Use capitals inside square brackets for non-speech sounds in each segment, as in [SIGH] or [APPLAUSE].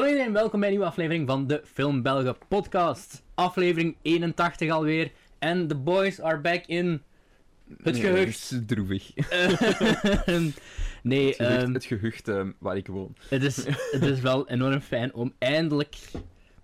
Hallo iedereen, welkom bij een nieuwe aflevering van de Film Belgen podcast. Aflevering 81 alweer. En the boys are back in het Nee, gehucht. Het is droevig. [LAUGHS] nee, Het gehucht, ehm, het gehucht ehm, waar ik woon. het, is, het is wel enorm fijn om eindelijk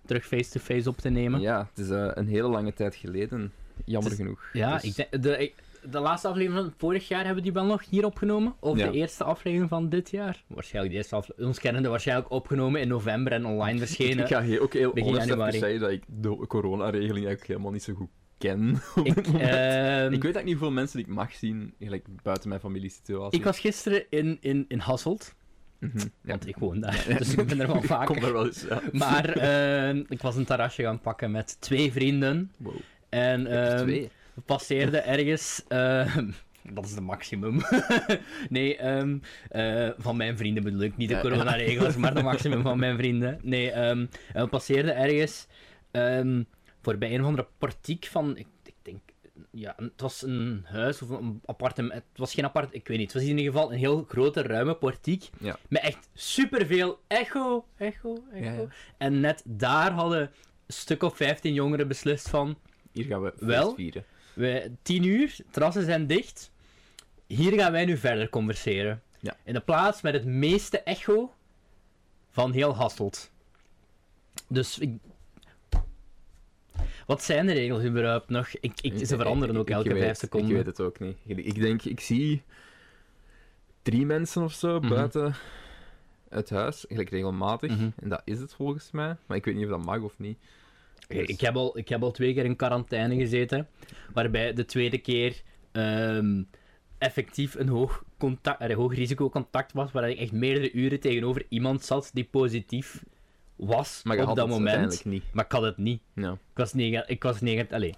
terug face-to-face op te nemen. Ja, het is eh, een hele lange tijd geleden. Jammer is- genoeg. Ja, Dus- ik denk, de, ik- de laatste aflevering van vorig jaar hebben we die wel nog hier opgenomen. Of Ja. de eerste aflevering van dit jaar. Waarschijnlijk de eerste aflevering. Ons kennende waarschijnlijk opgenomen in november en online [LAUGHS] verschenen. Ik ga heel, ook heel honest zeggen dat ik de coronaregeling eigenlijk helemaal niet zo goed ken. [LAUGHS] op Ik, ehm, ik weet eigenlijk niet hoeveel mensen die ik mag zien, eigenlijk buiten mijn familiesituatie. ik was gisteren in, in, in Hasselt. Mhm, ja. Want ik woon daar, [LAUGHS] dus ik ben er wel Ik kom er wel eens, ja. Maar ehm, ik was een terrasje gaan pakken met twee vrienden. Wow. En ehm, twee. We passeerden ergens... ehm, [LAUGHS] dat is de maximum. [LAUGHS] nee, ehm, eh, van mijn vrienden bedoel ik. Niet de coronaregels, maar de maximum van mijn vrienden. Nee, ehm, we passeerden ergens ehm, voorbij een of andere portiek van... Ik, ik denk... Ja, het was een huis of een appartement. Het was geen apart... Ik weet niet. Het was in ieder geval een heel grote, ruime portiek. Ja. Met echt superveel echo, echo, echo. Ja, ja. En net daar hadden een stuk of 15 jongeren beslist van... Hier gaan we Wel? vieren. We, 10 uur, terrassen zijn dicht. Hier gaan wij nu verder converseren. Ja. In de plaats met het meeste echo van heel Hasselt. Dus ik... Wat zijn de regels überhaupt nog? Ik, ik, ze veranderen Ik- ook elke weet- vijf seconden. Ik weet het ook niet. Ik denk, ik zie drie mensen of zo Mhm. buiten het huis, eigenlijk regelmatig. Mhm. En dat is het volgens mij. Maar ik weet niet of dat mag of niet. Ik, ik heb al, ik heb al twee keer in quarantaine gezeten, waarbij de tweede keer ehm, effectief een hoog, contact, eh, hoog risicocontact was, waar ik echt meerdere uren tegenover iemand zat die positief was Maar op had dat het moment. niet. Maar ik had het niet. Ja. Ik was negatief. Ik was negatief. Allee,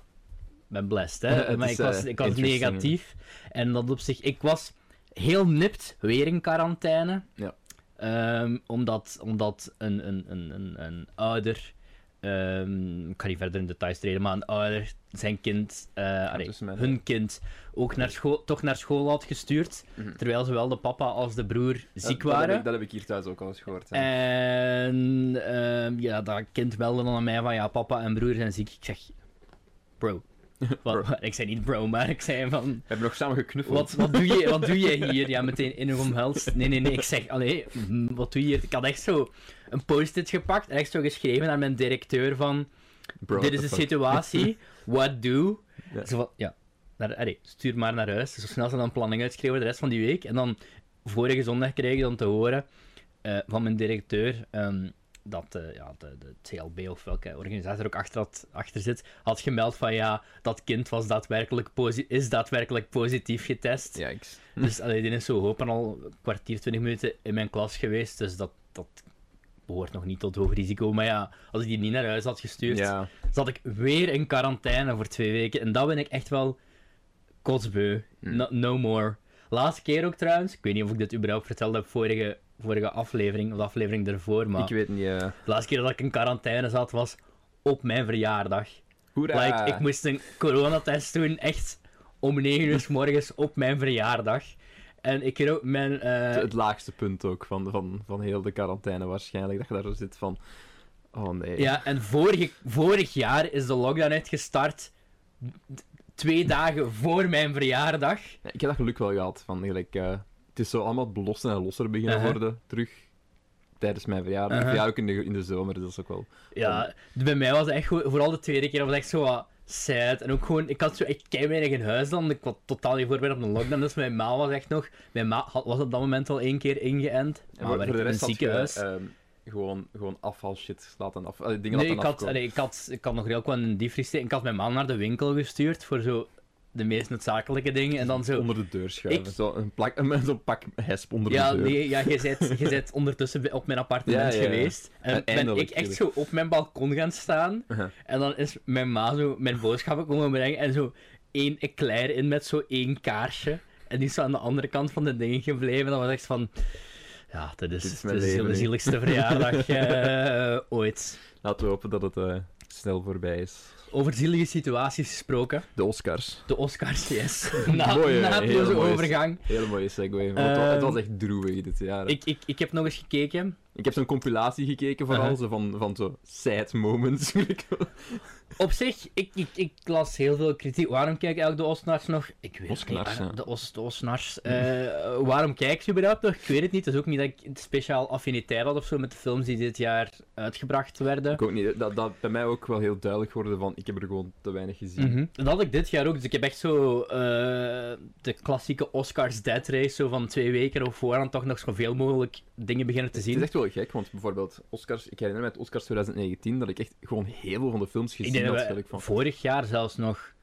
ben blessed, hè. [LAUGHS] Maar is, ik was, eh, ik was negatief. En dat op zich... Ik was heel nipt weer in quarantaine. Ja. Ehm, omdat, omdat een, een, een, een, een ouder... ehm, ik ga niet verder in details treden, maar een ouder zijn kind... eh, allee, hun kind ook naar school, toch naar school had gestuurd. Mhm. Terwijl zowel de papa als de broer ziek dat, waren. Dat heb, ik, dat heb ik hier thuis ook al eens gehoord. hè. En ehm, ja, dat kind belde dan aan mij van ja, papa en broer zijn ziek. Ik zeg, bro. [LAUGHS] Wat. Ik zei niet bro, maar ik zei van, We hebben nog samen geknuffeld. wat, wat, doe je, wat doe je [LAUGHS] hier? Ja, meteen in een omhelst. Nee, nee, nee, ik zeg, allee, mm, wat doe je hier? Ik had echt zo een post-it gepakt en echt zo geschreven naar mijn directeur van, Bro, dit is de fuck. situatie, [LAUGHS] what do? Ja. Zo van, ja, naar, allee, stuur maar naar huis. Zo snel ze dan planning uitschrijven de rest van die week. En dan, vorige zondag kreeg ik dan te horen eh, van mijn directeur ehm, dat eh, ja, de, de TLB of welke organisatie er ook achter, had, achter zit, had gemeld van ja, dat kind was daadwerkelijk is daadwerkelijk positief getest. Yikes. [LAUGHS] Dus die is zo hopen al een kwartier, twintig minuten in mijn klas geweest. Dus dat, dat behoort nog niet tot hoog risico. Maar ja, als ik die niet naar huis had gestuurd, Ja. zat ik weer in quarantaine voor twee weken. En dat ben ik echt wel kotsbeu. Hmm. No, no more. Laatste keer ook trouwens, ik weet niet of ik dit überhaupt verteld heb vorige, vorige aflevering, of de aflevering ervoor, maar Ik weet niet. eh de laatste keer dat ik in quarantaine zat was op mijn verjaardag. Hoera! Like, ik moest een coronatest doen, echt om 9 uur 's [LAUGHS] morgens op mijn verjaardag. En ik weet ook mijn... eh, Het laagste punt ook van, van, van heel de quarantaine waarschijnlijk. Dat je daar zo zit van... Oh nee. Ja, en vorig, vorig jaar is de lockdown uitgestart. Twee dagen voor mijn verjaardag. Ja, ik heb dat geluk wel gehad. Van, gelijk, eh, het is zo allemaal losser en losser beginnen worden. Terug. Tijdens mijn verjaardag. Ja, ook in de, in de zomer. Dus dat is ook wel... Ja, bij mij was het echt vooral de tweede keer, was echt zo wat sad. En ook gewoon, ik had zo echt kei weinig in huis dan. Ik was totaal niet voorbereid op een lockdown. Dus mijn ma was echt nog, mijn ma had- was op dat moment al één keer ingeënt. En Maar voor werkte de in een je, ehm, gewoon, gewoon afvalshit laten af... allee, dingen Nee, laten ik had, allee, ik, had, ik had nog heel wat in steken. Ik had mijn man naar de winkel gestuurd voor zo de meest noodzakelijke dingen. En dan zo... Onder de deur schuiven. Ik- Zo een plak, [LAUGHS] een- zo'n pak hesp onder Ja, de deur. nee, ja, je [LAUGHS] bent, je bent ondertussen op mijn appartement Ja, ja, ja. geweest. En En ben ik echt zo op mijn balkon gaan staan. Uh-huh. En dan is mijn ma zo mijn boodschappen komen brengen. En zo één eclair in met zo één kaarsje. En die is zo aan de andere kant van de dingen gebleven. Dan was echt van... Ja, dit is, Dit is dit mijn is leven de zieligste verjaardag [LAUGHS] eh, ooit. Laten we hopen dat het eh, snel voorbij is. Over zielige situaties gesproken. De Oscars. De Oscars, yes. [LAUGHS] Na, Mooie, mooie overgang. Hele mooie segue. het was Ehm, echt droevig dit jaar. Ik, ik, ik heb nog eens gekeken. Ik heb zo'n compilatie gekeken vooral, zo van, van zo sad moments. [LAUGHS] Op zich, ik, ik, ik las heel veel kritiek. Waarom kijk ik eigenlijk de Osnars nog? Ik weet het Osnars, niet. ja. De, Os, de Osnars. Eh, waarom kijk ze überhaupt nog? Ik weet het niet. Het is ook niet dat ik een speciaal affiniteit had of zo met de films die dit jaar uitgebracht werden. ik ook niet. Dat, dat bij mij ook wel heel duidelijk geworden van, ik heb er gewoon te weinig gezien. Mhm. Dat had ik dit jaar ook. Dus ik heb echt zo eh, de klassieke Oscars Dead Race zo van twee weken op voorhand toch nog zoveel mogelijk dingen beginnen te Het zien. is echt wel gek, want bijvoorbeeld Oscars, ik herinner me uit Oscars 2019 dat ik echt gewoon heel veel van de films Ik gezien denk had. dat van, vorig jaar zelfs nog.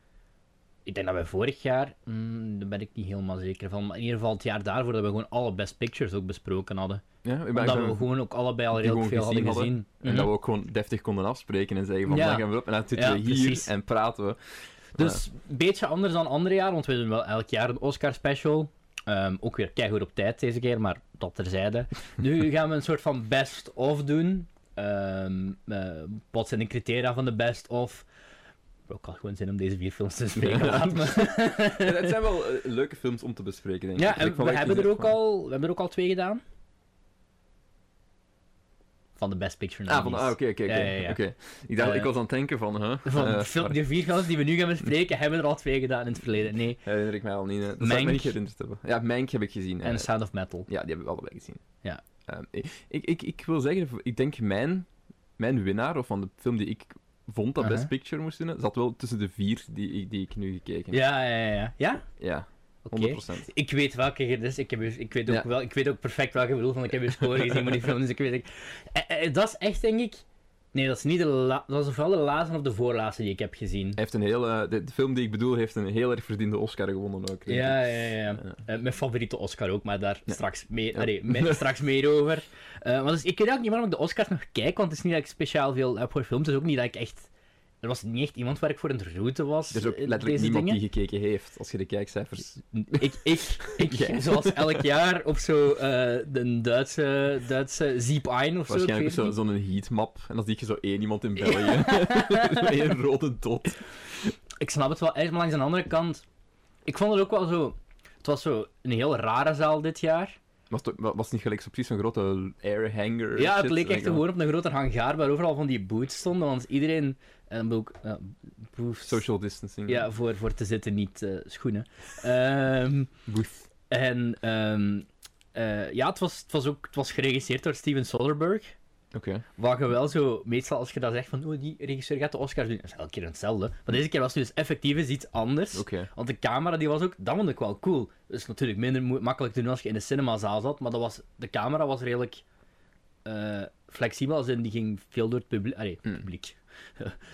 Ik denk dat we vorig jaar, mm, daar ben ik niet helemaal zeker van, maar in ieder geval het jaar daarvoor dat we gewoon alle Best Pictures ook besproken hadden. ja, ik Omdat we gewoon ook allebei al gewoon veel hadden gezien gezien. En Mhm. dat we ook gewoon deftig konden afspreken en zeggen van, Ja. dan gaan we op en dan zitten Ja, we hier precies. en praten we. Dus een beetje anders dan andere jaren, want we doen wel elk jaar een Oscar special. Ehm, ook weer keigoed op tijd deze keer, maar dat terzijde. Nu [LAUGHS] gaan we een soort van best of doen. Ehm eh, wat zijn de criteria van de best of? Ik had gewoon zin om deze vier films te [LAUGHS] bespreken. Ja. het zijn wel eh, leuke films om te bespreken, denk ik. Ja, Gelijk en we hebben, er ook van- al, we hebben er ook al twee gedaan. Van de Best Picture Ah, van, nominees. ah, oké, oké, oké. Ik dacht, Eh, ik was aan het denken van, huh? Van Eh, de, fil- maar die vier films die we nu gaan bespreken, hebben er al twee gedaan in het verleden. Nee. [LAUGHS] herinner ik mij al niet. hè. Dat zou ik Mank. me niet herinnerd hebben. Ja, Mank heb ik gezien. En. Sound of Metal. Ja, die hebben we allebei gezien. Ja. Ehm, ik, ik, ik, ik wil zeggen, ik denk mijn, mijn winnaar, of van de film die ik vond dat Best. Picture moest winnen, zat wel tussen de vier die, ik- die ik nu gekeken heb. Ja, ja, ja. Ja? Ja? Ja, Oké. 100%. Ik weet welke het is. Ik, heb, ik, weet ook Ja. wel, ik weet ook perfect welke je bedoelt, want ik heb je score gezien van die film. Dus ik weet... Ik, Eh, eh, dat is echt, denk ik... Nee, dat is niet de la... Dat is ofwel de laatste of de voorlaatste die ik heb gezien. Hij heeft een hele, de, de film die ik bedoel heeft een heel erg verdiende Oscar gewonnen ook. Ja, ja, ja. ja. Eh, mijn favoriete Oscar ook, maar daar Ja. straks, meer, Ja. allee, [LAUGHS] straks meer over. Eh, want dus, ik weet ook niet waarom ik de Oscars nog kijk, want het is niet dat ik speciaal veel heb voor films. Het is ook niet dat ik echt... Er was niet echt iemand waar ik voor het route was. Er is ook eh, letterlijk niemand dingen. die gekeken heeft, als je de kijkcijfers... Ik, ik, [LAUGHS] ik Jij. zoals elk jaar, op zo de Duitse, Duitse Zeep Ein of zo. ik Waarschijnlijk zo- zo'n heatmap, en dan zie je zo één iemand in België. [LAUGHS] [LAUGHS] Eén rode dot. Ik snap het wel echt, maar langs de andere kant, ik vond het ook wel zo. Het was zo een heel rare zaal dit jaar. Was het, was niet gelijk zo precies zo'n grote airhanger? Ja, het shit? leek echt gewoon op een grote hangaar waar overal van die boots stonden, want iedereen. En ook. booths. Social distancing. Ja, voor, voor te zitten, niet eh, schoenen. Ehm, Booth. en ehm, eh, ja, het was, het, was ook, het was geregisseerd door Steven Soderbergh. Oké. Wat je wel zo, meestal als je dat zegt van, oh, die regisseur gaat de Oscars doen, dat is elke keer hetzelfde. Maar deze keer was het dus effectief eens iets anders. Want de camera, die was ook, dat vond ik wel cool. Dat is natuurlijk minder makkelijk te doen als je in de cinemazaal zat, maar dat was, de camera was redelijk eh, flexibel, als in die ging veel door het publiek. Allee, Hmm. publiek.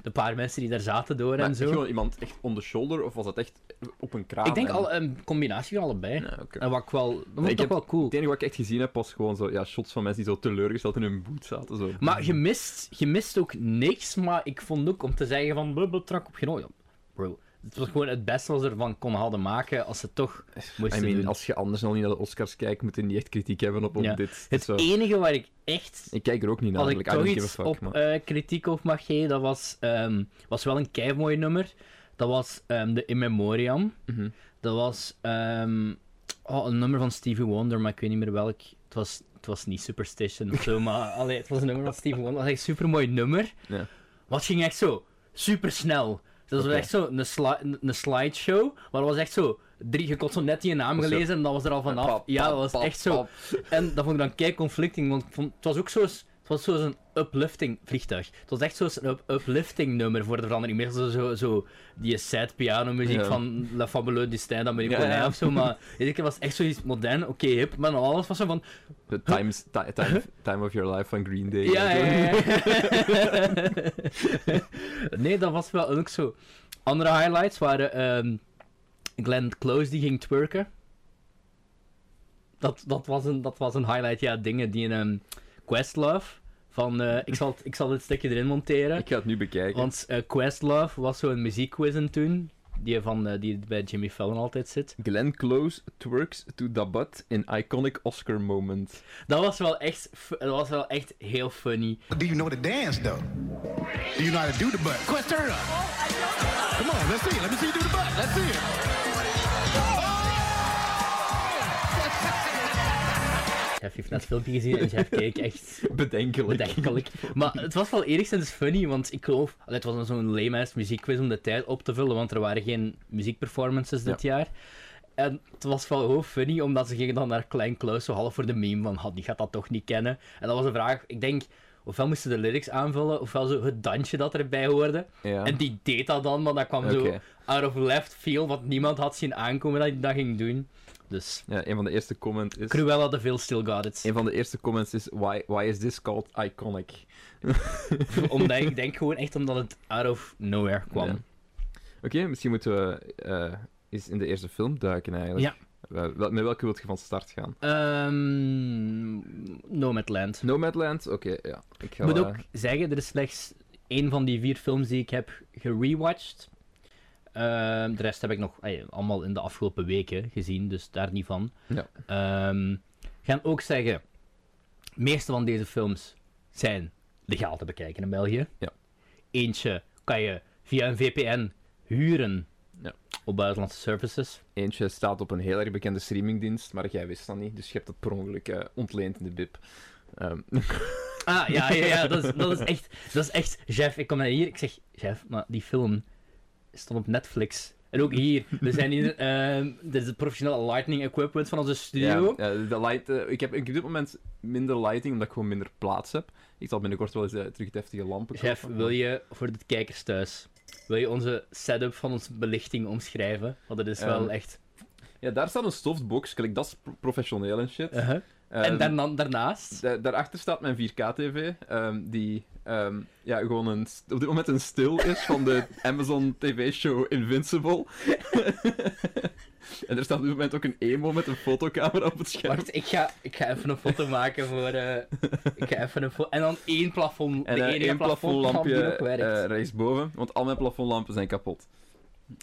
De paar mensen die daar zaten door Maar en zo. gewoon iemand echt on the shoulder, of was dat echt op een kraan? Ik denk en- al een combinatie van allebei. Ja. En wat ik wel, dat vond ik wel cool. Het enige wat ik echt gezien heb, was gewoon zo, ja, shots van mensen die zo teleurgesteld in hun boot zaten. Zo. Maar je mist, je mist ook niks, maar ik vond ook om te zeggen van blablabla, trak op genoeg. Ja, bro, het was gewoon het beste wat ze ervan kon hadden maken als ze toch I moesten mean, doen. als je anders nog niet naar de Oscars kijkt, moet je niet echt kritiek hebben op, op Ja. dit. Het Zo. enige waar ik echt, Ik kijk er ook niet naar, als ik toch iets fuck. op eh, kritiek op mag geven, dat was, ehm, was wel een keimooi nummer. Dat was ehm, de In Memoriam. Mhm. Dat was ehm, oh, een nummer van Stevie Wonder, maar ik weet niet meer welk. Het was, het was niet Superstition of zo, maar [LAUGHS] allee, het was een nummer van Stevie Wonder. Dat was echt een super mooi nummer. Ja. Wat ging echt zo super snel. Dat was echt zo een, sli een, slideshow, maar dat was echt zo. Drie, je kon zo net die naam gelezen en dat was er al vanaf. Ja, dat was echt zo. En dat vond ik dan kei conflicting, want het was ook zo. Was zo'n uplifting vliegtuig. Het was echt zo'n up uplifting nummer voor de verandering. Meer zo, zo, zo die sad piano muziek Ja. van La Fabuleuse Destin d'Américain Ja, ja. of zo. Maar [LAUGHS] keer was echt zoiets modern, oké, hip. Maar dan alles was zo van. The times, ti- time, [LAUGHS] time of Your Life van Green Day. Ja, en zo. ja, ja. ja. [LAUGHS] nee, dat was wel ook zo. Andere highlights waren ehm Glenn Close die ging twerken. Dat, dat, was een, dat was een highlight, ja, dingen die in um, Questlove. Van, eh, ik, zal, het- ik zal dit stukje erin monteren. Ik ga het nu bekijken. Want eh, Questlove was zo'n muziekquiz toen. Die, van, eh, die bij Jimmy Fallon altijd zit. Glenn Close twerks to the butt in iconic Oscar moment. Dat was wel echt, dat was wel echt heel funny. Do you know the dance though? Do you know how to do the butt? Quest turn up. Come on, let's see it. Let me see you do the butt. Let's see it. Jeff heeft net filmpje gezien en Jeff keek echt [LAUGHS] Bedenkelijk. bedenkelijk. Maar het was wel enigszins funny, want ik geloof... allee, Het was zo'n lame-ass muziekquiz om de tijd op te vullen, want er waren geen muziekperformances dit jaar. En het was wel heel funny, omdat ze gingen dan naar Klein Klaus zo half voor de meme van, "Ha, die gaat dat toch niet kennen. En dat was een vraag, ik denk, ofwel moesten de lyrics aanvullen, ofwel zo het dansje dat erbij hoorde. Ja. En die deed dat dan, maar dat kwam zo out of left field, wat niemand had zien aankomen dat hij dat ging doen. Dus, ja, een van de eerste comments is... Cruella de veel still got it. Een van de eerste comments is: why, why is this called iconic? [LAUGHS] omdat ik [LAUGHS] denk gewoon echt omdat het out of nowhere kwam. Ja. Oké, misschien moeten we eh, eens in de eerste film duiken eigenlijk. Ja. Met welke wilt je van start gaan? Ehm Nomadland. Nomadland? Oké, ja. Ik ga, moet ook zeggen, er is slechts één van die vier films die ik heb gerewatcht. Ehm, de rest heb ik nog allemaal in de afgelopen weken gezien, dus daar niet van. Ja. Ehm, ik ga ook zeggen, de meeste van deze films zijn legaal te bekijken in België. Ja. Eentje kan je via een VPN huren Ja. op buitenlandse services. Eentje staat op een heel erg bekende streamingdienst, maar jij wist dat niet, dus je hebt het per ongeluk eh, ontleend in de bib. Ehm, Ah, ja, ja, ja, [LAUGHS] dat is, dat is echt, dat is echt, Jeff, ik kom naar hier, ik zeg, Jeff, maar die film stond op Netflix. En ook hier, we zijn hier, [LAUGHS] ehm dit is het professionele lighting equipment van onze studio. Ja, ja, de light, eh, ik, heb, ik op dit moment minder lighting, omdat ik gewoon minder plaats heb. Ik zal binnenkort wel eens eh, terug deftige lampen Jeff, kopen. wil je voor de kijkers thuis, wil je onze setup van onze belichting omschrijven? Want het is wel Ehm, echt... Ja, daar staat een softbox, kijk, dat is pro- professioneel en shit. Uh-huh. en Ehm, daarna, daarnaast... da- daarachter staat mijn 4K-tv, ehm, die ehm, ja, gewoon een, op dit moment een stil is van de [LAUGHS] Amazon TV-show Invincible. [LAUGHS] en er staat op dit moment ook een emo met een fotocamera op het scherm. Wacht, ik ga, ik ga even een foto maken voor... eh, ik ga even een. En dan één plafond, En de enige één plafondlampje nog werkt. eh, rechtsboven, want al mijn plafondlampen zijn kapot.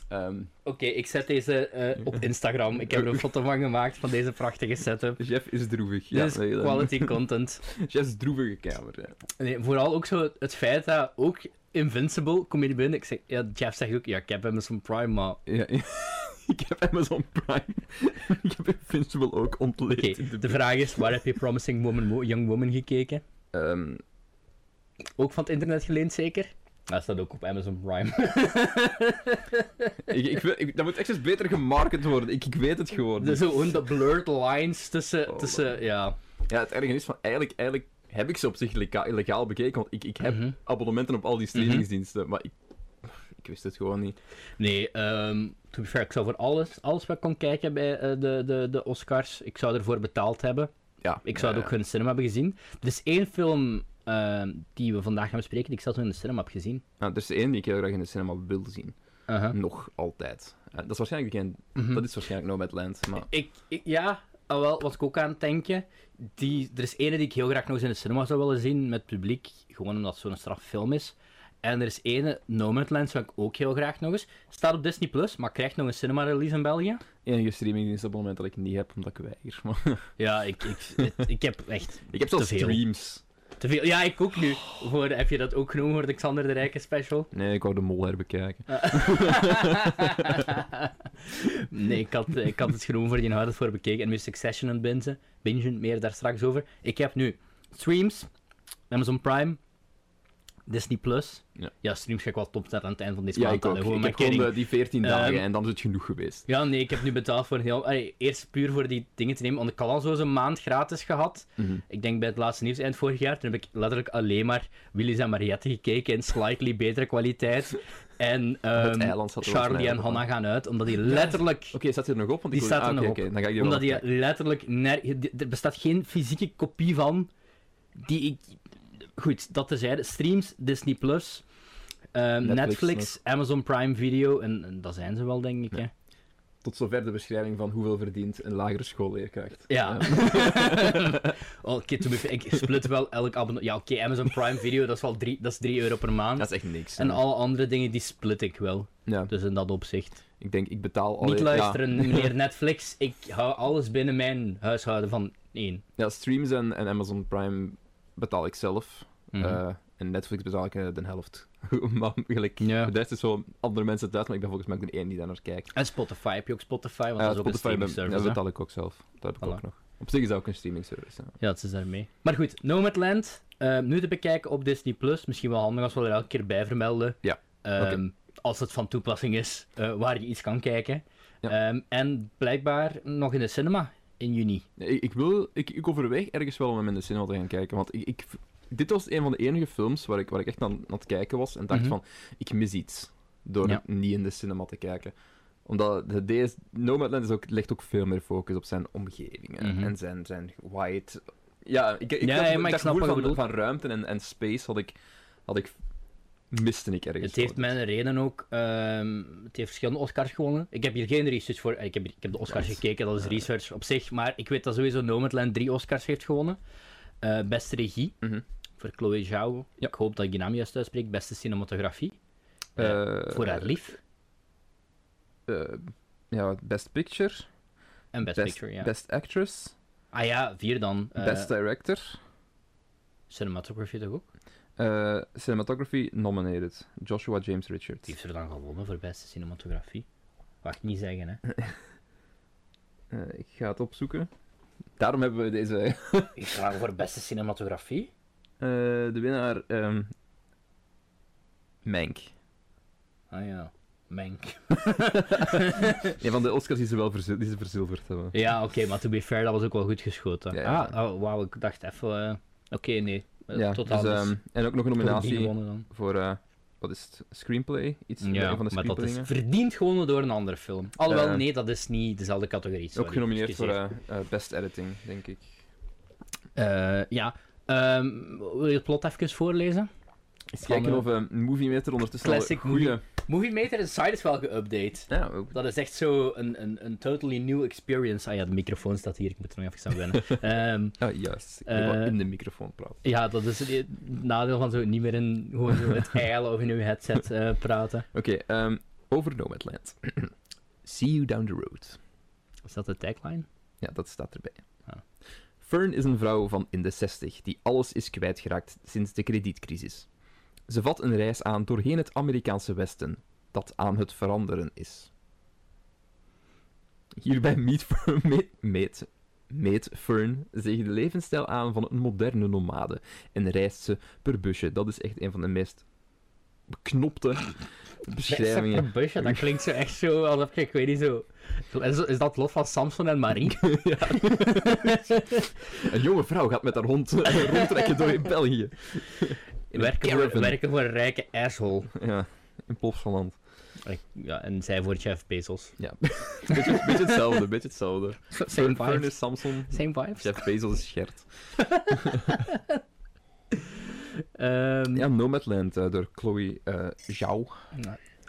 Ehm, Oké, ik zet deze eh, op [LAUGHS] Instagram. Ik heb er een foto van gemaakt van deze prachtige setup. Jeff is droevig. Nee, dat- quality [LAUGHS] content. Jeff's droevige kamer. Ja. Nee, vooral ook zo het feit dat ook Invincible, kom je binnen, ik zeg, ja, Jeff zegt ook, ja, ik heb Amazon Prime, maar... Ja, [LAUGHS] ik heb Amazon Prime. ik heb Invincible ook ontleed. De de vraag is, waar heb je Promising Woman, Young Woman gekeken? Ehm, Ook van het internet geleend, zeker? Dat staat ook op Amazon Prime. [LAUGHS] ik, ik, dat moet echt eens beter gemarket worden. Ik, ik weet het gewoon. dus gewoon de blurred lines tussen, Oh, tussen ja... Ja, het erge is van eigenlijk, eigenlijk heb ik ze op zich lega- legaal bekeken. Want ik, ik heb Mhm. abonnementen op al die streamingsdiensten. Maar ik, ik wist het gewoon niet. Nee, ehm to be fair, ik zou voor alles, alles wat ik kon kijken bij eh, de, de, de Oscars, ik zou ervoor betaald hebben. Ja, Ik zou het ook in de cinema hebben gezien. Er is één film ehm, die we vandaag gaan bespreken, die ik zelfs nog in de cinema heb gezien. Nou, er is één die ik heel graag in de cinema wil zien. Nog altijd. Eh, dat is waarschijnlijk geen... Mhm. Dat is waarschijnlijk Nomadland. Maar Ik, ik, ja, ah, wel, was ik ook aan het denken. Die, er is ene die ik heel graag nog eens in de cinema zou willen zien met publiek, gewoon omdat het zo'n straf film is. En er is ene, Nomadland, zou ik ook heel graag nog eens. Staat op Disney+, Plus, maar krijgt nog een cinema-release in België. enige streamingdienst op het moment dat ik niet heb, omdat ik weiger. Maar Ja, ik, ik, ik heb echt [LAUGHS] ik heb zelfs streams. Te veel. Ja, ik ook nu. Voor, heb je dat ook genoemd voor de Xander de Rijke special? Nee, ik wou de mol herbekijken. [LAUGHS] nee, ik had, ik had het genoemd voor die had het voor bekeken en nu Succession en bingen, bingen, meer daar straks over. Ik heb nu streams, Amazon Prime, Disney Plus. Ja. streams ga ik wel aan het eind van deze Ja, maand. ik Ik heb gewoon de- die 14 dagen Ehm, en dan is het genoeg geweest. Ja, nee, ik heb nu betaald voor een heel... Allee, eerst puur voor die dingen te nemen, want ik had al zo eens een maand gratis gehad. Mhm. Ik denk bij het laatste nieuws eind vorig jaar, toen heb ik letterlijk alleen maar Willy's en Mariette gekeken in slightly betere kwaliteit. [LAUGHS] En wel Charlie en Hannah gaan uit, omdat die letterlijk... Oké, staat hij er nog op? Want Die staat er ah, nog op. dan ga ik die wel Omdat die letterlijk... Er bestaat geen fysieke kopie van die ik... Goed, dat tezijde. Streams, Disney+, Plus, ehm, Netflix Netflix, Amazon Prime Video, en, en dat zijn ze wel, denk ik. Ja. Hè. Tot zover de beschrijving van hoeveel verdient een lagere schoolleerkracht. Ja. Eh, [LAUGHS] Oh, Oké, fair, ik split wel elk abonnement. Ja, oké, Amazon Prime Video, dat is wel 3 dat is 3 euro per maand. dat is echt niks. En alle andere dingen, die split ik wel. Ja, Dus in dat opzicht. ik denk, ik betaal al... Niet ja, luisteren, meneer Netflix. Ik hou alles binnen mijn huishouden van één. Ja, streams en, en Amazon Prime betaal ik zelf. Mhm. Eh, en Netflix betaal ik eh, de helft. [LAUGHS] maar gelijk, Ja. de rest is zo andere mensen thuis, maar ik ben volgens mij ook de één die daar naar kijkt. En Spotify, heb je ook Spotify? Want Eh, dat is ook Spotify een ben- streaming ja, service. betaal ik ook zelf. Dat heb ik Voilà. ook nog. Op zich is dat ook een streaming service. Ja. Ja, het is daarmee. Maar goed, Nomadland, eh, nu te bekijken op Disney+. Plus. Misschien wel handig als we er elke keer bij vermelden. Ja, Ehm. Als het van toepassing is, eh, waar je iets kan kijken. Ja. Ehm, en blijkbaar nog in de cinema in juni. Ik, ik, wil, ik, ik overweeg ergens wel om hem in de cinema te gaan kijken. Want ik, ik, dit was een van de enige films waar ik, waar ik echt aan, aan het kijken was. En dacht Mhm. van, ik mis iets. Door Ja. niet in de cinema te kijken. Omdat de, Nomadland is ook, legt ook veel meer focus op zijn omgevingen. Mhm. En zijn, zijn white... Ja, ik, ik Ja, had- ja, maar ik snap van, van ruimte en, en space had ik, had ik... Miste ik ergens. Het heeft mijn reden ook. ehm, het heeft verschillende Oscars gewonnen. Ik heb hier geen research voor. Ik heb, ik heb de Oscars gekeken, dat is research op zich. Maar ik weet dat sowieso Nomadland drie Oscars heeft gewonnen. Eh, beste regie Mhm. Voor Chloe Zhao. Ja. Ik hoop dat ik die naam juist uitspreek. Beste cinematografie. eh, Eh, voor haar lief. eh, ja, Best Picture. En Best, Picture, ja. Best Actress. Ah ja, vier dan. Best Director. Cinematography toch ook? Eh, cinematography nominated. Joshua James Richards. Die heeft er dan gewonnen voor beste cinematografie. Wacht, niet zeggen, hè. [LAUGHS] Ik ga het opzoeken. Daarom hebben we deze. [LAUGHS] Ik vraag voor beste cinematografie. De winnaar. ehm Mank. Ah ja, Mank. [LAUGHS] [LAUGHS] Een van de Oscars die ze wel verzil- die ze verzilverd hebben. Ja, oké, maar to be fair, dat was ook wel goed geschoten. Ja, ja. Ah, oh, wauw, ik dacht even... eh, oké, nee. Eh, ja, totaal dus, mis. ehm, en ook nog een nominatie gewonnen dan. voor. eh, wat is het? Screenplay? Iets Ja, van de maar dat is verdiend gewonnen door een andere film. Alhoewel, Eh, nee, dat is niet dezelfde categorie. sorry, ook genomineerd voor eh, eh, Best Editing, denk ik. Eh, ja, Ehm, wil je het plot even voorlezen? Eens kijken eh, of een Movie Meter ondertussen classic al goede... Movie Meter, de site is wel geüpdate. Ja, ook. Dat is echt zo een, een, een totally new experience. Ah ja, de microfoon staat hier, ik moet er nog even aan wennen. [LAUGHS] Ehm, Ah, juist. Ik Eh, in de microfoon praten. ja, dat is het nadeel van zo niet meer in gewoon zo het [LAUGHS] eilen of in uw headset eh, praten. Oké, ehm, over Nomadland. [CLEARS THROAT] See you down the road. Is dat de tagline? Ja, dat staat erbij. Fern is een vrouw van in de 60 die alles is kwijtgeraakt sinds de kredietcrisis. Ze vat een reis aan doorheen het Amerikaanse Westen, dat aan het veranderen is. Hierbij meet Fern, [LAUGHS] Fern zich de levensstijl aan van een moderne nomade en reist ze per busje. Dat is echt een van de meest beknopte beschrijvingen. Per busje, dat klinkt zo echt zo alsof je, ik weet niet zo... zo- Is, is dat het lot van Samson en Marie? [LAUGHS] [LAUGHS] Een jonge vrouw gaat met haar hond [LAUGHS] rondtrekken door België. In een werken, voor, caravan. werken voor een rijke asshole. Ja, in Plopsaland. Ik- Ja, en zij voor Jeff Bezos. Ja, beetje, beetje hetzelfde, beetje hetzelfde. Same vibes. Samson, Same vibes. Jeff Bezos is Gert. Ehm, Ja, Nomadland eh, door Chloe eh Zhao.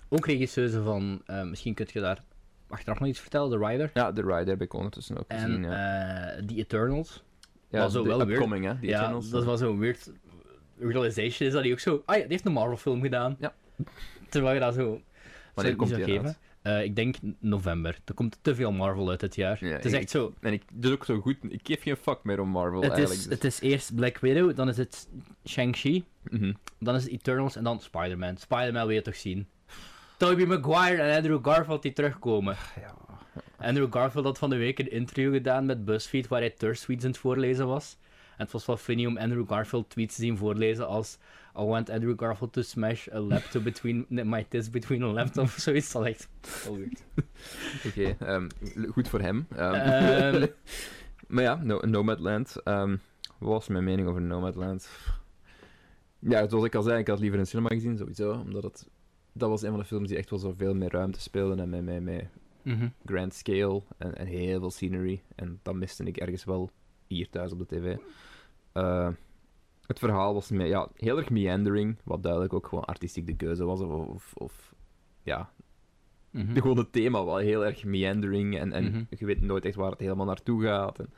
Ook regisseuse van... eh, misschien kun je daar achteraf nog iets vertellen, The Rider. Ja, The Rider heb ik ondertussen ook gezien. En Ja, eh The Eternals. ja was de wel weird. upcoming, hè, ja, Eternals. dat was zo'n weird realization. Is dat hij ook zo... Ah ja, die heeft een Marvel film gedaan. Ja. Terwijl je dat zo... Wanneer komt die geven. Eh, ik denk november. Er komt te veel Marvel uit dit jaar. Ja, het is ik- echt zo... En ik doe ook zo goed, ik geef geen fuck meer om Marvel Het eigenlijk. is, dus- het is eerst Black Widow, dan is het Shang-Chi, Mhm. dan is het Eternals en dan Spider-Man. Spider-Man wil je toch zien? Tobey Maguire en Andrew Garfield die terugkomen. Ja. Andrew Garfield had van de week een interview gedaan met BuzzFeed waar hij thirst tweets aan het voorlezen was. Het was wel funny om Andrew Garfield tweets te zien voorlezen als I want Andrew Garfield to smash a laptop between [LAUGHS] my tits between a laptop of zoiets. Dat [LAUGHS] echt. Oké, ehm, goed voor hem. Ehm, Ehm. [LAUGHS] maar ja, no Nomadland. wat was mijn mening over Nomadland? Ja, zoals ik al zei, ik had liever een cinema gezien, sowieso. Omdat het... Dat was een van de films die echt wel zoveel meer ruimte speelden en met, met, met Mhm. grand scale en, en heel veel scenery. En dat miste ik ergens wel hier thuis op de tv. Eh, het verhaal was ja, heel erg meandering, wat duidelijk ook gewoon artistiek de keuze was. Of, of, of ja, Mhm. gewoon het thema wel heel erg meandering en, en Mhm. je weet nooit echt waar het helemaal naartoe gaat. En,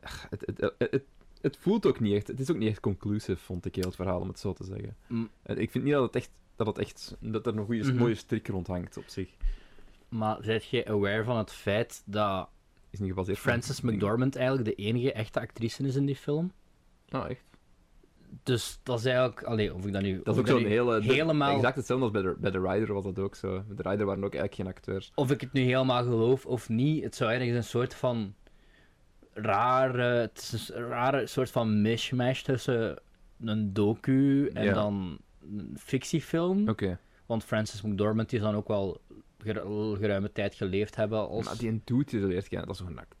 ach, het, het, het, het, voelt ook niet echt, het is ook niet echt conclusive, vond ik heel het verhaal, om het zo te zeggen. Mm. En ik vind niet dat het echt, dat, het echt, dat er een goede, Mhm. mooie strik rond hangt op zich. Maar zijt je aware van het feit dat Is niet gebaseerd op- Frances McDormand eigenlijk de enige echte actrice is in die film? Ah, echt? Dus dat is eigenlijk... Allee, of ik dat nu... Dat is ook zo'n hele... Helemaal... Exact hetzelfde als bij de, bij de Rider was dat ook zo. Bij de Rider waren ook eigenlijk geen acteurs. Of ik het nu helemaal geloof of niet, het zou ergens een soort van raar, eh, het is een rare soort van mishmash tussen een docu en Ja. dan een fictiefilm. Oké. Want Francis McDormand die zal ook wel geruime tijd geleefd hebben als... Maar die doet je zo eerst kennen, dat is een act.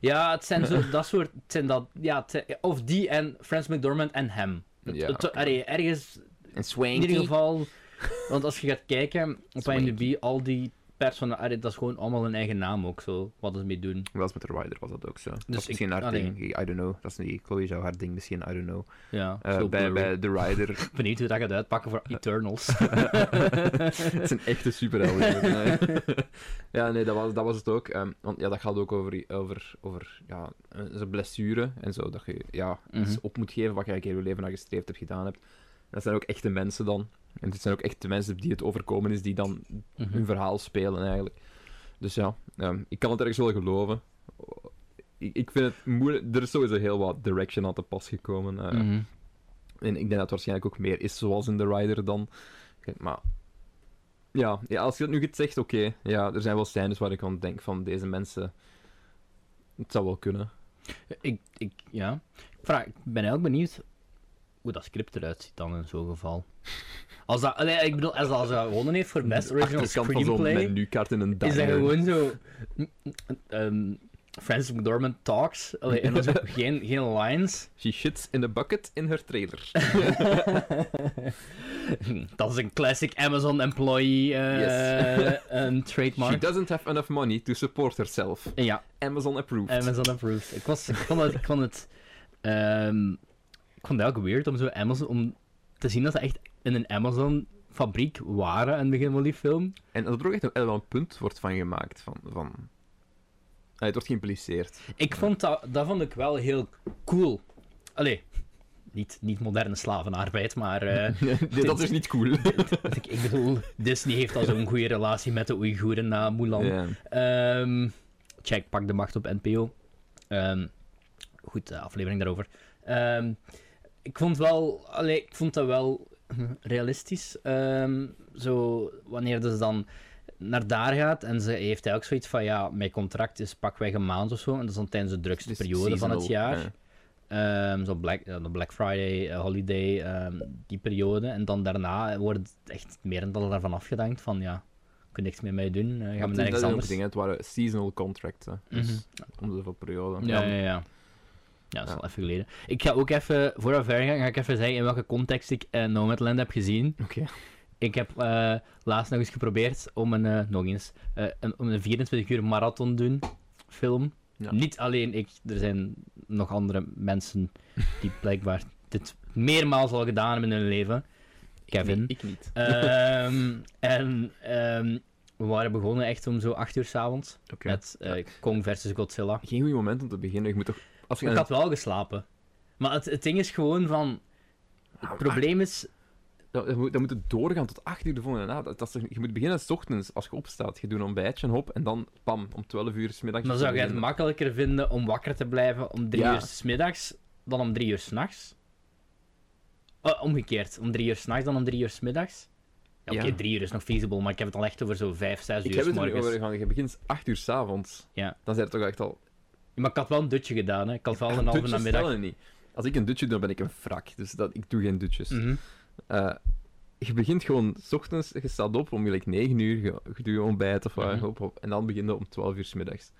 Ja, het zijn zo, [LAUGHS] dat soort... Het zijn dat, ja, het zijn- of die en Francis McDormand en hem. Het- Ja, het- ergens En In ieder geval, want als je gaat kijken op. IMDb, al die personen, dat is gewoon allemaal een eigen naam ook zo, wat ze mee doen. Wel met de Rider was dat ook zo. Dus ik- misschien haar allee. ding. I don't know. Dat is niet Chloe zou haar ding misschien, I don't know. Ja, Eh, bij, bij The Rider. [LAUGHS] Benieuwd hoe dat gaat uitpakken voor Eternals. [LAUGHS] het is een echte superheld. [LAUGHS] Nee. ja, nee, dat was, dat was het ook. Ehm, want ja, dat gaat ook over, over, over ja, een- zijn blessure en zo. Dat je ja, iets Mhm. op moet geven wat je eigenlijk heel je leven naar gestreefd hebt gedaan hebt. Dat zijn ook echte mensen dan. En dit zijn ook echte mensen die het overkomen is, die dan Mhm. hun verhaal spelen eigenlijk. Dus ja, ehm, ik kan het ergens wel geloven. Ik, ik vind het moeilijk. Er is sowieso heel wat direction aan te pas gekomen. eh, Mhm. En ik denk dat het waarschijnlijk ook meer is zoals in The Rider dan. Maar ja, ja als je het nu goed zegt, oké. ja, er zijn wel scènes waar ik aan denk van deze mensen. Het zou wel kunnen. ik, ik, ja. Ik, vraag, ik ben eigenlijk benieuwd hoe dat script eruit ziet dan in zo'n geval. Als dat, allee, ik bedoel, als dat, gewonnen heeft voor Best Original Achterkant van Screenplay, menukaart in een is dat gewoon zo... ehm, Francis McDormand talks, allee, en [LAUGHS] geen, geen lines. She shits in a bucket in her trailer. [LAUGHS] Dat is een classic Amazon employee eh, Yes. een [LAUGHS] She trademark. doesn't have enough money to support herself. Ja, Amazon approved. Amazon approved. Ik, was, ik vond het... Ik vond het, ehm, ik vond het ook weird om zo Amazon... Om te zien dat ze echt in een Amazon-fabriek waren aan het begin van die film. En dat er ook echt een, een punt wordt van gemaakt. Van, van... Het wordt geïmpliceerd. Ik vond dat... Dat vond ik wel heel cool. Allee, niet, niet moderne slavenarbeid, maar... eh, [LAUGHS] nee, dat is niet cool. [LAUGHS] ik, ik bedoel, Disney heeft al zo'n goede relatie met de Oeigoeren na Mulan. Ehm, check, pak de macht op NPO. Ehm, goed, aflevering daarover. Ehm, ik vond wel, allee, ik vond dat wel realistisch. Ehm, zo, wanneer ze dan naar daar gaat en ze heeft eigenlijk zoiets van, ja, mijn contract is pakweg een maand of zo. En dat is dan tijdens de drukste Het is periode van het jaar. ja. Ehm, zo Black, de Black Friday, eh, holiday, ehm, die periode. En dan daarna wordt het echt merendeel daarvan afgedankt van, ja, kun je niks meer mee doen, eh, gaan we is- iets dat is ook anders. het het waren seasonal contracts. Hè. Dus Mhm. om de zoveel periode. Ja, ja, ja. Ja, dat is Ja. al even geleden. Ik ga ook even, voordat we verder gaan, ga ik even zeggen in welke context ik uh, Nomadland heb gezien. Oké. Ik heb eh, laatst nog eens geprobeerd om een, eh, nog eens, eh, een, om een 24 uur marathon doen, film. Ja. Niet alleen ik, er zijn nog andere mensen die [LAUGHS] blijkbaar dit meermaals al gedaan hebben in hun leven. Kevin. Nee, ik niet. Ehm, [LAUGHS] en ehm, we waren begonnen echt om zo 8 uur s'avonds Oké. met eh, Kong versus Godzilla. Geen goed moment om te beginnen. Je moet toch... Als je Ik had wel geslapen. Maar het, het ding is gewoon van. Het probleem is. Dan, dan moet, dan moet het doorgaan tot 8 uur de volgende nacht. Dat, is je moet beginnen s ochtends als je opstaat. Je doet een ontbijtje, hop, en dan pam, om 12 uur s middags. Dan zou je het makkelijker vinden om wakker te blijven om drie Ja. uur s middags dan om drie uur s'nachts. Oh, omgekeerd, om drie uur s'nachts dan om drie uur s middags. Ja, oké, Ja. drie uur is nog feasible, maar ik heb het al echt over zo vijf, zes Ik uur heb s het er nu morgens. over. Je begint 8 uur s'avonds. Ja. Dan zijn het toch echt al. Maar ik had wel een dutje gedaan, hè. ik had wel een halve namiddag. niet. Als ik een dutje doe, dan ben ik een wrak. Dus dat, ik doe geen dutjes. Mhm. Eh, je begint gewoon s ochtends, je staat op om like 9 uur, je, je doet je ontbijt of wat, Mhm. en dan begin je om 12 uur s middags.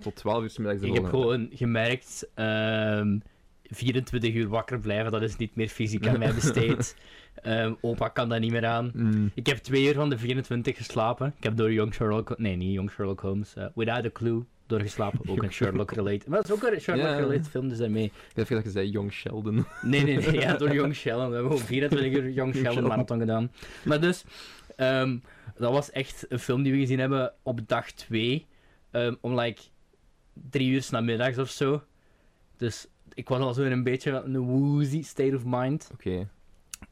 Tot 12 uur s middags Ik heb gewoon gemerkt, ehm 24 uur wakker blijven, dat is niet meer fysiek aan mij besteed. [LAUGHS] Ehm, opa kan dat niet meer aan. Mm. Ik heb twee uur van de 24 geslapen. Ik heb door Young Sherlock... Nee, niet Young Sherlock Holmes. eh, Without a Clue doorgeslapen. Ook een [LAUGHS] Sherlock-related... Maar dat is ook een Sherlock-related film, dus daarmee... Ik heb dat je zei Young Sheldon. Nee, nee, nee. Ja, door Young Sheldon. We hebben gewoon 24 uur Young Sheldon marathon gedaan. Maar dus... ehm, dat was echt een film die we gezien hebben op dag 2. om like drie uur namiddags of zo. Dus ik was al zo in een beetje een woozy state of mind. Oké.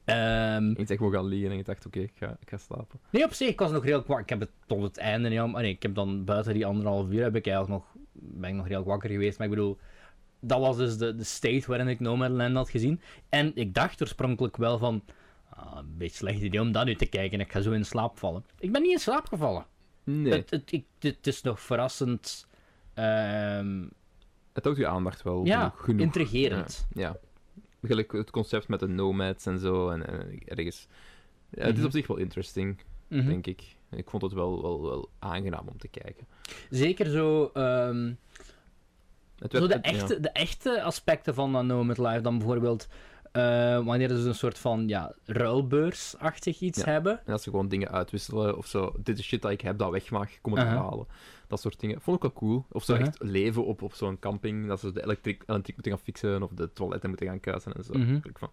Ehm, Ik zeg gewoon gaan liggen en ik dacht, oké, ik, ga, ik ga slapen. Nee, op zich, ik was nog redelijk wakker. Ik heb het tot het einde niet aan... ah, nee, ik heb dan buiten die anderhalf uur heb ik eigenlijk nog, ben ik nog redelijk wakker geweest. Maar ik bedoel, dat was dus de, de state waarin ik Nomadland had gezien. En ik dacht oorspronkelijk wel van... Ah, een beetje slecht idee om dat nu te kijken. Ik ga zo in slaap vallen. Ik ben niet in slaap gevallen. Nee. Het, het, ik, het is nog verrassend... ehm, Het houdt je aandacht wel Ja, genoeg. genoeg. intrigerend. Ja, ja. Gelijk het concept met de nomads en zo. En, en ergens... Ja, het is Mhm. op zich wel interesting, Mhm. denk ik. Ik vond het wel, wel, wel aangenaam om te kijken. Zeker zo, ehm, Het zo werd- de, het- ja. echte, de echte aspecten van dat No Med Life. Dan bijvoorbeeld eh, wanneer ze een soort van ja, ruilbeursachtig iets Ja. hebben. En als ze gewoon dingen uitwisselen of zo. Dit is shit dat ik heb, dat weg mag. Kom het Uh-huh. halen. Dat soort dingen. Vond ik wel cool. Of zo Uh-huh. echt leven op, op zo'n camping. Dat ze de elektriek, elektriek moeten gaan fixen. Of de toiletten moeten gaan kuisen en zo. Mhm. Van,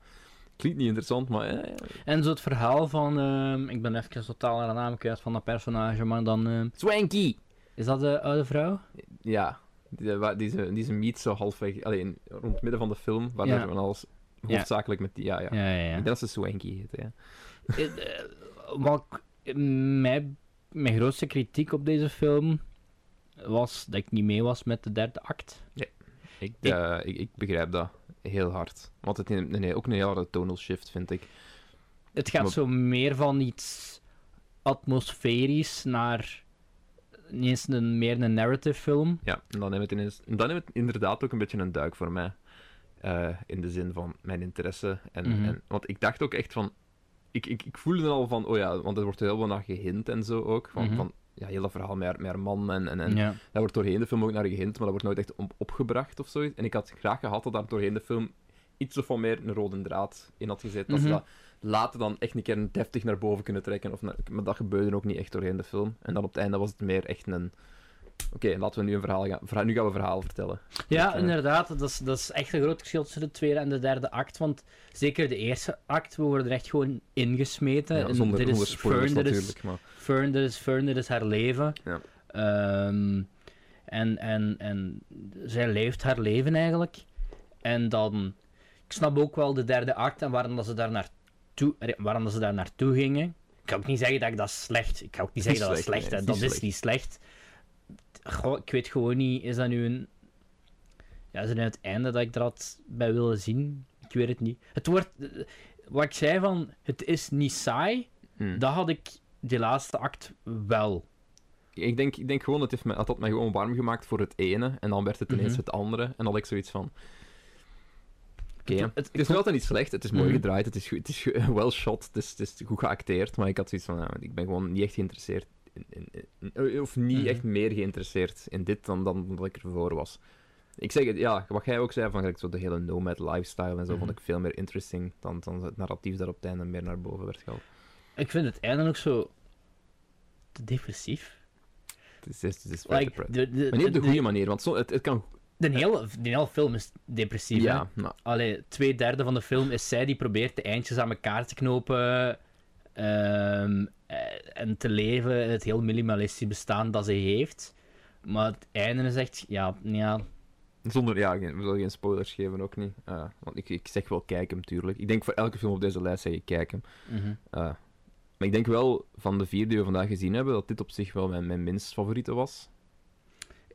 klinkt niet interessant, maar... eh, En zo het verhaal van, ehm, ik ben even totaal naar de naam kwijt van dat personage, maar dan, ehm, Swanky! is dat de oude vrouw? Ja. Die, die, ze, die ze meet zo halfweg... Alleen rond het midden van de film. Waar Ja. van alles... Hoofdzakelijk met die... Ja, ja. Ja, ja, Ik denk dat ze Swanky heet, ja. Eh, eh, Wat ik- mijn, mijn grootste kritiek op deze film was dat ik niet mee was met de derde act. Ik, Ik- eh, ik, ik begrijp dat heel hard. Want het is een- een- ook een heel harde tonal shift, vind ik. Het gaat Maar- zo meer van iets atmosferisch naar niet eens een, meer een narrative film. Ja, en dan neemt het, ineens, en dan neemt het inderdaad ook een beetje een duik voor mij. Eh, in de zin van mijn interesse. En, Mhm. en, want ik dacht ook echt van... Ik, ik, ik voelde al van, oh ja, want er wordt heel veel naar gehint en zo ook. Van, Mhm. van ja, heel dat verhaal met haar, met haar man en, en, en ja. daar wordt doorheen de film ook naar gehint, maar dat wordt nooit echt op, opgebracht of zoiets. En ik had graag gehad dat daar doorheen de film iets of van meer een rode draad in had gezet. Dat ze Mhm. dat later dan echt een keer deftig naar boven kunnen trekken. Of naar- maar dat gebeurde ook niet echt doorheen de film. En dan op het einde was het meer echt een... Oké, laten we nu een verhaal gaan... verha- Nu gaan we een verhaal vertellen. Ja, eh, inderdaad. Dat is, dat is echt een groot verschil tussen de tweede en de derde act. Want zeker de eerste act, we worden er echt gewoon ingesmeten. Ja, zonder, dit is spoilers Fern, natuurlijk. Maar... Fern, dit is Fern, dit is haar leven. Ja. Ehm, en, en, en zij leeft haar leven eigenlijk. En dan... Ik snap ook wel de derde act en waarom dat ze daar naartoe, waarom dat ze daar naartoe gingen. Ik ga ook niet zeggen dat ik dat slecht... Ik ga ook niet zeggen dat dat slecht, nee, is. Dat is niet slecht. Goh, ik weet gewoon niet... Is dat nu een... Ja, is het nu het einde dat ik er had bij willen zien? Ik weet het niet. Het wordt... Wat ik zei van... Het is niet saai. Hmm. Dat had ik die laatste act wel. Ik, denk, ik denk gewoon, het heeft me, het had mij gewoon warm gemaakt voor het ene. En dan werd het ineens Mhm. het andere. En dan had ik zoiets van... Oké, Het- het, is vond- altijd niet slecht. Het is mooi Mhm. gedraaid. Het is, goed- het is [LAUGHS] well shot. Het is, het is goed geacteerd. Maar ik had zoiets van... ik ben gewoon niet echt geïnteresseerd... In, in, in- of niet Mhm. echt meer geïnteresseerd in dit dan, dan dat ik ervoor was. Ik zeg het, ja, wat jij ook zei, van zo de hele nomad lifestyle en zo, Mhm. vond ik veel meer interesting dan, dan het narratief dat op het einde meer naar boven werd gehaald. Ik vind het einde ook zo... te depressief. Het is, het is, Like, de, de, Maar niet op de de- goede manier, want zo, het, het kan... De hele, de hele film is depressief. Ja, nou, Allee, twee derde van de film is zij die probeert de eindjes aan elkaar te knopen. Ehm, eh, en te leven in het heel minimalistisch bestaan dat ze heeft. Maar het einde is echt, ja, ja Zonder, ja, geen- we zullen geen spoilers geven ook niet. Eh, want ik, ik zeg wel kijk hem, tuurlijk. Ik denk voor elke film op deze lijst zeg ik kijk hem. mhm. Eh, maar ik denk wel, van de vier die we vandaag gezien hebben, dat dit op zich wel mijn, mijn minst favoriete was.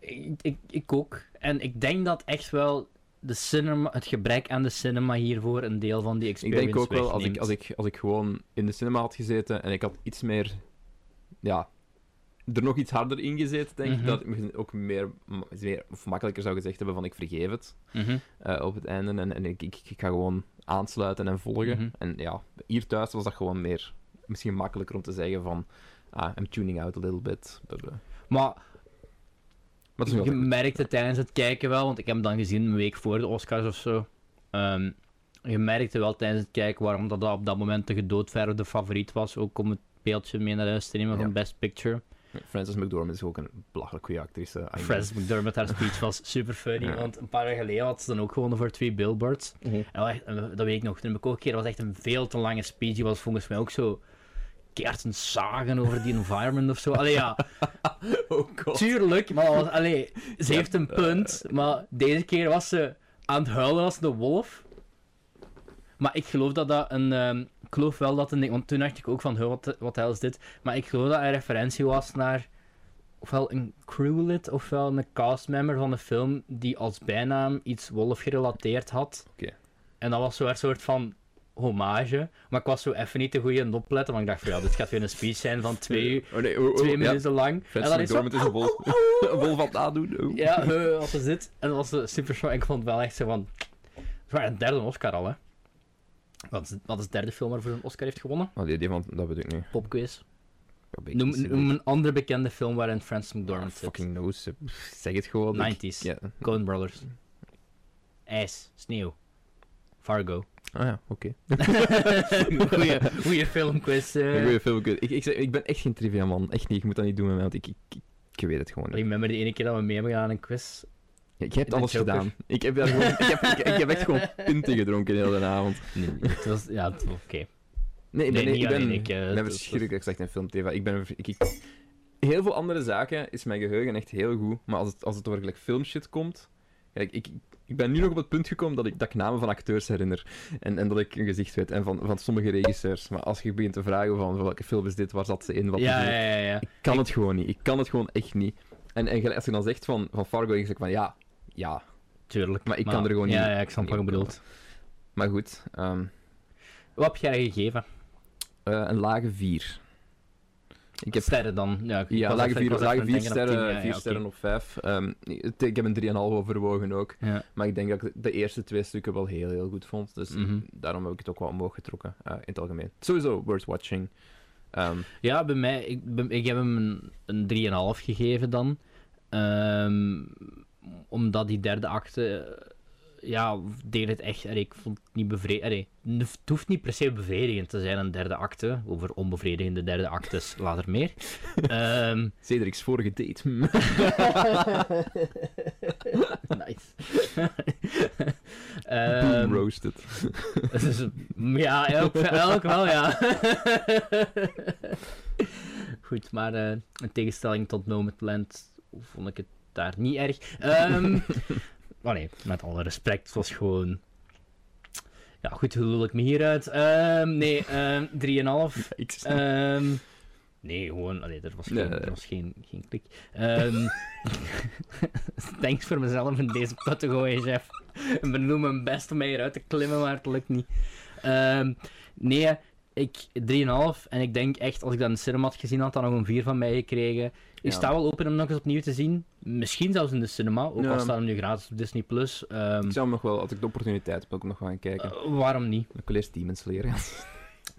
ik, ik, ik ook. En ik denk dat echt wel de cinema, het gebrek aan de cinema hiervoor een deel van die Ik experience denk ook wel, als ik, als, ik, als ik gewoon in de cinema had gezeten en ik had iets meer, ja, er nog iets harder in gezeten, denk Mhm. ik, dat ik misschien ook meer, meer, of makkelijker zou gezegd hebben van ik vergeef het Mhm. eh, op het einde. En, en ik, ik, ik ga gewoon aansluiten en volgen. Mhm. En ja, hier thuis was dat gewoon meer, misschien makkelijker om te zeggen van, ah, I'm tuning out a little bit. Maar maar je altijd merkte tijdens het kijken wel, want ik heb hem dan gezien een week voor de Oscars of zo. Ehm, je merkte wel tijdens het kijken waarom dat op dat moment de gedoodverfde favoriet was. Ook om het beeldje mee naar huis te nemen Ja. van Best Picture. Frances McDormand is ook een belachelijk goede actrice. Frances McDermott, haar speech was [LAUGHS] super funny. Ja. Want een paar jaar geleden had ze dan ook gewonnen voor twee billboards. Mhm. En dat weet ik nog. Toen heb ik ook een keer, dat was echt een veel te lange speech. Die was volgens mij ook zo een zagen over die environment of zo. Allee, ja, [LAUGHS] Oh god. tuurlijk, maar was, allee, ze Ja, heeft een eh, punt. Maar deze keer was ze aan het huilen als de wolf. Maar ik geloof dat dat een... ehm, ik geloof wel dat een... Want toen dacht ik ook van, "Huh, wat, wat hel is dit? Maar ik geloof dat een referentie was naar... Ofwel een crewlid, ofwel een castmember van de film die als bijnaam iets wolf gerelateerd had. Oké. En dat was zo een soort van hommage. Maar ik was zo even niet te goed in het opletten, want ik dacht van ja, dit gaat weer een speech zijn van twee, uur- [LAUGHS] Oh nee, oh, oh, twee ja. minuten lang. Francis en dan is zo, is [LAUGHS] een vol, een vol van het nadoen. Oh. ja, als ze zit. En dat was eh, super show. En ik vond het wel echt zo van... Het was een derde Oscar al, hè. Wat is, wat is de derde film waarvoor een Oscar heeft gewonnen? Oh, die, die van, dat weet ik niet. Popquiz. Ja, weet ik Noem, een andere bekende film waarin Francis McDormand zit. Fucking nose. Zeg het gewoon. Ik- 90s. Ja. Coen Brothers. IJs. Sneeuw. Fargo. Ah ja, oké. [LAUGHS] goeie, goeie filmquiz. eh. Goeie film. Ik, ik, ik, ik ben echt geen trivia man. Echt niet. Ik moet dat niet doen met mij, want ik, ik, ik, ik weet het gewoon niet. Remember de ene keer dat we mee hebben gedaan aan een quiz? Ja, je hebt alles Joker. gedaan. Ik heb, daar gewoon, ik, heb, ik, ik heb echt gewoon [LAUGHS] pinten gedronken de hele avond. Nee, het was... Ja, oké. Nee, ik ben, Nee, ik niet ben, ik, eh, ik het ben verschrikkelijk slecht in film-tv. Ik ben... Ik, ik- heel veel andere zaken is mijn geheugen echt heel goed. Maar als het, als het over filmshit komt... Kijk, ik, ik ben nu nog op het punt gekomen dat ik, dat ik namen van acteurs herinner. En, en dat ik een gezicht weet. En van, van sommige regisseurs. Maar als je begint te vragen van welke film is dit, waar zat ze in, wat Ja, is het? ja, ja, ja. Ik kan het gewoon niet. Ik kan het gewoon echt niet. En, en als je dan zegt van, van Fargo, ik zeg van ja, ja. Tuurlijk. Maar ik kan er gewoon ja, niet- Ja, ik snap wat je bedoelt. Maar goed, ehm, Wat heb jij gegeven? eh, een lage 4. Ik heb Sterren dan? Ja, ik Ja, was lage even- 4 ik was lage even vier op sterren, ja, vier ja, sterren op 5. Ehm, ik heb een 3,5 overwogen ook. Maar ik denk dat ik de eerste twee stukken wel heel, heel goed vond. Dus Mhm. daarom heb ik het ook wel omhoog getrokken, eh, in het algemeen. Sowieso worth watching. Ehm, Ja, bij mij, ik, bij- ik heb hem een, een 3,5 gegeven dan. Ehm, omdat die derde acte, ja, deed het echt, ik vond het niet bevredigend. Het hoeft niet per se bevredigend te zijn, een derde acte. Over onbevredigende derde actes [LAUGHS] later meer. Ehm, Cedric's vorige date. [LAUGHS] Nice. [LAUGHS] Boom roasted. Dus, ja, elk, elk wel, ja. Goed, maar eh in tegenstelling tot Nomadland vond ik het daar niet erg. Ehm maar nee, met alle respect, het was gewoon... Ja, goed, hoe lul ik me hieruit? Ehm nee, ehm [LAUGHS] 3,5. Ik Ehm nee, gewoon, allee, er was geen, Nee. er was geen, geen klik. Ehm [LAUGHS] thanks voor mezelf in deze put te gooien, chef. Ik bedoel mijn best om mij hieruit te klimmen, maar het lukt niet. Ehm, nee, ik 3,5. En ik denk echt, als ik dat in de cinema had gezien, had dat nog een 4 van mij gekregen. Ik sta wel open om nog eens opnieuw te zien. Misschien zelfs in de cinema, ook al staat hem nu gratis op Disney+. Plus. Ehm, Ik zou hem nog wel, als ik de opportuniteit heb, wil ik hem nog gaan kijken. eh, waarom niet? Ik wil eerst Demon Slayer gaan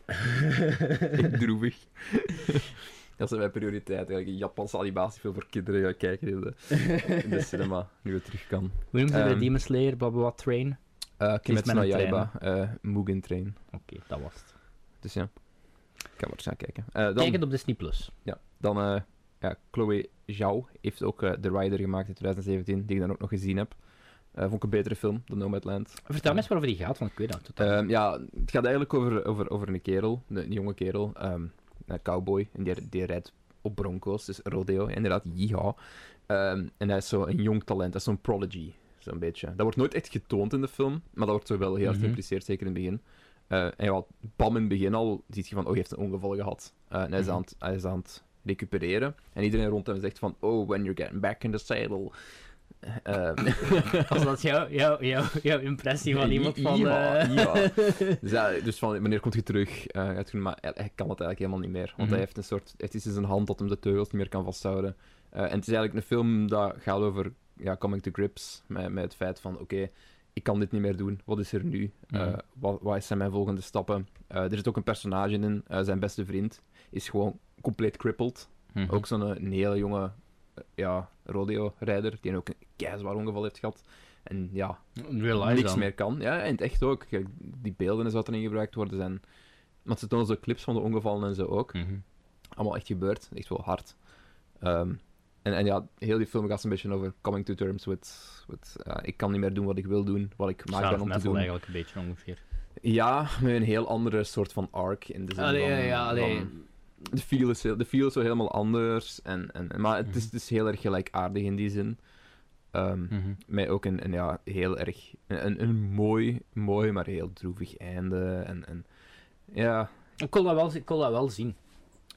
[LAUGHS] Echt droevig. Dat is mijn prioriteit. Eigenlijk een Japanse animatiefilm voor kinderen gaan kijken in de, in de cinema, nu het terug kan. Hoe noemen ze bij Ehm, Demon Slayer? Blablabla Train? Uh, Kimetsu met no Yaiba, eh, Mugen Train. Oké, dat was het. Dus ja, ik kan maar eens gaan kijken. Eh, dan, Kijk het op Disney+. Plus. ja, dan ja, Chloe Zhao heeft ook eh, The Rider gemaakt in 2017, die ik dan ook nog gezien heb. Eh, vond ik een betere film dan Nomadland. Vertel me eens waarover die gaat, want ik weet dat totaal. Ehm, ja, het gaat eigenlijk over, over, over een kerel, een, jonge kerel, ehm, een cowboy, en die, die rijdt op bronco's, dus rodeo, inderdaad, yeehaw. Ehm, en hij is zo een jong talent, hij is zo'n prodigy, zo'n beetje. Dat wordt nooit echt getoond in de film, maar dat wordt zo wel heel erg Mhm. geïmpliceerd, zeker in het begin. Eh, en ja, bam, in het begin al ziet je van, oh, hij heeft een ongeval gehad. Eh, en hij is, Mhm. aan het, hij is aan het recupereren. En iedereen rond hem zegt van, oh, when you're getting back in the saddle. Ehm, [LAUGHS] Als dat jouw jou, jou, jouw impressie van iemand van... Ja, eh, ja. [LAUGHS] Dus, ja, dus van, wanneer komt je terug? Heeft- maar hij, hij kan het eigenlijk helemaal niet meer. Want Mhm. hij heeft een soort... Het is in zijn hand dat hem de teugels niet meer kan vasthouden. Eh, en het is eigenlijk een film dat gaat over ja, coming to grips met, met het feit van... Oké, ik kan dit niet meer doen. Wat is er nu? Mhm. wat, wat zijn mijn volgende stappen? Er zit ook een personage in. zijn beste vriend is gewoon compleet crippled. Mhm. Ook zo'n eh, een hele jonge eh, ja, rodeo-rijder, die ook een keizwaar ongeval heeft gehad. En ja, niks dan. meer kan. Ja, in het echt ook. Kijk, die beelden en zo wat erin gebruikt worden zijn... Want ze tonen zo clips van de ongevallen en zo ook. Mhm. Allemaal echt gebeurd. Echt wel hard. Ehm, en, en ja, heel die film gaat een beetje over coming to terms with... with ik kan niet meer doen wat ik wil doen, wat ik maak ben om te doen. eigenlijk een beetje ongeveer. Ja, met een heel andere soort van arc in de zin Allee, van... ja, ja, allee. van- de feel is, heel- de feel is zo helemaal anders. En, en, maar het is, Mhm. het is heel erg gelijkaardig in die zin. Mhm. met ook een, een ja, heel erg... Een, een, een mooi, mooi, maar heel droevig einde. En, en ja, Ik kon dat wel, ik kon dat wel zien.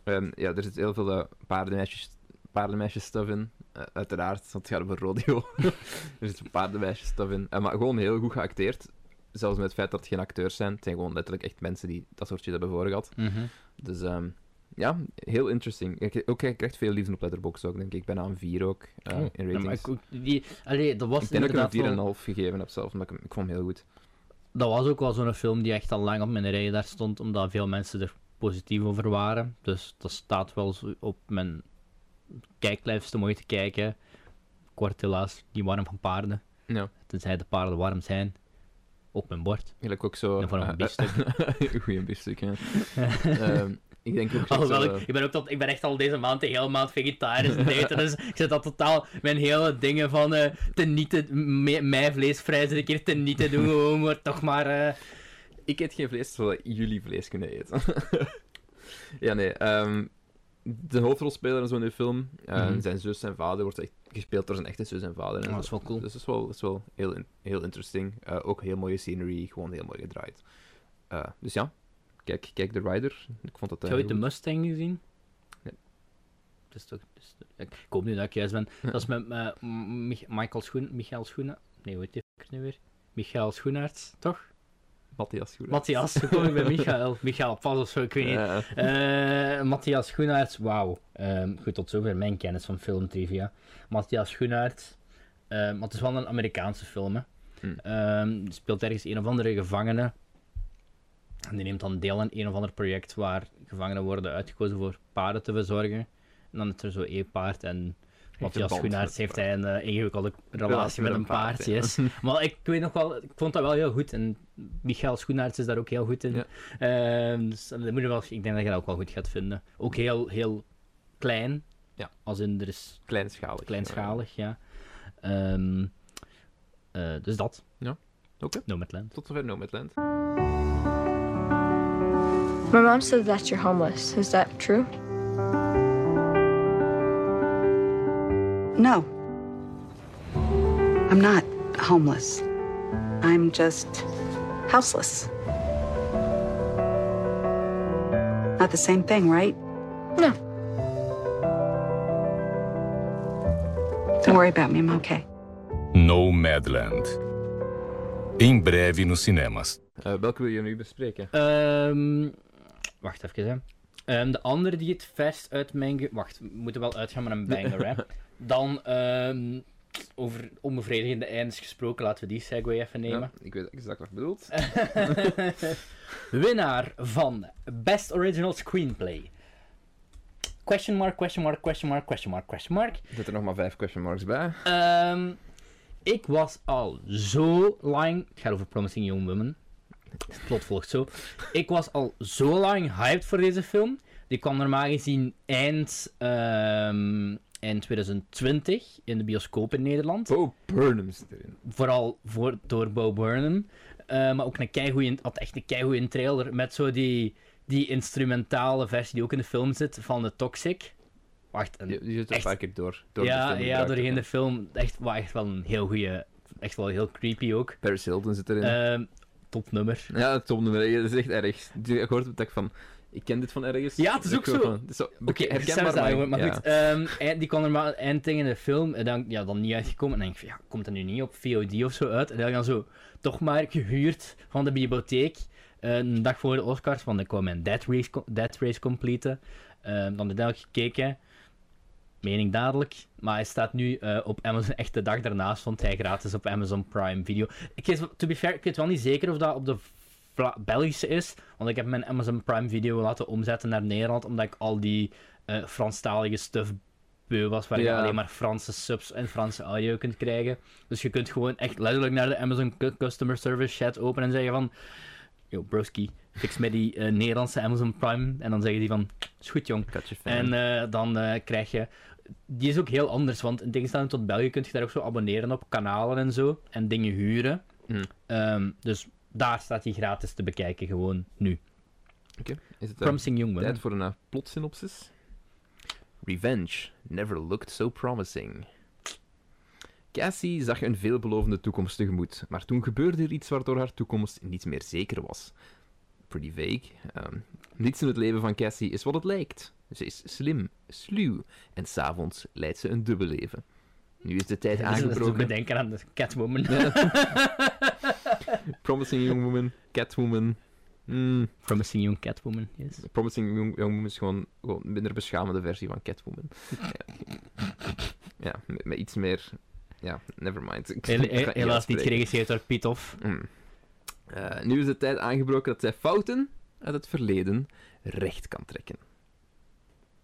ehm, ja, er zit heel veel eh, paardenmeisjes, paardenmeisjes stuff in. Eh, uiteraard, want het gaat over rodeo. [LAUGHS] er zit paardenmeisjes stuff in. Eh, maar gewoon heel goed geacteerd. zelfs met het feit dat het geen acteurs zijn. Het zijn gewoon letterlijk echt mensen die dat soort shit hebben voorgehad. Mhm. Dus ehm, ja, heel interesting. Ik, ook, ik krijg veel liefde op Letterboxd ook, denk ik. Bijna een 4 ook eh, Oh, in ja, ratings. maar ik, die, allee, dat was ik denk dat ik wel- een 4,5 gegeven heb zelf, omdat ik, ik vond hem heel goed. dat was ook wel zo'n film die echt al lang op mijn rij daar stond, omdat veel mensen er positief over waren. Dus dat staat wel op mijn kijklijst om ooit te kijken. Kort helaas, niet warm van paarden. Ja, Tenzij de paarden warm zijn. Op mijn bord. eigenlijk ook zo... En voor een eh, biefstuk. [LAUGHS] Een goeie biefstuk, ja. [LAUGHS] Ehm, ik denk ook zo... Alhoewel, ik, ik ben ook tot, ik ben echt al deze maand de hele maand vegetarisch en eten, dus ik zit dat totaal mijn hele dingen van eh te niet te, me- mij vleesvrij zit een keer te niet te doen, [LAUGHS] gewoon maar toch maar... eh, Ik eet geen vlees, zodat jullie vlees kunnen eten. [LAUGHS] ja, nee. ehm, de hoofdrolspeler in de film, eh, Mhm. zijn zus en vader, wordt echt gespeeld door zijn echte zus en vader. En Oh, dat is wel cool. Dus dat is wel, dat is wel heel, heel interesting. Eh, ook heel mooie scenery, gewoon heel mooi gedraaid. Eh, dus ja, kijk, kijk de Rider. Ik vond dat Heb eh, je ooit de. Mustang gezien? Nee. Dat is toch, dat is ik hoop nu dat ik juist ben. [LAUGHS] Dat is met Michael Schoen, Michael Schoenen. Nee, hoe heet die nu weer? Michael Schoenaerts, toch? Matthias Goede. Matthias, kom ik bij Michael? [LAUGHS] Michael Pas of zo, ik weet niet. Eh, Matthias Schoenaerts, wauw. Ehm, goed, tot zover mijn kennis van filmtrivia. Matthias Schoenaerts, maar het is wel een Amerikaanse film, hè. Hmm. Ehm, speelt ergens een of andere gevangene. En die neemt dan deel aan een of ander project waar gevangenen worden uitgekozen voor paarden te verzorgen. En dan is er zo één paard en Matthias Schoenaerts heeft hij een eh, ingewikkelde relatie met een paard, ja. yes. [LAUGHS] Maar ik weet nog wel, ik vond dat wel heel goed. En Michael Schoenaerts is daar ook heel goed in. Ja. Ehm, dus dat moet je wel, ik denk dat je dat ook wel goed gaat vinden. Ook heel, heel klein. Ja. Als in, er is Kleinschalig. kleinschalig, ja. Ehm, eh, dus dat. Oké. Nomadland. Tot zover Nomadland. My mom said that you're homeless. Is that true? No. I'm not homeless. I'm just houseless. Not the same thing, right? No. Don't worry about me. I'm okay. No Madland. Em breve nos cinemas. Eh, welke wil je nu bespreken? Ehm, wacht even, hè. Ehm, de andere die het verst uit mijn... Wacht, we moeten wel uitgaan met een [LAUGHS] banger, hè. Dan, ehm, over onbevredigende eindes gesproken, laten we die segue even nemen. Ja, ik weet exact wat je bedoelt. [LAUGHS] Winnaar van Best Original Screenplay. Question mark, question mark, question mark, question mark, question mark. Er zitten nog maar vijf question marks bij. Ehm, ik was al zo lang... Het gaat over Promising Young Women. Het plot volgt zo. Ik was al zo lang hyped voor deze film. Die kwam normaal gezien eind, ehm, eind 2020 in de bioscoop in Nederland. Bo Burnham zit erin. Vooral voor, door Bo Burnham. Eh, maar ook een keigoeie, had echt een keigoeie trailer met zo die, die instrumentale versie die ook in de film zit van de Toxic. Wacht, een Die, die zit er Echt? een paar keer door. door de ja, film ja, doorheen ja. de film. Echt, echt wel een heel goede. Echt wel heel creepy ook. Paris Hilton zit erin. Ehm topnummer. ja, het topnummer. Dat is echt erg. Ik hoorde het ik van... Ik ken dit van ergens. Ja, het is ook zo. van- het is zo Oké, herkenbaar maar, maar ja. goed. ehm, die kwam er maar eindding in de film. En dan, ja, dan niet uitgekomen. En dan denk ik, van, ja, komt dat nu niet op VOD of zo uit? En dan dan zo toch maar gehuurd van de bibliotheek. eh, een dag voor de Oscars, want ik kwam mijn Dead Race, Dead Race completen. Ehm, dan heb ik gekeken. Mening dadelijk. Maar hij staat nu eh, op Amazon. Echt de dag daarna stond hij gratis op Amazon Prime Video. Ik weet, to be fair, ik weet wel niet zeker of dat op de Belgische is. Want ik heb mijn Amazon Prime Video laten omzetten naar Nederland. Omdat ik al die eh Franstalige stuff beu was. Waar je alleen maar Franse subs en Franse audio kunt krijgen. Dus je kunt gewoon echt letterlijk naar de Amazon cu- Customer Service chat openen en zeggen van... Yo, broski, fix mij die eh, Nederlandse Amazon Prime. En dan zeggen die van... Is goed, jong. En dan krijg je. Die is ook heel anders, want in tegenstelling tot België kun je daar ook zo abonneren op kanalen en zo. En dingen huren. Hmm. Ehm, dus daar staat hij gratis te bekijken, gewoon nu. Oké. Is het eh, Promising Young tijd voor een uh, plotsynopsis? Revenge never looked so promising. Cassie zag een veelbelovende toekomst tegemoet, maar toen gebeurde er iets waardoor haar toekomst niet meer zeker was. Pretty vague. Ehm, niets in het leven van Cassie is wat het lijkt. Ze is slim, sluw en s'avonds leidt ze een dubbel leven. Nu is de tijd aangebroken. bedenken aan de Catwoman. [LAUGHS] Promising Young Woman, Catwoman. Mm, Promising Young Catwoman, yes. Promising Young, Young Woman is gewoon, gewoon een minder beschamende versie van Catwoman. [LAUGHS] ja, ja met, met iets meer... Ja, never mind. Ik Hel- kan het he- helaas niet geregisseerd door Piet Hoff. Mm. Eh, nu is de tijd aangebroken dat zij fouten uit het verleden recht kan trekken.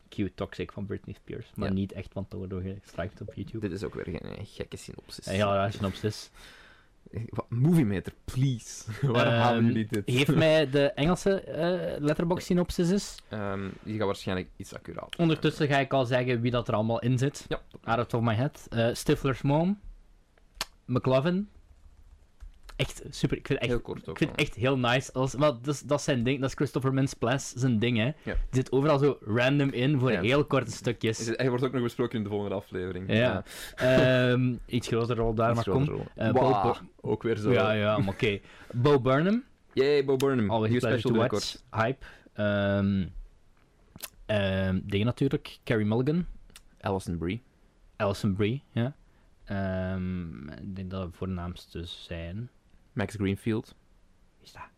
Cute Toxic van Britney Spears. Maar Ja. niet echt, want dat wordt door gestrikt op YouTube. Dit is ook weer geen eh, gekke synopsis. Eh, Ja, ja, synopsis. Wat, Movie Meter, please. [LAUGHS] Waar Ehm, halen jullie dit? Geef mij [LAUGHS] de Engelse eh letterbox synopsis. Ehm, die gaat waarschijnlijk iets accuraat. Ondertussen ga ik al zeggen wie dat er allemaal in zit. Ja. Out of my head. Eh, Stifler's mom. McLovin. Echt super. Ik vind het echt, Heel kort ook. ik vind het echt heel nice. Als, maar dat, is, dat is zijn ding. Dat is Christopher Mintz-Plasse zijn ding, hè. Ja. Die zit overal zo random in voor Ja. heel korte Is stukjes. het- Hij wordt ook nog besproken in de volgende aflevering. Ja. Ehm, iets grotere rol daar, maar Iets kom. grotere rol. Eh, ook weer zo. Ja, ja, maar oké. [LAUGHS] Bo Burnham. Yay, Bo Burnham. Always special to watch. Hype. Ehm dingen natuurlijk. Carrie Mulligan. Alison Brie. Alison Brie, ja. Ik denk dat voornaamste zijn. Max Greenfield. Wie is dat?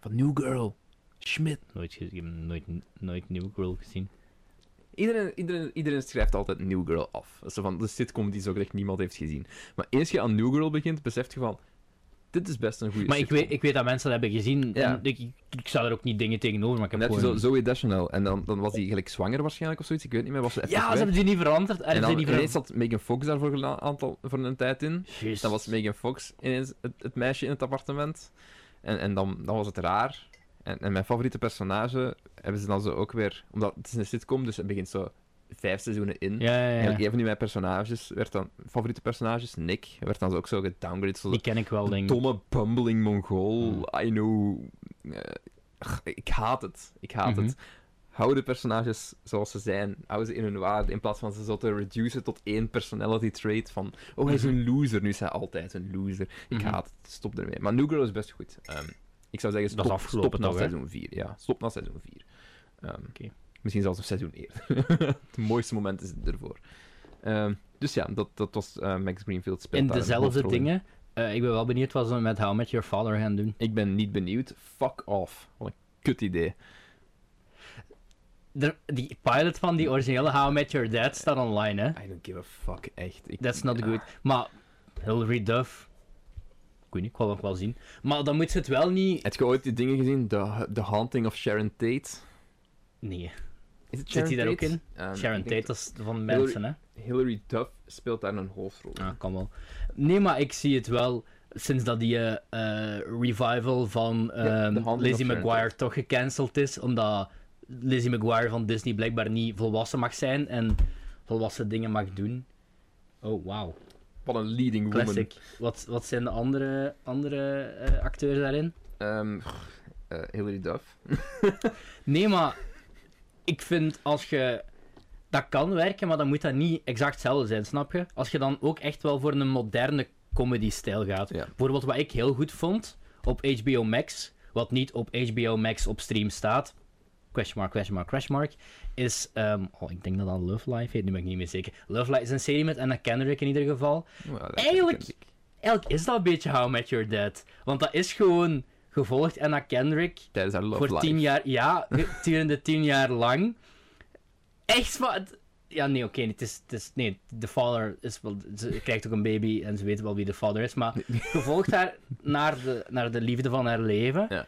Van New Girl. Schmidt. Nooit gezien, ik heb nooit, nooit New Girl gezien. Iedereen, iedereen, iedereen schrijft altijd New Girl af. Zo van de sitcom die zo echt niemand heeft gezien. Maar eens je aan New Girl begint, beseft je van... Dit is best een goede Maar ik weet, ik weet dat mensen dat hebben gezien. Ja. En ik, ik, zou er ook niet dingen tegenover, maar ik En heb gewoon... zo Zoe Deschanel. En dan, dan was hij gelijk zwanger waarschijnlijk of zoiets. Ik weet niet meer. Was ze even ja, ze hebben die niet veranderd. En Hebben dan niet ineens zat Megan Fox daar voor een aantal, voor een tijd in. Juist. Dan was Megan Fox ineens het, het meisje in het appartement. En, en dan, dan was het raar. En, en mijn favoriete personage hebben ze dan zo ook weer... Omdat het is een sitcom, dus het begint zo vijf seizoenen in. Ja, ja, ja. Eigenlijk een van die mijn personages werd dan... Favoriete personages, Nick, werd dan ook zo gedowngraded. Zo Die ken ik wel, denk ik. domme, bumbling Mongool. Hmm. I know. Eh, ik haat het. Ik haat Mhm. het. Hou de personages zoals ze zijn. Hou ze in hun waarde. In plaats van ze zo te reducen tot één personality trait. Van, oh, hij is een loser. Nu is hij altijd een loser. Ik Mhm. haat het. Stop ermee. Maar New Girl is best goed. Ehm, ik zou zeggen, Dat is stop, stop na seizoen 4. Ja, stop na seizoen 4. Ehm, Oké. Misschien zelfs een seizoen eerder. [LAUGHS] het mooiste moment is ervoor. Ehm, dus ja, dat, dat was eh, Max Greenfield. speelt In dezelfde dingen. Eh, ik ben wel benieuwd wat ze met How Met Your Father gaan doen. Ik ben niet benieuwd. Fuck off. Wat een kut idee. Er- die pilot van die originele How I Met Your Dad staat online, hè. I don't give a fuck, echt. Ik, That's not ja. good. Maar Hilary Duff... Ik weet niet, ik wil nog wel zien. Maar dan moet ze het wel niet... Heb je ooit die dingen gezien? The, The Haunting of Sharon Tate? Nee. Zit die daar ook in? Ehm, Sharon Tate, is van mensen, hè. dat Hilary Duff speelt daar een hoofdrol. Ah, kan wel. Nee, maar ik zie het wel sinds dat die eh, eh, revival van Ja, ehm Lizzie McGuire toch gecanceld is, omdat Lizzie McGuire van Disney blijkbaar niet volwassen mag zijn en volwassen dingen mag doen. Oh, wauw. Wat een leading woman. Classic. Wat, wat zijn de andere, andere eh, acteurs daarin? Ehm, eh, Hilary Duff. [LAUGHS] Nee, maar ik vind als je... Dat kan werken, maar dan moet dat niet exact hetzelfde zijn, snap je? Als je dan ook echt wel voor een moderne comedy-stijl gaat. Ja. Bijvoorbeeld wat ik heel goed vond op HBO Max, wat niet op HBO Max op stream staat, question mark, question mark, question mark, is, ehm, oh, ik denk dat dat Love Life heet, nu ben ik niet meer zeker. Love Life is een serie met Anna Kendrick in ieder geval. Eigenlijk- is dat een beetje How I Met Your Dad. Want dat is gewoon gevolgd Anna Kendrick Tijdens haar Love voor tien jaar, ja, gedurende tien jaar lang. Echt wat. Ja, nee, oké, het is, het is, nee, de vader is wel, ze krijgt ook een baby en ze weet wel wie de vader is, maar [LAUGHS] gevolgd haar naar de, naar de liefde van haar leven. Ja.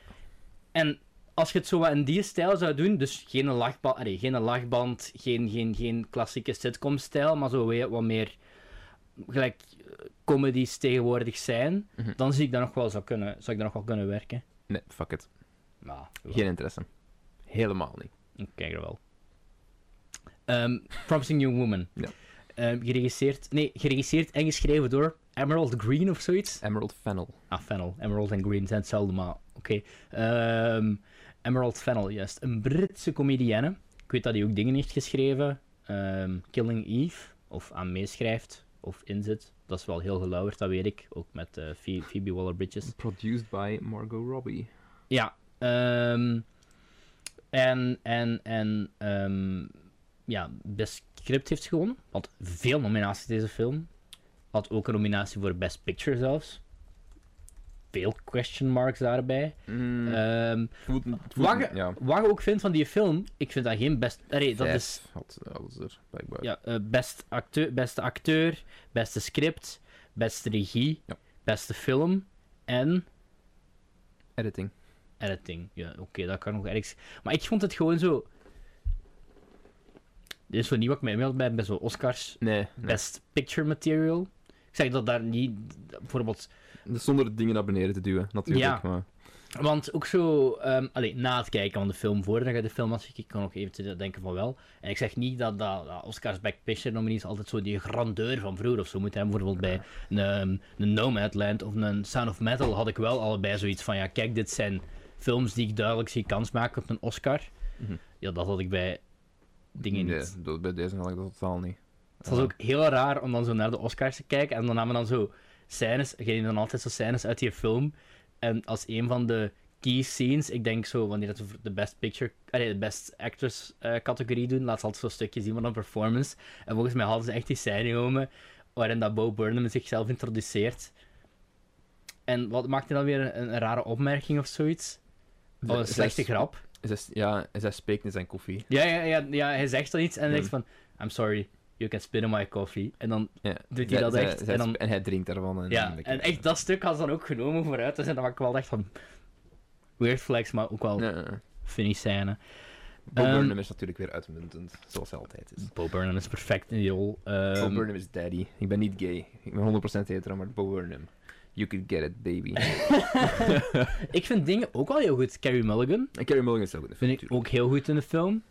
En als je het zo wat in die stijl zou doen, dus geen lachband, allee, geen, lachband geen, geen, geen klassieke sitcom-stijl, maar zo wat meer gelijk eh, comedies tegenwoordig zijn, Mhm. dan zie ik dat nog wel zou, kunnen, zou ik dat nog wel kunnen werken. Nee, fuck it. Geen interesse. Helemaal niet. ik kijk er wel. Ehm, Promising Young Woman. Ja. Ehm, geregisseerd, nee, geregisseerd en geschreven door Emerald Green of zoiets. Emerald Fennel. Ah, Fennel. Emerald en Green zijn hetzelfde, maar oké. Ehm, Emerald Fennel, juist. Een Britse comedienne. Ik weet dat hij ook dingen heeft geschreven. Killing Eve, of aan meeschrijft, of inzit. Dat is wel heel gelauwerd, dat weet ik. Ook met Phoe- Phoebe Waller-Bridges. Produced by Margot Robbie. Ja. ehm, en, en, en, ehm, ja, best script heeft gewonnen. Had veel nominaties deze film. Had ook een nominatie voor Best Picture zelfs. Veel question marks daarbij. Mm, Ehm, wat, ja, wat ook vindt van die film, ik vind dat geen best... Allee, dat vijf is had, ze er, blijkbaar. ja, eh, best acteur, beste acteur, beste script, beste regie, Ja. beste film en Editing. editing. Ja, oké, dat kan nog ergens. Maar ik vond het gewoon zo. Dit is zo niet wat ik mij inbeeld bij, bij zo'n Oscars Nee, nee. Best Picture Material. Ik zeg dat daar niet, bijvoorbeeld, Zonder dingen naar beneden te duwen, natuurlijk. Ja. Maar... want ook zo, ehm allee, na het kijken van de film, voordat je de film had gekeken, kan ik nog even denken van wel. En ik zeg niet dat, dat, dat Oscars Best Picture nominees altijd zo die grandeur van vroeger of zo moeten hebben. Bijvoorbeeld bij een, een Nomadland of een Sound of Metal had ik wel allebei zoiets van, ja kijk, dit zijn films die ik duidelijk zie kans maken op een Oscar. Mhm. Ja, dat had ik bij dingen Nee, niet. dat- bij deze had ik dat totaal niet. Het was ook heel raar om dan zo naar de Oscars te kijken en dan namen dan zo scènes, gingen dan altijd zo scènes uit die film. En als een van de key scenes, ik denk zo, wanneer dat we de Best Picture, allee, de Best Actress eh, categorie doen, laat ze altijd zo'n stukje zien van een performance. En volgens mij hadden ze echt die scène genomen waarin dat Bo Burnham zichzelf introduceert. En wat maakte dan weer een, een rare opmerking of zoiets? Oh, een slechte grap. ja, en zij spreekt in zijn koffie. Ja, ja, ja, ja, hij zegt dan iets en hij zegt van, I'm sorry, you can spit in my coffee. En dan Ja. Doet hij dat echt? En dan- hij drinkt daarvan. En Ja, en echt dat stuk had ze dan ook genomen vooruit. Dus en dat was ik wel echt van... Weird flex, maar ook wel Ja, funny scène. Bo Ehm, Burnham is natuurlijk weer uitmuntend, zoals hij altijd is. Bo Burnham is perfect in die rol. Ehm, Bo Burnham is daddy. Ik ben niet gay. Ik ben 100% hetero, maar Bo Burnham. You could get it, baby. [LAUGHS] ik vind dingen ook wel heel goed. Carrie Mulligan en Carrie Mulligan is ook goed. vind ik ook heel goed in de film.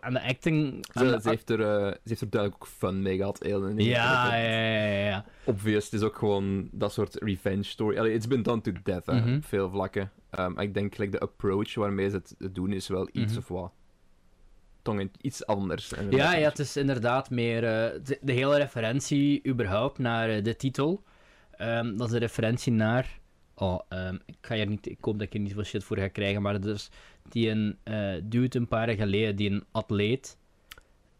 Aan de acting... Ze, de ze, heeft er, eh, ze heeft er duidelijk ook fun mee gehad. Ja, ja, ja, ja, ja. Obvious, het is ook gewoon dat soort revenge story. Allee, it's been done to death, Mhm. op veel vlakken. Maar ik denk, like, de approach waarmee ze het doen is wel iets Mhm. of wat. Tong iets anders. Ja, ja, het is inderdaad meer eh, de, de hele referentie überhaupt naar eh, de titel. Ehm, dat is een referentie naar. Oh, ehm, ik ga hier niet. Ik hoop dat ik er niet veel shit voor ga krijgen. Maar dus die een eh dude een paar jaar geleden, die een atleet,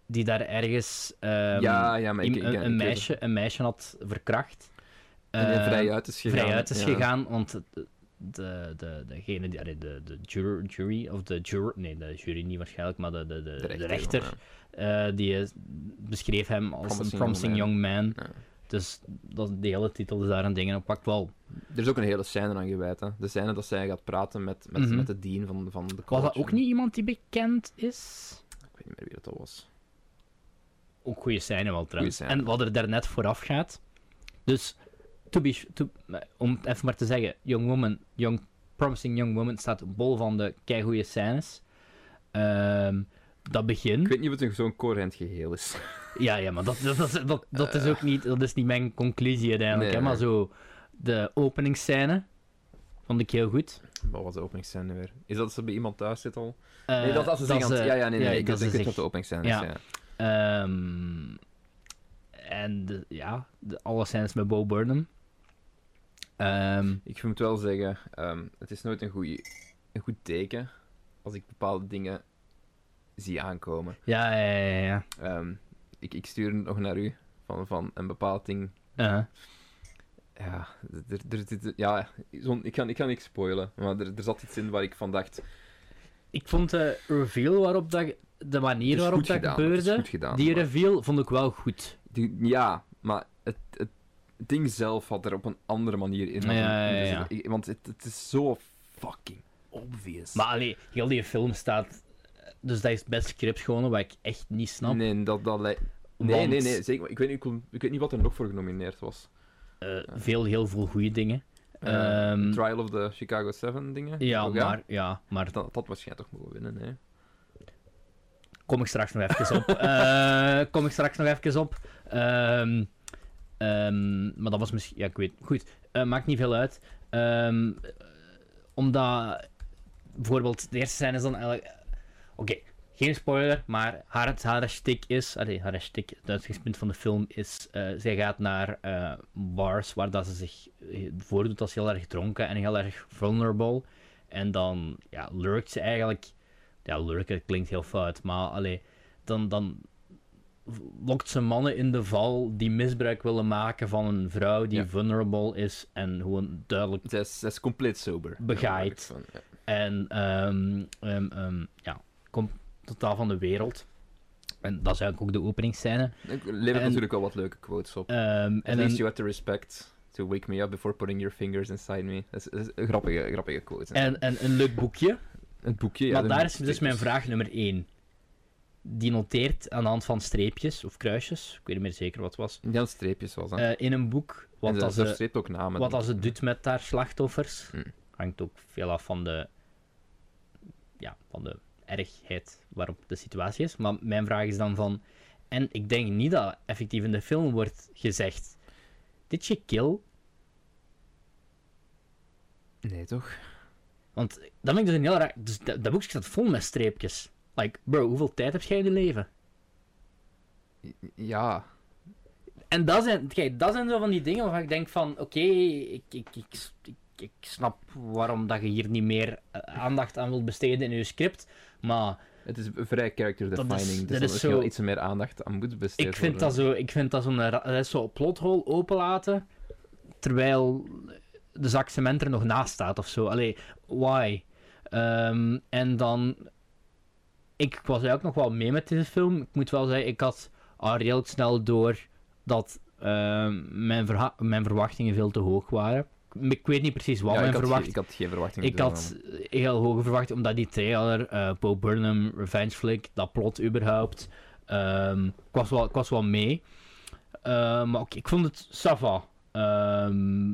die daar ergens ehm, ja, ja, maar ik, iem- ik, een, een meisje, een meisje had verkracht. En hij Ehm, vrij uit is gegaan. is ja. gegaan, want de, de, de, degene die, de, de jur- jury, of de juror, nee, de jury niet waarschijnlijk, maar de, de, de, de rechter, eh, die eh, beschreef hem als Promising een promising young young man. Dus dat, de hele titel is daar een ding op pakt wel. Er is ook een hele scène aan gewijd. Hè. De scène dat zij gaat praten met, met, Mhm. met de dean van, van de Was college. dat ook niet iemand die bekend is? Ik weet niet meer wie dat was. Ook goede scène wel trouwens. scène. En wat er daarnet vooraf gaat. Dus, to be, to, om het even maar te zeggen, Young Woman, young, Promising Young Woman staat bol van de keigoede scènes. Ehm, dat begin. Ik weet niet of het een zo'n coherent geheel is. Ja, ja, maar dat, dat, dat, dat, is ook niet, dat is niet mijn conclusie uiteindelijk. Nee, hè, maar zo, de openingsscène vond ik heel goed. Wat was de openingsscène weer? Is dat ze bij iemand thuis zit al? Eh, nee, dat, dat ze zich ze- Ja, ja, nee, nee. ik dat denk de openingsscène ja. is, ja. Ehm, en de, ja, de, alle scènes met Bo Burnham. Ehm, Ik moet wel zeggen, ehm, het is nooit een, goeie, een goed teken als ik bepaalde dingen zie aankomen. ja, ja, ja, ja. Ehm, ik, ik stuur nog naar u van, van een bepaald ding. Uh, Ja, er, er, ja ik, kan, ik kan niks spoilen, maar er, er zat iets in waar ik van dacht. ik vond de reveal waarop dat, de manier waarop dat gedaan, gebeurde, gedaan, die maar- reveal vond ik wel goed. Die- ja, maar het, het ding zelf had er op een andere manier in. Ja, ja, ja, Want het, het is zo fucking obvious. Maar allee, heel die film staat... Dus dat is best script gewoon, wat ik echt niet snap. Nee, dat, dat lij- nee, Want, nee, nee, zeker. Ik weet, niet, ik, weet niet wat er nog voor genomineerd was. eh, veel, heel veel goede dingen. Eh, Ehm, Trial of the Chicago 7 dingen. ja, Ook, maar, ja, maar Dat, dat waarschijnlijk toch mogen winnen, hè. kom ik straks nog even op. [LAUGHS] Eh, kom ik straks nog even op. Ehm, maar dat was misschien... Ja, ik weet... Goed, maakt niet veel uit. Omdat... Bijvoorbeeld, de eerste scène is dan eigenlijk... Oké, geen spoiler, maar haar, haar stick is... Allee, haar stick, het uitgangspunt van de film is... eh, zij gaat naar eh, bars waar dat ze zich eh, voordoet als heel erg dronken en heel erg vulnerable. En dan ja, lurkt ze eigenlijk ja, lurken klinkt heel fout, maar allee, dan, dan lokt ze mannen in de val die misbruik willen maken van een vrouw die Ja. vulnerable is en gewoon duidelijk Zij is, is compleet sober. Begaaid. Van, ja. en ehm, ja, komt totaal van de wereld. En dat is eigenlijk ook de openingsscène. Ik levert En- natuurlijk al wat leuke quotes op. Ehm, At en least dan, you had the respect to wake me up before putting your fingers inside me. Dat is, dat is een grappige, grappige quote. en, en een leuk boekje. het boekje, ja. maar daar is dus mijn vraag nummer 1. Die noteert aan de hand van streepjes of kruisjes, ik weet niet meer zeker wat het was, Ja, streepjes was dat. eh, in een boek wat, als ze streept ook namen. wat als het doet met haar slachtoffers. Hm. Hangt ook veel af van de, ja, van de ergheid waarop de situatie is. Maar mijn vraag is dan van... En ik denk niet dat effectief in de film wordt gezegd... Did je kill? Nee, toch? Want dat vind ik dus een heel raar... Dus dat, dat boekje staat vol met streepjes. Like, bro, hoeveel tijd heb jij in je leven? Ja. En dat zijn, kijk, dat zijn zo van die dingen waarvan ik denk van... Oké, ik, ik, ik, ik, ik snap waarom dat je hier niet meer eh, aandacht aan wilt besteden in je script. Maar Het is vrij character Dat is- defining. dat dus is er misschien zo- iets meer aandacht aan moet besteed ik vind dat zo... Ik vind dat zo'n... Dat is zo plothol openlaten, terwijl de zak cement er nog naast staat of zo. Allee, why? Ehm, en dan... Ik was eigenlijk nog wel mee met deze film. Ik moet wel zeggen, ik had al redelijk snel door dat ehm, mijn, mijn verwachtingen veel te hoog waren. Ik weet niet precies wat ja, mijn ik, had, ik had geen verwachtingen. Ik had heel hoge verwachtingen, omdat die trailer, eh Bo Burnham, Revenge Flick, dat plot überhaupt, ehm, ik, was wel, ik was wel mee. Eh, maar ook, ik vond het sava. Ehm,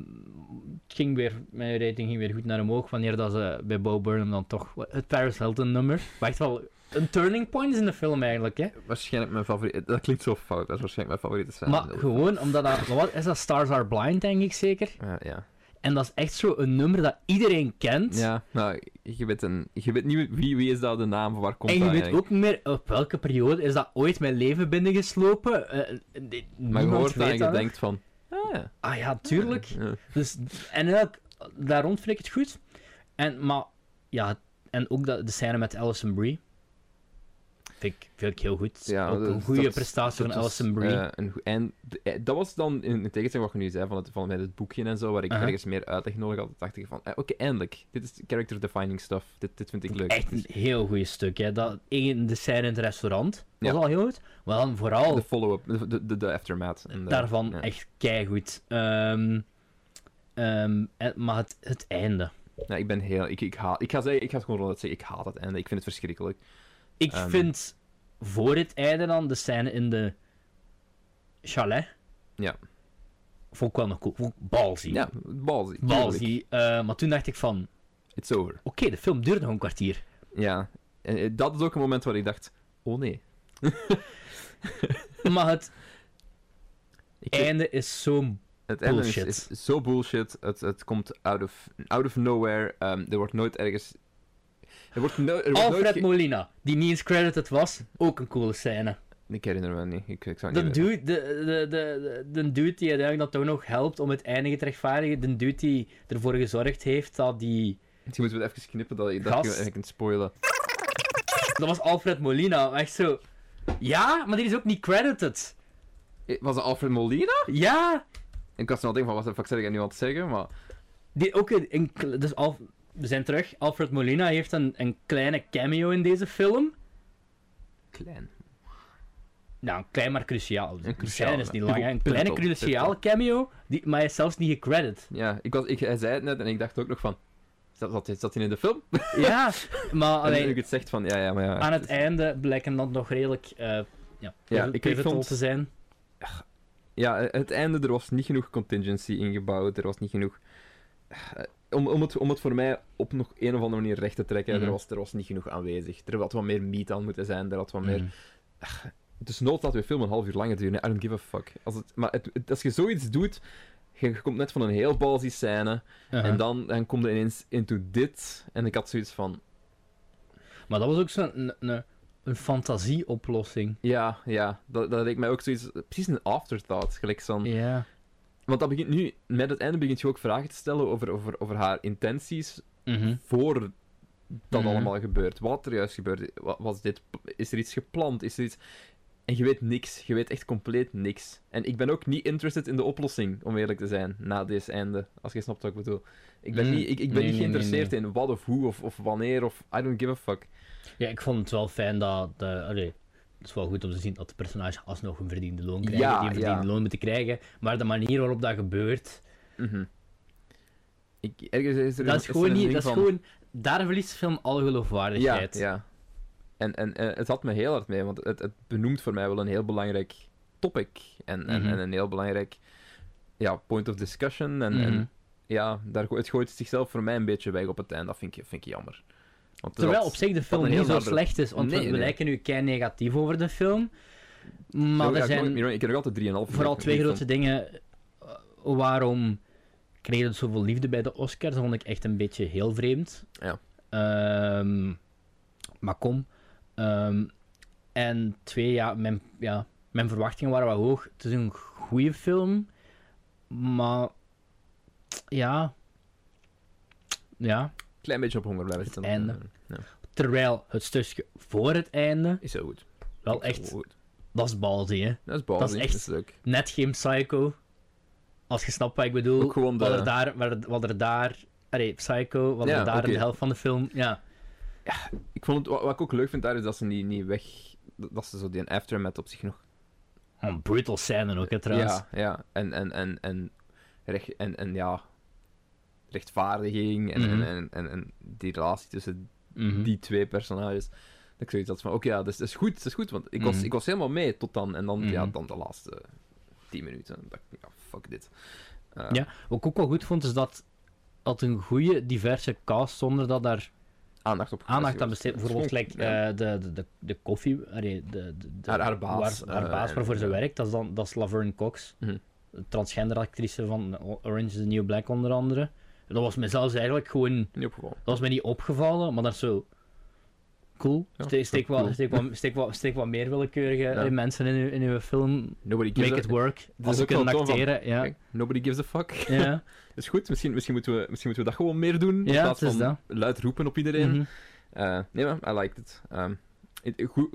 het ging weer, mijn rating ging weer goed naar omhoog wanneer dat ze bij Bo Burnham dan toch het Paris Hilton nummer, wat echt wel een turning point is in de film eigenlijk, hè. Waarschijnlijk mijn favoriet. Dat klinkt zo fout. Dat is waarschijnlijk mijn favoriete scène. Maar gewoon omdat dat, wat is dat, Stars Are Blind denk ik zeker? Ja, ja. En dat is echt zo een nummer dat iedereen kent. Ja, nou, je weet, een, je weet niet wie, wie is dat de naam, van waar komt En je dat weet eigenlijk? ook niet meer op welke periode is dat ooit mijn leven binnengeslopen. Eh, eh, Maar je hoort dat en je denkt van... Ah ja. Ah ja, tuurlijk. Ja. Dus, en eigenlijk, daar rond vind ik het goed. En, maar, ja, en ook dat, de scène met Alison Brie. Vind ik, vind ik heel goed. Ja, ook een goede prestatie van Alison Brie. een en eh, dat was dan, in, in tegenstelling wat je nu zei, van, het, van met het boekje en zo, waar ik ergens meer uitleg nodig had, dacht ik van, eh, oké, eindelijk. Dit is character-defining stuff. Dit, dit vind ik leuk. Echt een heel goed stuk. Hè. Dat, één, de scène in het restaurant was Ja. al heel goed. Maar dan vooral De follow-up, de, de, de, aftermath. En de- daarvan ja. echt keigoed. Ehm ehm, en- maar het, het einde. Ja, ik ben heel... Ik, ik, haat, ik ga zeggen, ik ga het gewoon ronduit zeggen, ik haat het einde. Ik vind het verschrikkelijk. Ik Ehm. vind voor het einde dan de scène in de chalet. Ja. Vond ik wel nog cool. Vond balzie. Ja, tuurlijk. balzie. Eh, maar toen dacht ik van, It's over. oké, de film duurt nog een kwartier. Ja. En eh, dat is ook een moment waar ik dacht, oh nee. [LAUGHS] maar het [LAUGHS] Ik einde is zo... Het einde is zo bullshit. Het, het komt out of, out of nowhere. Ehm, er wordt nooit ergens. Er wordt, no, er wordt nooit. Alfred Molina, die niet eens credited was, ook een coole scène. Ik herinner me niet. Ik, ik zou De het niet dude, de, de, de, de, de dude die uiteindelijk dat toch nog helpt om het einde te rechtvaardigen. De dude die ervoor gezorgd heeft dat die... Misschien moeten we het even knippen dat, je- dat Gast. je ik kunt spoilen. Dat was Alfred Molina. Echt zo... Ja, maar die is ook niet credited. Eh, Was het Alfred Molina? Ja! Ik was nog denken van wat de fuck zeg ik nu aan het zeggen, maar. Die ook een, dus Al, we zijn terug. Alfred Molina heeft een, een kleine cameo in deze film. Klein. Nou, klein maar cruciaal. Een cruciaal, is niet lang, hè. Een kleine cruciale cameo, die, maar hij is zelfs niet gecredit. Ja, ik was, ik, hij zei het net en ik dacht ook nog van. Zat, zat, zat hij in de film? [LAUGHS] Ja, maar [LAUGHS] alleen, ik het zegt van ja, ja, maar ja. aan het einde blijken dat nog redelijk eh ja, Ja, ik- vond- te zijn. Ja, het einde, er was niet genoeg contingency ingebouwd. Er was niet genoeg. eh, Om, om, het, om het voor mij op nog een of andere manier recht te trekken, Mhm. er, was, er was niet genoeg aanwezig. Er had wat meer meat aan moeten zijn. Er had wat meer. Mhm. Dus nood dat we film een half uur langer duren. I don't give a fuck. Als, het, maar het, het- als je zoiets doet, je komt net van een heel ballsy scène, en dan, dan kom je ineens into dit, en ik had zoiets van, Maar dat was ook zo'n een, fantasieoplossing. ja, ja, dat, dat leek mij ook zoiets, precies een afterthought, gelijk van, Ja. Want dat begint nu, met het einde begint je ook vragen te stellen over, over, over haar intenties Mhm. voor dat Mhm. allemaal gebeurt. Wat er juist gebeurt. Wa- Was dit, is er iets gepland? Is er iets... En je weet niks. Je weet echt compleet niks. En ik ben ook niet interested in de oplossing, om eerlijk te zijn, na deze einde. Als je snapt wat ik bedoel. Ik ben Mm, niet, ik, ik ben nee, niet nee, geïnteresseerd nee. in wat of hoe of, of wanneer of I don't give a fuck. Ja, ik vond het wel fijn dat... De, allee, het is wel goed om te zien dat de personages alsnog een verdiende loon krijgen. Ja, die een verdiende ja. loon moeten krijgen. Maar de manier waarop dat gebeurt... Mhm. Ik, ergens is er Dat een- is gewoon niet... Dat is gewoon... Daar verliest de film alle Ja, geloofwaardigheid. ja. En, en eh, het had me heel hard mee, want het, het benoemt voor mij wel een heel belangrijk topic. En, en, Mhm. en een heel belangrijk ja, point of discussion. En, Mhm. en ja, daar, het gooit zichzelf voor mij een beetje weg op het einde. Dat vind ik, vind ik jammer. Want er Terwijl op zich de film niet zo slecht is. Want we- Nee, we nee. lijken nu kei negatief over de film. Maar Ja, er zijn... meer- Ik heb nog altijd 3,5. Vooral twee grote dingen. eh, Waarom kreeg het zoveel liefde bij de Oscars? Dat vond ik echt een beetje heel vreemd. Ja. Ehm, maar kom. Ehm, en twee, ja mijn, ja, mijn verwachtingen waren wel hoog. Het is een goede film, maar ja. Ja, Klein beetje op honger blijven Het zitten. einde. Eh, Ja. terwijl het stukje voor het einde Is heel goed. wel echt, goed. dat is balzie, hè. Dat is ballsy, Dat is echt- Dat is leuk. net geen Psycho. Als je snapt wat ik bedoel. Ook gewoon de- wat, er daar, wat, er, daar. Allee, Psycho, wat Ja, er daar in de helft van de film. Ja. Ik vond het, wat, ik ook leuk vind daar is dat ze niet, niet weg. Dat ze zo die aftermath op zich nog Een brutal scène ook, hè, trouwens. Ja, ja. En, en, en, en, recht, en, en ja, rechtvaardiging en, Mhm. en, en, en, en die relatie tussen Mhm. die twee personages. Dat ik zoiets had van, oké, ja, dat is, dat is goed, dat is goed, want ik was, Mhm. ik was helemaal mee tot dan. En dan, ja, dan de laatste tien minuten. Dan dacht ik, ja, fuck dit. Eh, Ja. Wat ik ook wel goed vond, is dat dat een goede, diverse cast, zonder dat daar Aandacht op aandacht aan besteed. Bijvoorbeeld, Ja. eh, de, de, de, de koffie, allee, de, de, de- Haar- haar baas, waar- haar eh, baas waarvoor ze werkt, dat is, dan, dat is Laverne Cox. De transgender actrice van Orange is the New Black, onder andere. Dat was mezelf eigenlijk gewoon Niet opgevallen. Dat was mij niet opgevallen, maar dat is zo cool. Ja, Steek, steek, cool. wat, steek, wat, steek, wat, steek wat meer willekeurige Ja. eh, mensen in uw, in uw film. Nobody gives Make a, it work. [LAUGHS] Als ze kunnen van- acteren, ja. Kijk, nobody gives a fuck. ja. [LAUGHS] is goed, misschien, misschien, moeten we, misschien moeten we dat gewoon meer doen. in plaats van dat. luid roepen op iedereen. Mhm. Eh, nee, maar I liked it. Um,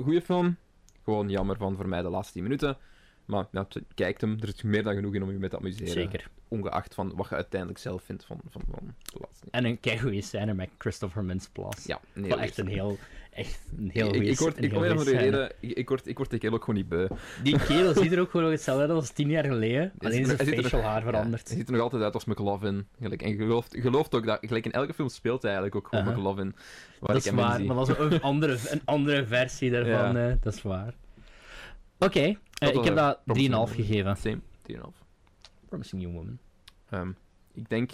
goede film. Gewoon jammer van voor mij de laatste 10 minuten. Maar t- kijkt hem. Er is meer dan genoeg in om je mee te amuseren. Zeker. Ongeacht van wat je uiteindelijk zelf vindt van, van, van de laatste. En een keigoede scène met Christopher Mintz-Plasse. Ja, nee. Echt een heel, echt een heel ik, ik, word, ik, reden, ik, word, ik word kerel ook gewoon niet beu. Die kerel [LAUGHS] ziet er ook gewoon hetzelfde uit als tien jaar geleden. Alleen zijn facial haar veranderd. hij ziet er nog altijd uit als McLovin. Gelijk, en gelooft, gelooft ook dat, gelijk in elke film speelt hij eigenlijk ook gewoon Uh-huh. McLovin. Dat is waar, maar dat is een [LAUGHS] andere, een andere versie daarvan. Eh, dat is waar. Oké, ik was heb dat 3,5 promising gegeven. Same, 3,5. Promising Young Woman. Ehm, ik denk,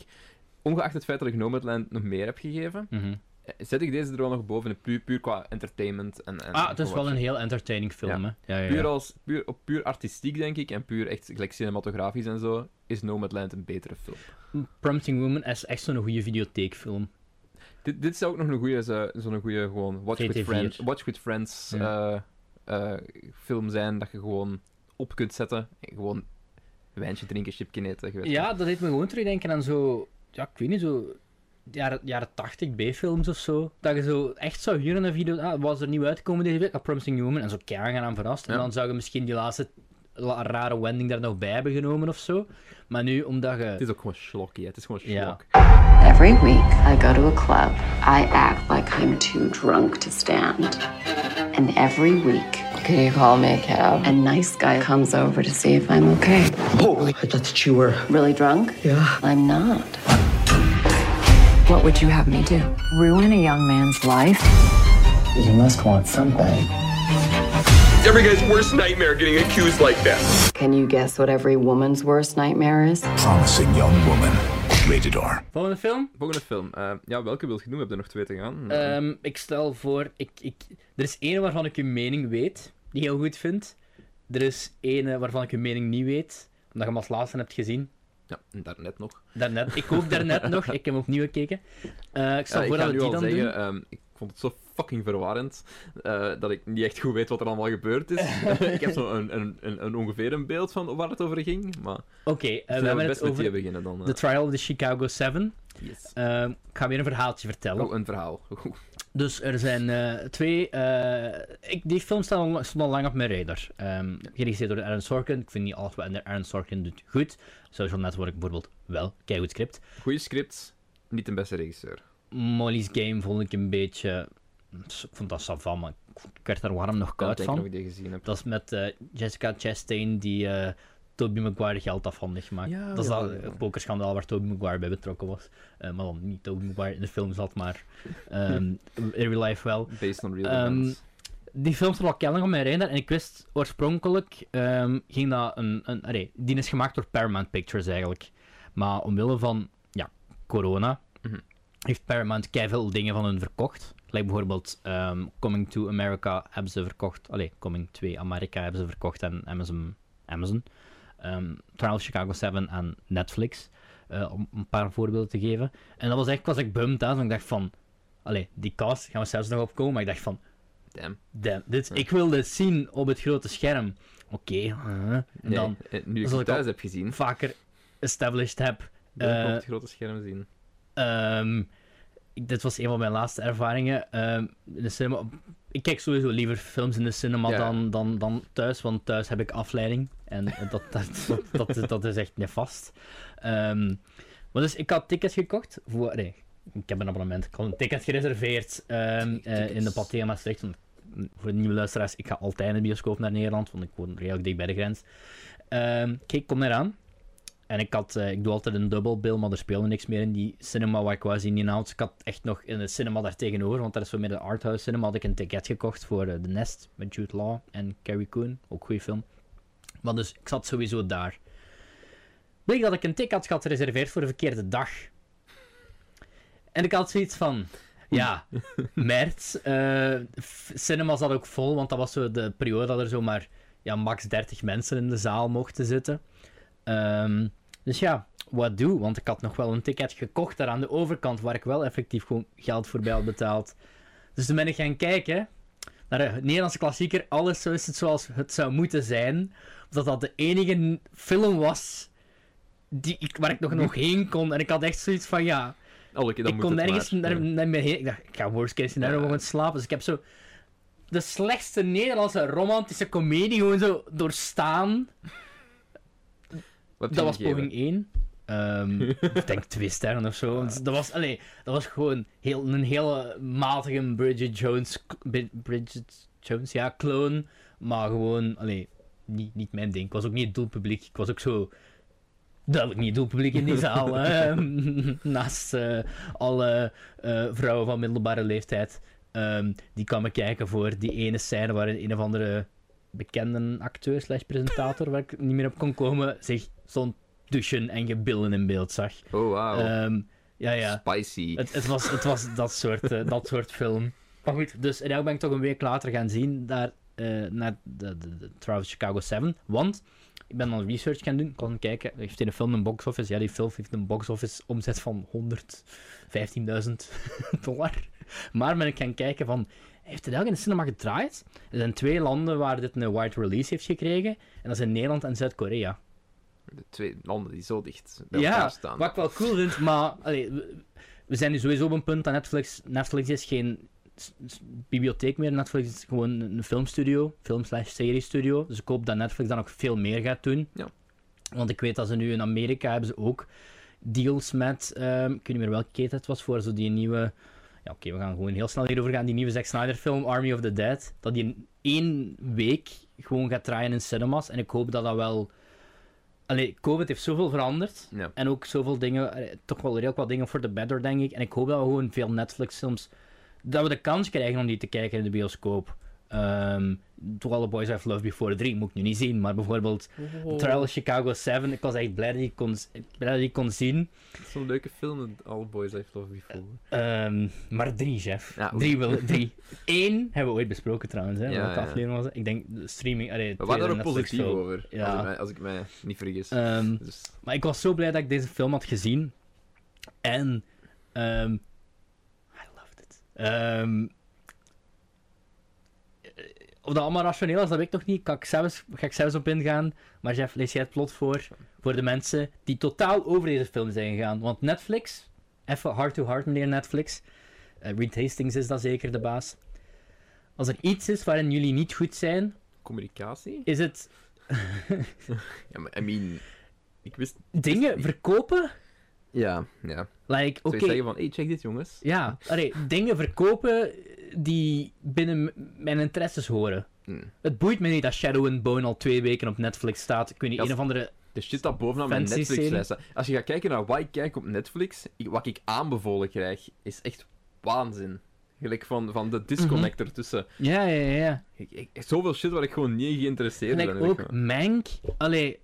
ongeacht het feit dat ik Nomadland nog meer heb gegeven, Mhm. eh, zet ik deze er wel nog boven, puur, puur qua entertainment. En, en Ah, het is wel een heel entertaining film, Ja. hè. Ja, ja, Puur, als, puur, op puur artistiek, denk ik, en puur echt gelijk cinematografisch en zo, is Nomadland een betere film. Promising Woman is echt zo'n goede videotheekfilm. Dit, dit zou ook nog een goede, zo- zo'n goede gewoon watch with, VT4. friends, watch with friends eh, eh, film zijn, dat je gewoon op kunt zetten en gewoon wijntje drinken, chipje eten. weet Ja, dat deed me gewoon terugdenken aan zo... Ja, ik weet niet, zo... Jaren, jaren 80 B-films of zo. Dat je zo echt zou huren een video... Ah, was er nieuw uitgekomen deze week? Ah, Promising Woman. En zo keihard aan verrast. En dan zou je misschien die laatste la- rare wending daar nog bij hebben genomen of zo. Maar nu, omdat je... Het is ook gewoon slokkie, hè. het is gewoon Ja. slok. Every week, I go to a club. I act like I'm too drunk to stand. And every week, Can you call me a cab? a nice guy comes over to see if I'm okay. Oh, I thought you were. Really drunk? Yeah. I'm not. What would you have me do? Ruin a young man's life? You must want something. Every guy's worst nightmare getting accused like that. Can you guess what every woman's worst nightmare is? Promising young woman. Rated R. Volgende film? Volgende film. Eh, ja, welke wil je doen? We hebben er nog twee te gaan. Ehm, ik stel voor... Ik, ik, er is één waarvan ik uw mening weet, die ik heel goed vind. Er is één waarvan ik uw mening niet weet, omdat je hem als laatste hebt gezien. Ja, en daarnet nog. Daarnet, ik ook daarnet [LAUGHS] nog, ik heb hem opnieuw gekeken. Eh, ik stel Ja, voor dat we die dan zeggen, doen. ehm, ik vond het zo fucking verwarrend eh, dat ik niet echt goed weet wat er allemaal gebeurd is. [LAUGHS] [LAUGHS] ik heb zo een, een, een, een ongeveer een beeld van waar het over ging, maar Oké, eh, we zullen we hebben best het met die beginnen dan. eh. The Trial of the Chicago 7. Yes. Ik ga weer een verhaaltje vertellen. Oh, een verhaal. Dus er zijn eh, twee. eh, ik, die film al, stond al lang op mijn radar. Ehm geregisseerd door Aaron Sorkin. Ik vind niet alles wat Aaron Sorkin doet goed. Social Network bijvoorbeeld wel. Kijk goed script. Goeie script, niet de beste regisseur. Molly's Game vond ik een beetje. Ik vond dat savan, maar ik werd er warm nog koud van. ik gezien heb. Dat is met eh, Jessica Chastain die eh Tobey Maguire geld afhandig maakt. Ja, dat is ja, dat ja. pokerschandaal waar Tobey Maguire bij betrokken was. Eh, maar dan niet Tobey Maguire in de film zat, maar ehm, [LAUGHS] in real life wel. Based on real events. Die film stond al kennelijk op mijn radar en ik wist oorspronkelijk ehm, ging dat een, een die is gemaakt door Paramount Pictures eigenlijk. Maar omwille van ja, corona. Heeft Paramount veel dingen van hun verkocht. Like bijvoorbeeld ehm, Coming to America hebben ze verkocht. Allee, Coming 2 America hebben ze verkocht aan Amazon. Amazon. Ehm, Trial Chicago 7 aan Netflix. eh, om een paar voorbeelden te geven. En dat was echt, was ik bummed uit, want ik dacht van... Allee, die cast gaan we zelfs nog opkomen, maar ik dacht van... Damn. Damn, dit, ik wil dit zien op het grote scherm. Oké, uh, en Nee, dan eh, nu ik het thuis heb gezien, vaker established heb. ik eh, op het grote scherm zien. Ehm, ik- dit was een van mijn laatste ervaringen ehm, in de cinema. Ik kijk sowieso liever films in de cinema Ja. dan, dan, dan thuis, want thuis heb ik afleiding. En [LAUGHS] dat, dat, dat, dat, is, dat is echt nefast. Ehm maar dus ik had tickets gekocht voor... Nee, ik heb een abonnement. Ik had een ticket gereserveerd ehm, eh, in de Pathé Maastricht. Want, voor de nieuwe luisteraars, ik ga altijd in de bioscoop naar Nederland, want ik woon redelijk dicht bij de grens. Kijk, ik kom eraan. En ik, had, eh, ik doe altijd een bill, maar er speelde niks meer in die cinema waar ik was in die. Dus ik had echt nog in de cinema daar tegenover, want dat is zo meer de arthouse cinema, had ik een ticket gekocht voor eh, The Nest met Jude Law en Carrie Coon. Ook goede film. Maar dus, ik zat sowieso daar. Bleek dat ik een ticket had gereserveerd voor de verkeerde dag. En ik had zoiets van... Ja, [LAUGHS] maart. eh, f- cinema zat ook vol, want dat was zo de periode dat er zomaar ja, max 30 mensen in de zaal mochten zitten. Ehm, dus ja, wat doe? Want ik had nog wel een ticket gekocht daar aan de overkant, waar ik wel effectief gewoon geld voorbij had betaald. Dus toen ben ik gaan kijken naar de Nederlandse klassieker. Alles zo is het zoals het zou moeten zijn. Dat dat de enige film was die ik, waar ik nog, nog heen kon. En ik had echt zoiets van, ja... Dan ik kon nergens naar, naar meer heen. Ik dacht, ik ga worst case scenario Ja. gewoon slapen. Dus ik heb zo de slechtste Nederlandse romantische komedie gewoon zo doorstaan. Dat was gegeven? poging 1. Ehm, [LAUGHS] ik denk twee sterren of zo. Dus dat was, allee, dat was gewoon heel, een hele matige Bridget Jones, Bridget Jones, ja, clone. Maar gewoon, allee, niet, niet mijn ding. Ik was ook niet het doelpubliek. Ik was ook zo duidelijk niet het doelpubliek in die [LAUGHS] zaal. hè. [LAUGHS] Naast eh, alle eh, vrouwen van middelbare leeftijd. ehm, die kwamen kijken voor die ene scène waarin een of andere bekende acteur slash presentator, waar ik niet meer op kon komen, zich zo'n douchen en gebillen in beeld zag. Oh, wauw. Ehm, ja, ja. Spicy. Het, het, was, het was dat soort, eh, dat soort film. Maar goed, dus en ben ik toch een week later gaan zien daar, eh, naar de, de, of Chicago 7. Want ik ben dan research gaan doen. Kon kijken, heeft die film een box office? Ja, die film heeft een box office omzet van 115.000 [LAUGHS] dollar. Maar ben ik gaan kijken van, heeft het eigenlijk in de cinema gedraaid? Er zijn twee landen waar dit een wide release heeft gekregen. En dat zijn Nederland en Zuid-Korea. De twee landen die zo dicht bij Ja, elkaar staan. wat ik wel cool vind, maar allee, we, zijn nu sowieso op een punt dat Netflix... Netflix is geen bibliotheek meer. Netflix is gewoon een filmstudio, film slash serie studio. Dus ik hoop dat Netflix dan nog veel meer gaat doen. Ja. Want ik weet dat ze nu in Amerika hebben ze ook deals met... ehm, ik weet niet meer welke keten het was voor zo die nieuwe... Ja, oké, we gaan gewoon heel snel hierover gaan. Die nieuwe Zack Snyder film, Army of the Dead. Dat die in één week gewoon gaat draaien in cinemas. En ik hoop dat dat wel... Allee, COVID heeft zoveel veranderd. Ja. En ook zoveel dingen, toch wel redelijk wat dingen voor de better, denk ik. En ik hoop dat we gewoon veel Netflix-films, dat we de kans krijgen om die te kijken in de bioscoop. Ehm To All the Boys I've Loved Before 3 moet ik nu niet zien, maar bijvoorbeeld Trial of Chicago 7, ik was echt blij dat ik kon, blij dat ik kon zien. Zo'n leuke film, All Boys I've Loved Before. Ehm, maar drie, chef. Ja, drie, wil, drie. [LAUGHS] Eén hebben we ooit besproken trouwens, hè, Ja, welke ja. aflevering was het? Ik denk de streaming, allee, We waren er positief over, Ja. als, ik mij, als ik mij niet vergis. Ehm, dus, Maar ik was zo blij dat ik deze film had gezien. En. ehm I loved it. Of dat allemaal rationeel is, dat weet ik nog niet. Kan ik zelfs, ga ik zelfs op ingaan. Maar Jeff, lees jij het plot voor? Voor de mensen die totaal over deze film zijn gegaan. Want Netflix, even hard to hard meneer Netflix. eh, Reed Hastings is dat zeker de baas. Als er iets is waarin jullie niet goed zijn, Communicatie? is het [LAUGHS] Ja, maar I mean... Ik wist... dingen verkopen. Ja, ja. Like, Zou oké, zeggen van, hey, check dit, jongens. ja, allee, dingen verkopen die binnen mijn interesses horen. Hmm. Het boeit me niet dat Shadow and Bone al twee weken op Netflix staat. Ik weet niet, een of andere... De shit dat bovenaan mijn Netflix-lijst staat. Als je gaat kijken naar wat ik kijk op Netflix, wat ik aanbevolen krijg, is echt waanzin. Gelijk van, van de disconnect Mhm. ertussen. Ja, ja, ja, ja. Ik, ik, zoveel shit waar ik gewoon niet geïnteresseerd En ben. ook Mank. Allee,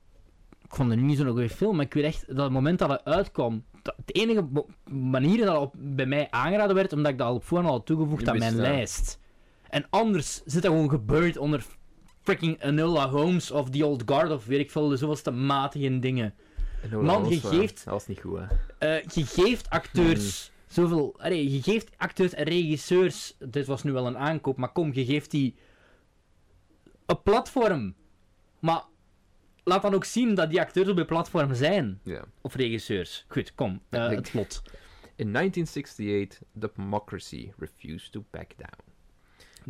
ik vond het niet zo'n goede film, maar ik weet echt dat het moment dat het uitkwam, dat het enige manier dat het op, bij mij aangeraden werd, omdat ik dat al op voorhand al had toegevoegd Je aan mijn lijst. En anders zit dat gewoon gebeurd onder freaking Enola Holmes of The Old Guard of weet ik veel, de zoveelste matige dingen. Man, je geeft- Dat was niet goed, hè. Eh, je geeft acteurs zoveel. Allee, je geeft acteurs en regisseurs. Dit was nu wel een aankoop, maar kom, je geeft die een platform. Maar laat dan ook zien dat die acteurs op een platform zijn. Of regisseurs. Goed, kom. eh, het plot. In 1968, democracy refused to back down.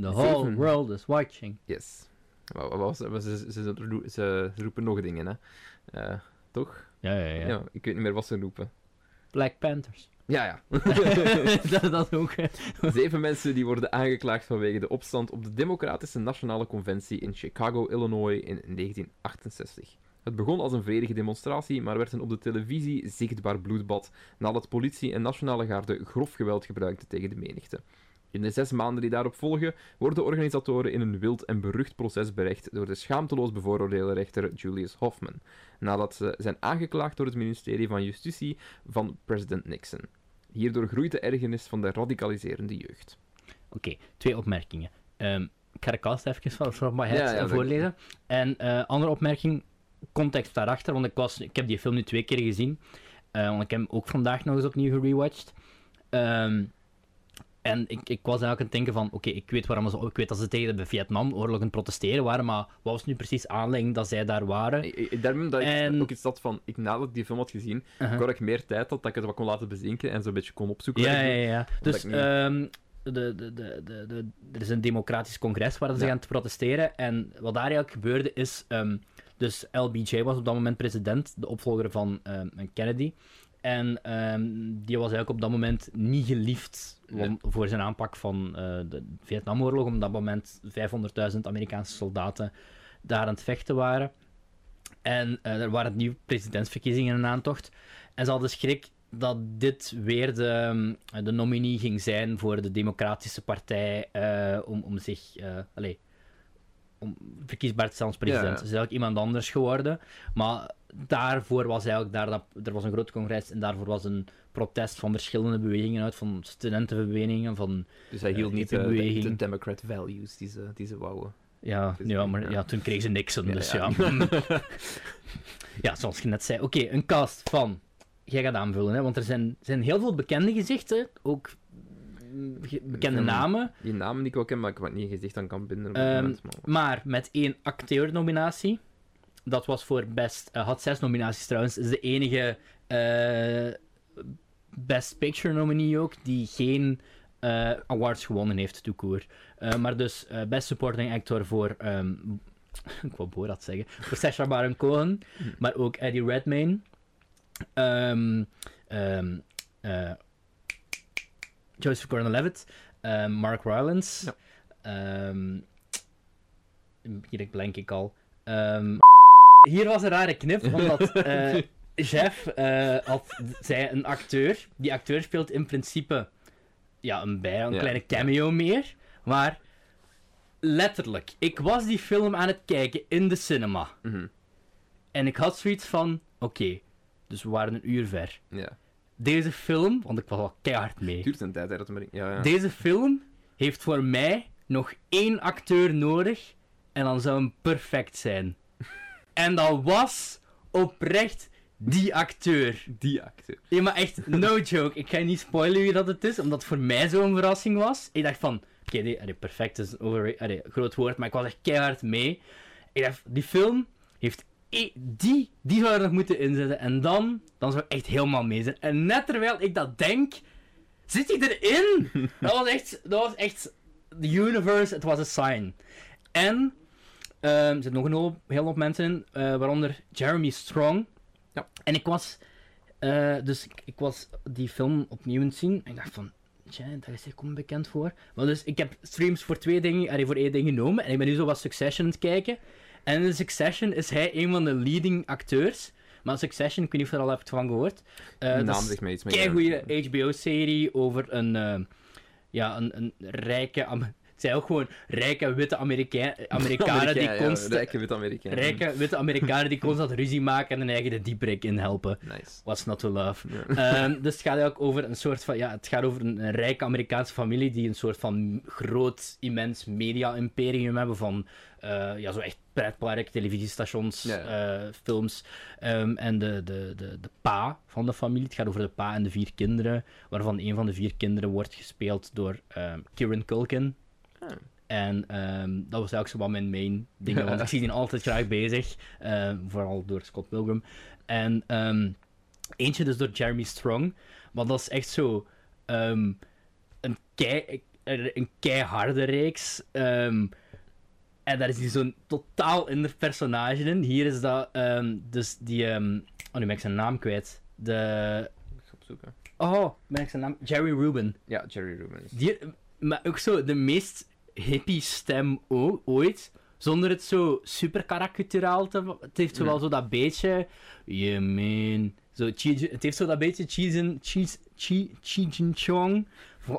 The whole Zeven. world is watching. Yes. Was het? Ze, ze, ze, ze roepen nog dingen, hè. Eh, toch? Ja, ja, ja. Ja. ik weet niet meer wat ze roepen. Black Panthers. Ja, ja. [LAUGHS] dat, dat ook. [LAUGHS] Zeven mensen die worden aangeklaagd vanwege de opstand op de Democratische Nationale Conventie in Chicago, Illinois in 1968. Het begon als een vredige demonstratie, maar werd een op de televisie zichtbaar bloedbad nadat politie en nationale garde grof geweld gebruikten tegen de menigte. In de zes maanden die daarop volgen, worden de organisatoren in een wild en berucht proces berecht door de schaamteloos bevooroordeelde rechter Julius Hoffman, nadat ze zijn aangeklaagd door het ministerie van Justitie van president Nixon. Hierdoor groeit de ergernis van de radicaliserende jeugd. Oké, twee opmerkingen. Ehm, ik ga de cast even van van my head Ja, ja, eh, dat- voorlezen. En eh, andere opmerking, context daarachter, want ik, was, ik heb die film nu twee keer gezien. Eh, want ik heb hem ook vandaag nog eens opnieuw gerewatcht. Ehm, en ik, ik was eigenlijk aan het denken van, oké, ik weet waarom ze, ik weet dat ze tegen de Vietnamoorlog aan protesteren waren, maar wat was nu precies aanleiding dat zij daar waren? Ik- Daarom dat ik En- ook iets had van, ik, nadat ik die film had gezien, Uh-huh. waar ik meer tijd had, dat ik het wat kon laten bezinken en zo'n beetje kon opzoeken. Ja, ja, ja. Dus niet- ehm, de, de, de, er is een democratisch congres waar ze Ja. gaan te protesteren. En wat daar eigenlijk gebeurde is... ehm, dus LBJ was op dat moment president, de opvolger van ehm, Kennedy. En ehm, die was eigenlijk op dat moment niet geliefd voor zijn aanpak van eh, de Vietnamoorlog. Op dat moment 500.000 Amerikaanse soldaten daar aan het vechten waren. En eh, er waren nieuwe presidentsverkiezingen in aantocht. En ze hadden schrik dat dit weer de, de nominee ging zijn voor de Democratische Partij eh, om, om zich allee, om verkiesbaar te stellen als president. Ja, is eigenlijk iemand anders geworden. Maar daarvoor was eigenlijk daar dat, er was een groot congres en daarvoor was een protest van verschillende bewegingen uit, van studentenbewegingen, van Dus hij hield eh, niet eh, de. Democrat values die ze, die ze wouden. Ja, Dus, ja, maar ja. ja, toen kreeg ze Nixon, Ja, dus ja. ja. [LAUGHS] Ja, zoals je net zei. Oké, een cast van... Jij gaat aanvullen, hè, want er zijn, zijn heel veel bekende gezichten, ook bekende namen, Die namen die ik ook ken, maar ik heb niet gezegd aan kan binden op Ehm, moment. Maar... maar met één acteurnominatie. Dat was voor best... eh, had zes nominaties trouwens. Is de enige eh, Best Picture nominee ook, die geen eh, awards gewonnen heeft, toekoor. Maar dus Best Supporting Actor voor... ehm, [LAUGHS] ik wou Borat zeggen. Voor Sacha Baron Cohen, maar ook Eddie Redmayne. Ehm eh, Joseph Gordon-Levitt. Mark Rylance. Ehm, hier blank ik al. Hier was een rare knip, [LAUGHS] omdat eh, Jeff eh, had, zei een acteur. Die acteur speelt in principe ja, een bij, een Ja. kleine cameo meer. Maar letterlijk, ik was die film aan het kijken in de cinema. Mhm. En ik had zoiets van: oké, dus we waren een uur ver. Ja. Deze film, want ik was al keihard mee. Het duurt een tijd, hè, dat maar... Ja, ja. Deze film heeft voor mij nog één acteur nodig en dan zou hem perfect zijn. En dat was oprecht die acteur. Die acteur. Ja, maar echt, no joke. Ik ga je niet spoilen wie dat het is, omdat het voor mij zo'n verrassing was. Ik dacht van, oké, allee, perfect is een groot woord, maar ik was echt keihard mee. Ik dacht, die film heeft... e- Die, die zou er nog moeten inzetten. En dan, dan zou ik echt helemaal mee zijn. En net terwijl ik dat denk, zit hij erin. [LAUGHS] dat was echt, dat was echt, the universe, it was a sign. En, er zitten nog een heel, heel hoop mensen in, eh, waaronder Jeremy Strong. Ja. En ik was, eh, dus ik, ik was die film opnieuw aan het zien. En ik dacht van, tja, dat is hier komt bekend voor. Maar dus, ik heb streams voor twee dingen, voor één ding genomen. En ik ben nu zo wat Succession aan het kijken. En in Succession is hij een van de leading acteurs. Maar Succession, ik weet niet of je er al hebt van gehoord. Eh, dat naam is een goede HBO-serie over een, eh, ja, een, een rijke... Het zijn ook gewoon rijke witte Amerika Amerikanen die Amerikaan, ja, constant... Rijke wit Amerikaan. Rijke witte Amerikanen die constant ruzie maken en hun eigen de dieprik inhelpen. Nice. What's not to love? Ehm, [LAUGHS] dus het gaat eigenlijk over een soort van... Ja, het gaat over een, een rijke Amerikaanse familie die een soort van groot, immens media-imperium hebben van... eh, ja, zo echt pretpark, televisiestations, eh, films. Ehm, en de, de, de, de pa van de familie. Het gaat over de pa en de vier kinderen. Waarvan een van de vier kinderen wordt gespeeld door ehm Kieran Culkin. Ah. En ehm, dat was eigenlijk zo wat mijn main dingen, want ik zie die altijd graag bezig. eh, vooral door Scott Pilgrim. En ehm, eentje dus door Jeremy Strong. Maar dat is echt zo ehm, een, kei, een keiharde reeks. ehm, en daar is hij zo'n totaal in de personage in. Hier is dat ehm, dus die... ehm, oh, nu ben ik zijn naam kwijt. De... Ik ga opzoeken. Oh, ben ik zijn naam... Jerry Rubin. Ja, Jerry Rubin. is- Die, maar ook zo de meest hippie stem ooit. Zonder het zo super karakuturaal te... Het heeft zo wel zo dat beetje... Je man... Zo, het heeft zo dat beetje Cheese Cheese Chi Chi Chong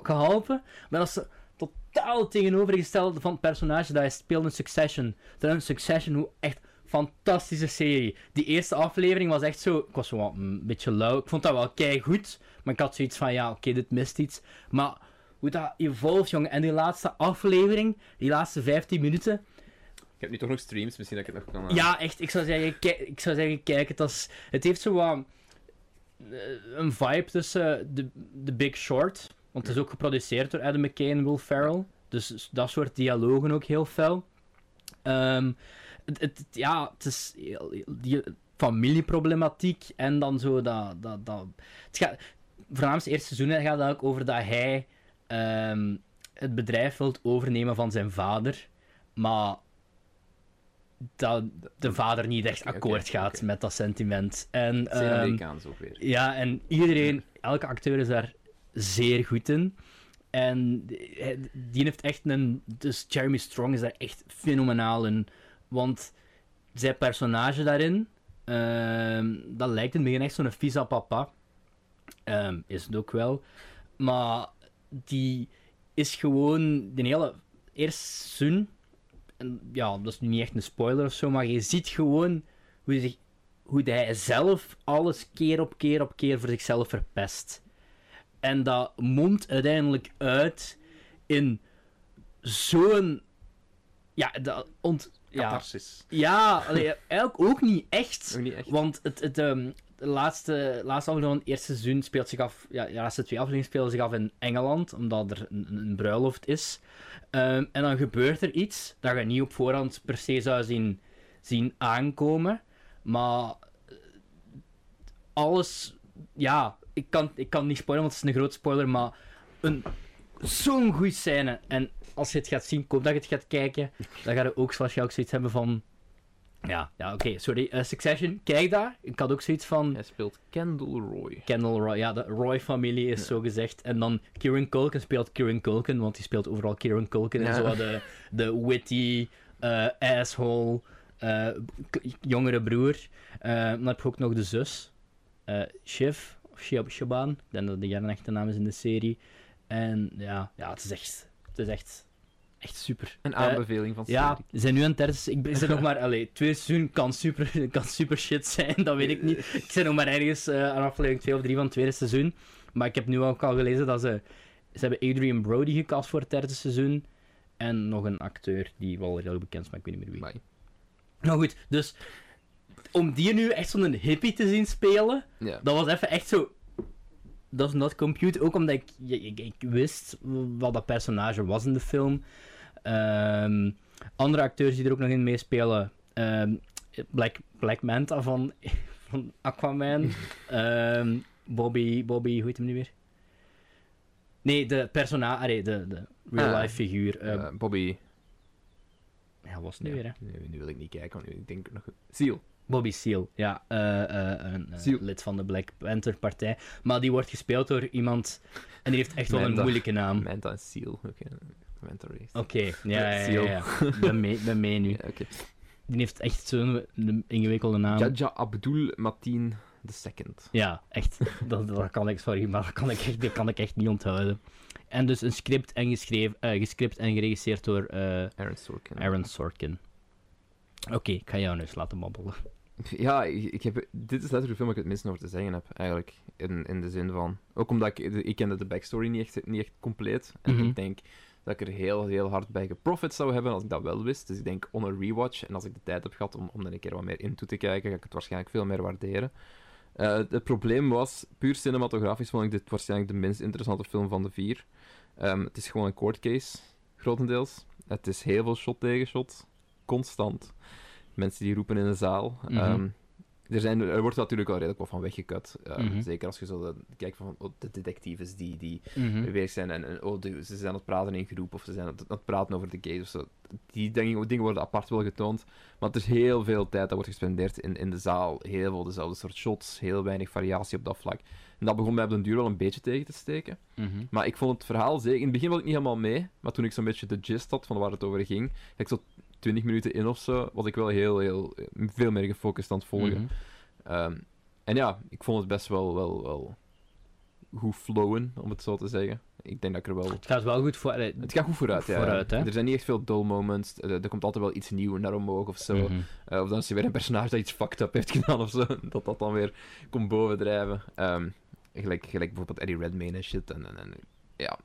geholpen. Maar dat is totaal het tegenovergestelde van het personage dat hij speelt in Succession. Trouwens, Succession, hoe echt fantastische serie. Die eerste aflevering was echt zo... Ik was zo wat een beetje lauw. Ik vond dat wel kei goed. Maar ik had zoiets van, ja, oké, dit mist iets. Maar hoe dat evolve, jongen. En die laatste aflevering, die laatste 15 minuten... Ik heb nu toch nog streams, misschien dat ik het nog kan... Ja, echt, ik zou zeggen, kijk, ik zou zeggen kijk, het, is, het heeft zo wat eh, een vibe tussen de, de Big Short, want het is ook geproduceerd door Adam McKay en Will Ferrell, dus dat soort dialogen ook heel fel. Ehm, het, ja, het is die familieproblematiek en dan zo dat... dat, dat het gaat, voornamelijk het eerste seizoen gaat het ook over dat hij ehm, het bedrijf wilt overnemen van zijn vader, maar dat de vader niet echt akkoord gaat met dat sentiment. En, is ehm, Amerikaans ook weer. ja, en iedereen, elke acteur is daar zeer goed in. En hij- die heeft echt een. Dus Jeremy Strong is daar echt fenomenaal in. Want zijn personage daarin, ehm, dat lijkt in het begin echt zo'n visa papa. Is het ook wel. Maar die is gewoon de hele eerste seizoen. En ja, dat is nu niet echt een spoiler of zo, maar je ziet gewoon hoe hij zich hoe hij zelf alles keer op keer op keer voor zichzelf verpest. En dat mondt uiteindelijk uit in zo'n. Ja, dat ont. Ja, Catharsis. ja allee, eigenlijk ook niet echt. Ook niet echt. Want het, het, ehm, de laatste, laatste aflevering van het eerste seizoen speelt zich af. Ja, de laatste twee afleveringen spelen zich af in Engeland, omdat er een, een bruiloft is. Ehm, en dan gebeurt er iets dat je niet op voorhand per se zou zien, zien aankomen. Maar eh, alles. Ja, ik kan, ik kan niet spoilen, want het is een groot spoiler. Maar een, zo'n goede scène. En als je het gaat zien, ik hoop dat je het gaat kijken. Dan ga je ook zoals je ook zoiets hebben van. Ja, ja oké, sorry. eh, Succession, kijk daar. Ik had ook zoiets van. Hij speelt Kendall Roy. Kendall Roy, ja, de Roy-familie is zo gezegd. En dan Kieran Culkin speelt Kieran Culkin, want die speelt overal Kieran Culkin. En zo de, de witty, eh, asshole, eh, jongere broer. Dan heb je ook nog de zus, Shiv, of Shaban. Ik denk dat die haar echte naam is in de serie. En ja, ja het is echt, het is echt, echt super. Een Eh, aanbeveling van ja, Cedric. we zijn nu aan het derde Ik ben- nog maar... Allee, twee seizoen kan super, [LAUGHS] kan super shit zijn, dat weet ik niet. [LAUGHS] Ik ben nog maar ergens eh, aan aflevering 2 of 3 van het tweede seizoen. Maar ik heb nu ook al gelezen dat ze... Ze hebben Adrian Brody gecast voor het derde seizoen. En nog een acteur die wel heel bekend is, maar ik weet niet meer wie. Amai. Nou goed, dus... om die nu echt zo'n hippie te zien spelen, Ja. dat was even echt zo. Dat is not compute. Ook omdat ik, ik, ik wist wat dat personage was in de film. Ehm, andere acteurs die er ook nog in meespelen. ehm, Black, Black Manta van, [LAUGHS] van Aquaman. [LAUGHS] Ehm, Bobby, Bobby, hoe heet hem nu weer? Nee, de personage, allee, de, de real-life Ah, figuur. eh, Eh, Bobby. ja, was het nu Ja, weer, hè? nu, nu wil ik niet kijken, want nu- ik denk nog. Seal. Bobby Seal, ja, eh, een Seal. lid van de Black Panther partij. Maar die wordt gespeeld door iemand en die heeft echt wel een moeilijke naam. Manta en Seal. Oké. Race. Oké, ja, ja, ja, ja. Ben mee, ben mee nu. [LAUGHS] Oké. Die heeft echt zo'n ingewikkelde naam. Jaja Abdul Mateen II. Ja, echt. Dat, dat kan ik, sorry, maar dat kan ik, echt, dat kan ik echt niet onthouden. En dus een script en, geschreven, eh, gescript en geregisseerd door eh, Aaron Sorkin. Aaron Sorkin. Oké, ik ga jou nu eens laten babbelen. Ja, ik, heb, dit is letterlijk de film waar ik het minst over te zeggen heb, eigenlijk. In, in de zin van... Ook omdat ik... Ik kende de backstory niet echt, niet echt compleet. En Mhm. ik denk dat ik er heel, heel hard bij geprofit zou hebben als ik dat wel wist. Dus ik denk on a rewatch. En als ik de tijd heb gehad om, om er een keer wat meer in toe te kijken, ga ik het waarschijnlijk veel meer waarderen. Eh, het probleem was, puur cinematografisch vond ik dit waarschijnlijk de minst interessante film van de vier. Ehm, het is gewoon een court case, grotendeels. Het is heel veel shot tegen shot. Constant. Mensen die roepen in de zaal. Mhm. Ehm, er, zijn, er wordt natuurlijk al redelijk wat van weggekut. Ehm, Mhm. Zeker als je zo de, kijkt van oh, de detectives die, die Mhm. bezig zijn en, en oh, de- ze zijn aan het praten in groep of ze zijn aan het, aan het praten over de case of zo. Die dingen, dingen worden apart wel getoond. Maar er is heel veel tijd dat wordt gespendeerd in, in de zaal. Heel veel dezelfde soort shots, heel weinig variatie op dat vlak. En dat begon mij op den duur wel een beetje tegen te steken. Mhm. Maar ik vond het verhaal zeker... In het begin was ik niet helemaal mee, maar toen ik zo'n beetje de gist had van waar het over ging, ik zo 20 minuten in of zo, was ik wel heel, heel, veel meer gefocust aan het volgen. Mhm. Ehm, en ja, ik vond het best wel, wel, wel goed flowen, om het zo te zeggen. Ik denk dat ik er wel... Het gaat wel goed voor... eh, Het gaat goed vooruit, ja. Vooruit, hè? Er zijn niet echt veel dull moments. Er, er komt altijd wel iets nieuws naar omhoog of zo. mhm. Eh, of dan is er weer een personage dat iets fucked up heeft [LAUGHS] gedaan of zo. Dat dat dan weer komt bovendrijven. Ehm gelijk, gelijk bijvoorbeeld Eddie Redmayne en shit. En, en, en, ja.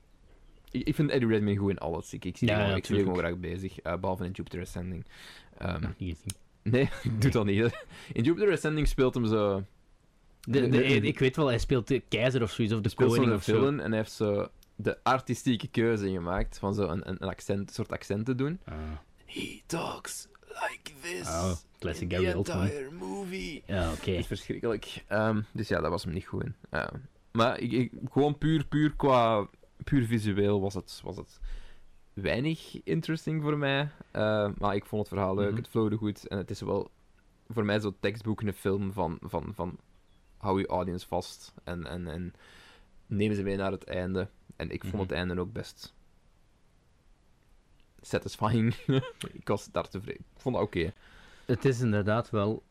Ik, ik vind Eddie Redmayne goed in alles. Ik, ik zie Ja, hem, ja, gewoon- ik zie hem gewoon tuurlijk. graag bezig. eh, behalve in Jupiter Ascending. Nog niet gezien. nee, [LAUGHS] ik doe dat niet. In Jupiter Ascending speelt hem zo... De, de, de- de- ik weet wel, hij speelt de keizer of zoiets, of de koning of zo. villain en hij heeft zo de artistieke keuze gemaakt van zo een, een, accent, soort accent te doen. Ah. He talks like this. Oh, classic Gary Oldman. entire movie. Ja, oké. Dat is verschrikkelijk. Ehm, dus ja, dat was hem niet goed in. Maar ik, ik, gewoon puur, puur qua... Puur visueel was het, was het weinig interesting voor mij. Ehm, maar ik vond het verhaal leuk, Mhm. het flowde goed. En het is wel voor mij zo'n tekstboek in een film van, van, van hou je audience vast en, en, en neem ze mee naar het einde. En ik vond Mhm. het einde ook best satisfying. [LAUGHS] ik was daar tevreden. Ik vond dat oké. Het is inderdaad wel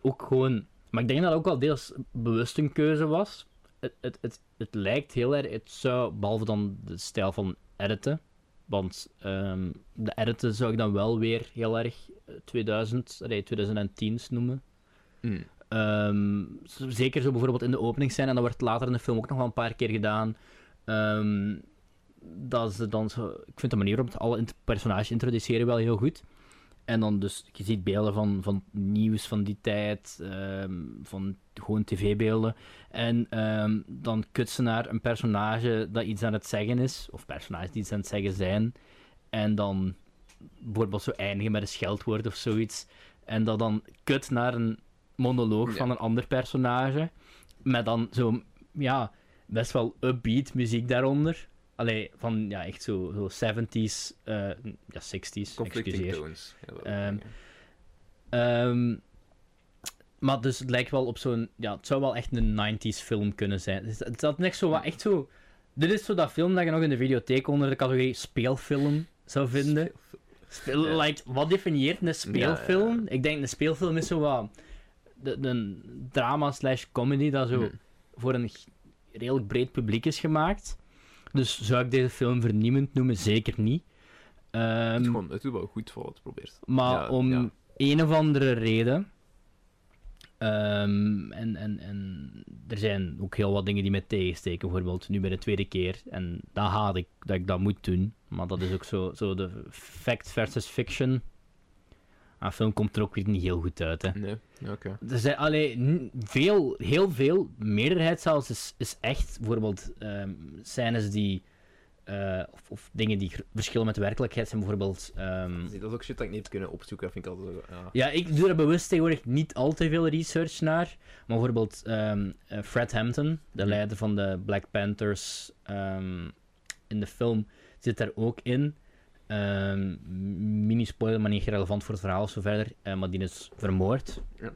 ook gewoon... Maar ik denk dat het ook wel deels bewust een keuze was. Het, het, het, het lijkt heel erg... Het zou, behalve dan de stijl van editen... Want ehm, de editen zou ik dan wel weer heel erg eh, 2000, nee, 2010's noemen. Mm. Ehm, zeker zo bijvoorbeeld in de openingsscène, en dat wordt later in de film ook nog wel een paar keer gedaan. Ehm, dat ze dan zo, ik vind de manier waarop het alle personages introduceren wel heel goed. En dan dus, je ziet beelden van, van nieuws van die tijd, ehm, van gewoon tv-beelden. En ehm, dan kut ze naar een personage dat iets aan het zeggen is, of personages die iets aan het zeggen zijn. En dan bijvoorbeeld zo eindigen met een scheldwoord of zoiets. En dat dan kut naar een monoloog Ja. van een ander personage. Met dan zo, ja, best wel upbeat muziek daaronder. Allee, van ja, echt zo, zo 70s, eh, ja, 60s, Conflicting excuseer. tones. Ehm. Ehm, maar dus het lijkt wel op zo'n... Ja, het zou wel echt een 90s film kunnen zijn. Dus het had echt zo wat... Echt zo... Dit is zo dat film dat je nog in de videotheek onder de categorie speelfilm zou vinden. Speel, Ja. like, wat definieert een speelfilm? Ik denk een speelfilm is zo wat... De, een drama slash comedy dat zo Hmm. voor een redelijk breed publiek is gemaakt. Dus zou ik deze film vernieuwend noemen? Zeker niet. het, Ehm, is gewoon, het doet wel goed voor wat het probeert. maar Ja, om ja. een of andere reden. ehm, en, en, en er zijn ook heel wat dingen die me tegensteken. Bijvoorbeeld nu bij de tweede keer. En dat haat ik dat ik dat moet doen. Maar dat is ook zo, zo de fact versus fiction. Maar de film komt er ook weer niet heel goed uit. Hè. Nee, oké. Er zijn allee, n- veel, heel veel, meerderheid zelfs, is, is echt bijvoorbeeld ehm scènes die. eh, of, of dingen die verschillen met de werkelijkheid zijn bijvoorbeeld. ehm, Dat is ook shit dat ik niet heb kunnen opzoeken. Vind ik altijd. Ja. ja, ik doe er bewust tegenwoordig niet al te veel research naar. Maar bijvoorbeeld ehm, eh, Fred Hampton, de Mhm. leider van de Black Panthers ehm, in de film, zit daar ook in. Ehm, Mini-spoiler, maar niet relevant voor het verhaal of zo verder. eh, maar die is vermoord. Ja.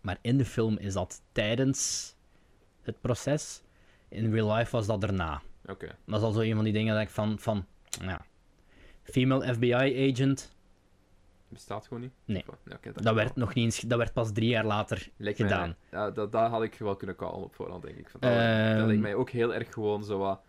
Maar in de film is dat tijdens het proces. In real life was dat daarna. Oké. Dat is al zo een van die dingen dat ik van... van ja. Female FBI-agent, Bestaat gewoon niet? Nee. Dat werd, nog niet eens, dat werd pas drie jaar later Lijkt mij- gedaan. ja, dat, dat had ik wel kunnen callen op voorhand, denk ik. Van, dat, dat lijkt mij ook heel erg gewoon zo wat...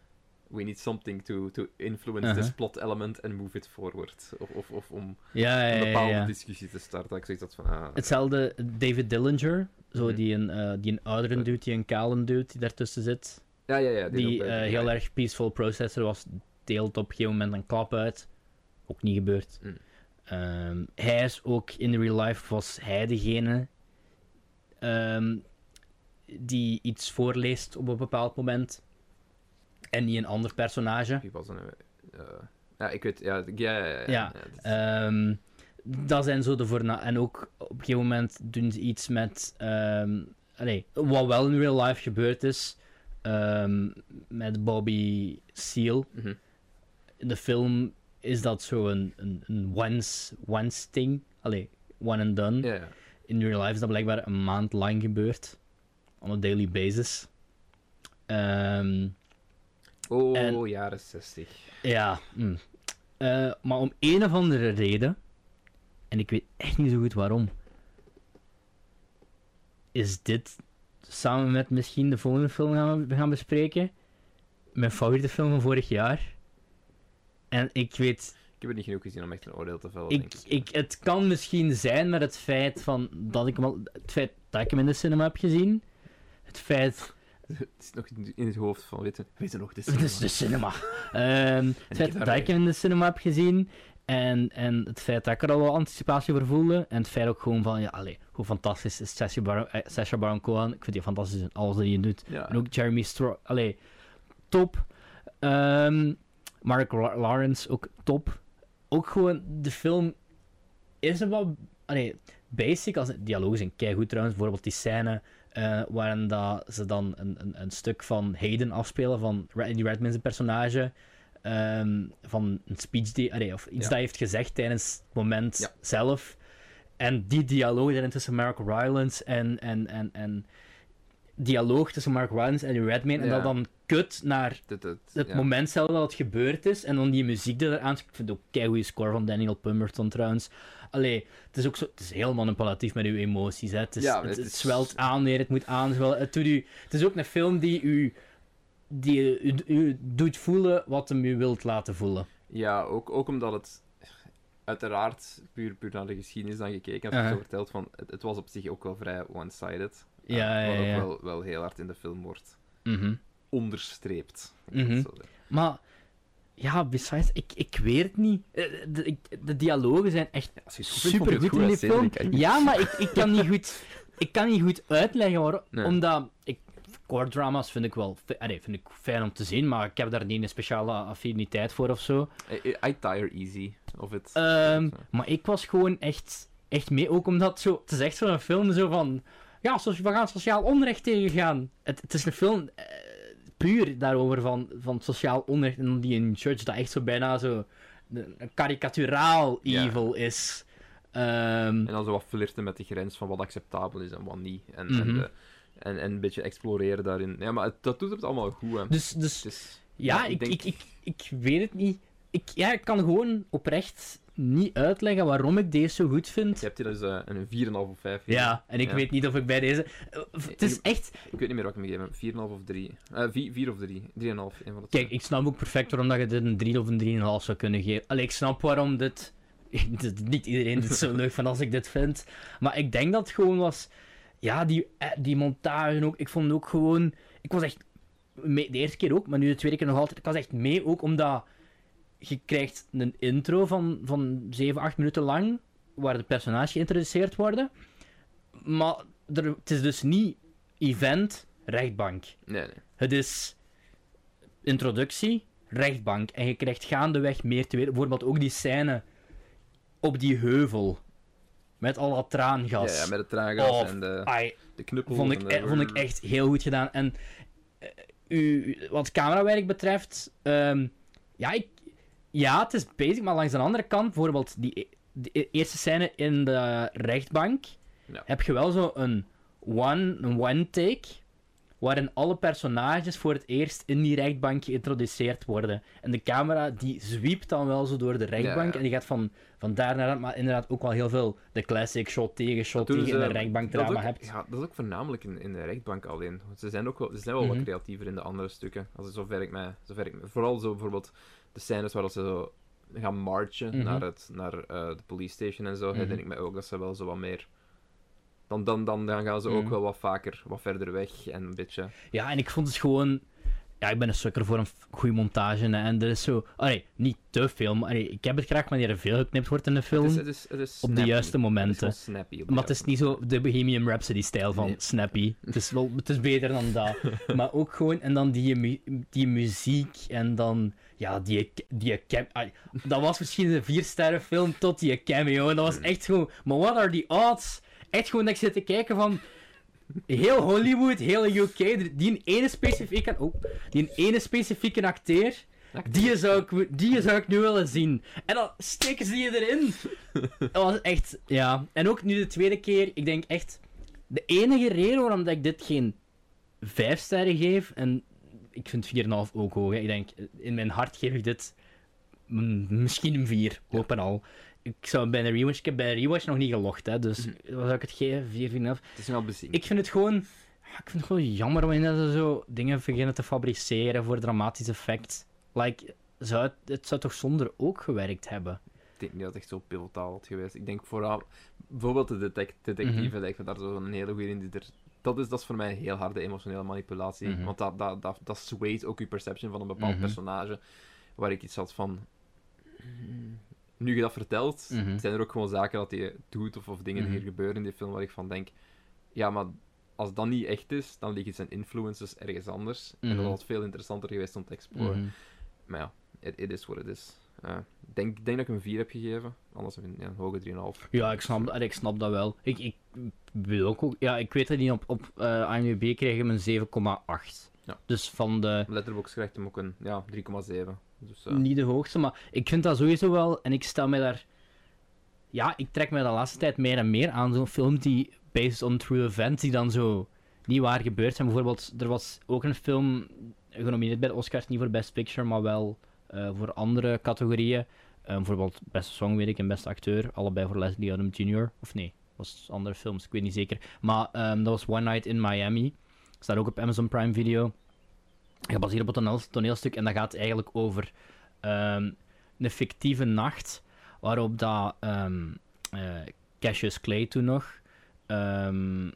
We need something to, to influence Uh-huh. this plot element and move it forward. Of, of, of om Ja, ja, een bepaalde discussie te starten. Ik zeg dat van... Ah, Hetzelfde David Dillinger, zo Mhm. die, een, eh, die een oudere dude, die een kale dude die daartussen zit. ja, ja, ja. Die ook bij- eh, heel erg peaceful processor was, deelt op een gegeven moment een klap uit. Ook niet gebeurd. Mm. Ehm, hij is ook in real life, was hij degene ehm, die iets voorleest op een bepaald moment. En niet een ander personage. Wie was nou? Eh, ja, ik weet... Ja, ja, ja. ja, dat Ehm, dat zijn zo de voorna... En ook op een gegeven moment doen ze iets met... ehm, allee, wat wel in real life gebeurd is. ehm, met Bobby Seal. mhm. In de film is dat zo een, een, een once, once thing. Allee, one and done. In real life is dat blijkbaar een maand lang gebeurd. On a daily basis. Ehm, Oh, En- jaren 60. Ja, hm. Eh, maar om een of andere reden, en ik weet echt niet zo goed waarom, is dit samen met misschien de volgende film gaan we gaan bespreken, mijn favoriete film van vorig jaar. En ik weet, Ik heb het niet genoeg gezien om echt een oordeel te vellen, ik, denk ik. ik, het kan misschien zijn met het feit, van dat ik hem al, het feit dat ik hem in de cinema heb gezien, het feit [LAUGHS] Het is nog in het hoofd van, weet je nog, dit [LAUGHS] Het is de cinema. Ehm, het feit dat ik hem in de cinema heb gezien. En, en het feit dat ik er al wel anticipatie voor voelde. En het feit ook gewoon van, ja, allee, hoe fantastisch is Sacha Baron, eh, Sacha Baron Cohen. Ik vind die fantastisch in alles dat hij doet. Ja. En ook Jeremy Strong, allee, top. Ehm, Mark La- Lawrence, ook top. Ook gewoon, de film is een wat, allee, basic, als dialogen zijn keigoed trouwens. Bijvoorbeeld die scène eh, waarin dat ze dan een, een, een stuk van Hayden afspelen, van Randy Redmond's personage, ehm, van een speech die, allee, of iets Ja. dat hij heeft gezegd tijdens het moment Ja. zelf. En die dialoog daarin tussen Mark Rylance en, en, en, en dialoog tussen Mark Rylance en die Redmayne, en Ja. dat dan kut naar het ja. moment zelf dat het gebeurd is, en dan die muziek die eraan Ik vind het ook een goede score van Daniel Pemberton trouwens. Allee, het is ook zo, het is heel manipulatief met uw emoties. Hè. Het, is, Ja, het, het het is- zwelt aan wanneer het moet aanzwellen. Het, doet u, het is ook een film die u, die u, u doet voelen wat hem u wilt laten voelen. Ja, ook, ook omdat het uiteraard puur, puur naar de geschiedenis dan gekeken heb, zo verteld van, het, het was op zich ook wel vrij one-sided. Ja, Eh, ja, wat ja. ook wel, wel heel hard in de film wordt Mhm. Onderstreept. Mhm. Maar, ja, besides, ik, ik weet het niet. Eh, De, ik- de dialogen zijn echt super goed in die film. Ja, maar ik, ik, kan niet goed, ik kan niet goed uitleggen waarom. Nee. Omdat ik, core dramas vind ik wel allee, vind ik fijn om te zien, maar ik heb daar niet een speciale affiniteit voor of zo. I, tire easy of it. Ehm, maar ik was gewoon echt, echt mee, ook omdat zo, het is echt zo'n film zo van, ja, we gaan sociaal onrecht tegengaan. Het, het is een film eh, puur daarover van, van sociaal onrecht en die in Church dat echt zo bijna zo een karikaturaal Ja. evil is. Ehm, En dan zo wat flirten met de grens van wat acceptabel is en wat niet. En, en, Mhm. de- en, en een beetje exploreren daarin. Ja, maar het, dat doet het allemaal goed, hè. dus, dus Ja, ik ik, denk- ik, ik, ik weet het niet. Ik, ja, ik kan gewoon oprecht niet uitleggen waarom ik deze zo goed vind. Je hebt hier dus eh, een 4,5 of 5. Ja, en ik Ja. weet niet of ik bij deze... eh, Het is Ik- echt... Ik weet niet meer wat ik hem gegeven heb. 4,5 of 3. Eh 4, 4 of 3. 3,5. Een van de Kijk, twee. ik snap ook perfect waarom dat je dit een 3 of een 3,5 zou kunnen geven. Allee, ik snap waarom dit... [LAUGHS] Niet iedereen dit zo [LAUGHS] leuk van als ik dit vind. Maar ik denk dat het gewoon was... Ja, die, eh, die montage ook. Ik vond ook gewoon... Ik was echt... mee- de eerste keer ook, maar nu de tweede keer nog altijd. Ik was echt mee ook omdat... Je krijgt een intro van, van 7, 8 minuten lang. waar de personages geïntroduceerd worden. Maar er, het is dus niet event, rechtbank. Nee, nee. Het is introductie, rechtbank. En je krijgt gaandeweg meer te weten. Bijvoorbeeld ook die scène op die heuvel. Met al dat traangas. ja, met het traangas en de, ai, de knuppels. vond, ik, de- eh, vond ik echt heel goed gedaan. En eh, u, wat camerawerk betreft, ehm, ja, ik, ja, het is bezig, maar langs de andere kant, bijvoorbeeld die e- de e- eerste scène in de rechtbank, Ja. heb je wel zo een one, een one take, waarin alle personages voor het eerst in die rechtbank geïntroduceerd worden. En de camera die zwiept dan wel zo door de rechtbank ja. en die gaat van, van daar naar daar, maar inderdaad ook wel heel veel de classic shot tegen shot doen tegen in de dat rechtbankdrama ook- hebt. Ja, dat is ook voornamelijk in, in de rechtbank alleen. Want Ze zijn ook wel, ze zijn wel Mhm. wat creatiever in de andere stukken. Als zover ik mij, zover ik mij- vooral zo bijvoorbeeld de scènes waar ze zo gaan marchen Mhm. naar, het, naar eh, de police station en zo, Mhm. herinner ik mij ook dat ze wel zo wat meer. Dan, dan, dan, dan gaan ze ook Mhm. wel wat vaker, wat verder weg en een beetje. Ja, en ik vond het gewoon... Ja, ik ben een sukker voor een goede montage. hè, En er is zo... Allee, niet te veel, maar allee, ik heb het graag wanneer er veel geknipt wordt in een film. Het is, het is, het is op de juiste momenten. snappy de Maar het is niet zo de Bohemian Rhapsody-stijl van Nee. Snappy. [LAUGHS] Het is, wel, het is beter dan dat. [LAUGHS] maar ook gewoon... En dan die, die muziek en dan... Ja, die, die cam- Dat was misschien een vier-sterren film tot die cameo. En dat was echt gewoon... Maar what are the odds? Echt gewoon dat ik zit te kijken van... Heel Hollywood, heel UK, die ene specifieke... Oh, die ene specifieke acteur... Die zou, ik, die zou ik nu willen zien. En dan steken ze die erin. Dat was echt, ja. En ook nu de tweede keer, ik denk echt. De enige reden waarom dat ik dit geen 5 sterren geef, en ik vind 4,5 ook hoog. Hè. Ik denk, in mijn hart geef ik dit mm, misschien een 4, hopen al. Ik zou bij een rewatch, ik heb bij een rewatch nog niet gelogd, hè, dus wat zou ik het geven? 4, 4,5. Het is wel bezien. Ik vind het gewoon. Ik vind het gewoon jammer wanneer ze zo dingen beginnen te fabriceren voor dramatisch effect. Like, zou het, het zou toch zonder ook gewerkt hebben? Ik denk niet dat het echt zo pivotaal had geweest. Ik denk vooral, bijvoorbeeld de detect detectieve, Mhm. ik vind daar zo een hele goede in. Die er, dat, is, dat is voor mij een heel harde emotionele manipulatie. Mhm. Want dat, dat, dat, dat swayt ook je perception van een bepaald Mhm. personage. Waar ik iets had van. Nu je dat vertelt, Mhm. zijn er ook gewoon zaken dat hij doet of, of dingen die hier gebeuren in die film waar ik van denk. Ja, maar als dat niet echt is, dan liggen zijn influences ergens anders. En dat had veel interessanter geweest om te exploren. Maar ja, it, it is what it is. Eh, Ik denk, denk dat ik hem 4 heb gegeven. Anders een, ja, een hoge 3,5. Ja, ik snap, ik snap dat wel. Ik, ik wil ook, ja, ik weet dat die op, op IMDb kreeg hem een 7,8. Ja. Dus van de, Letterboxd krijgt hem ook een ja, 3,7. Dus, eh, niet de hoogste, maar ik vind dat sowieso wel, en ik stel mij daar, ja, ik trek mij de laatste tijd meer en meer aan zo'n film die based on true events, die dan zo niet waar gebeurd zijn. Bijvoorbeeld, er was ook een film genomineerd bij de Oscars, niet voor Best Picture, maar wel eh, voor andere categorieën. Eh, bijvoorbeeld Beste Song, weet ik, en Beste Acteur, allebei voor Leslie Odom Jr. Of nee, was andere films, ik weet niet zeker. Maar ehm, dat was One Night in Miami. Staat ook op Amazon Prime Video. Gebaseerd op een toneel- toneelstuk. En dat gaat eigenlijk over ehm, een fictieve nacht. Waarop dat ehm, eh, Cassius Clay toen nog. ehm,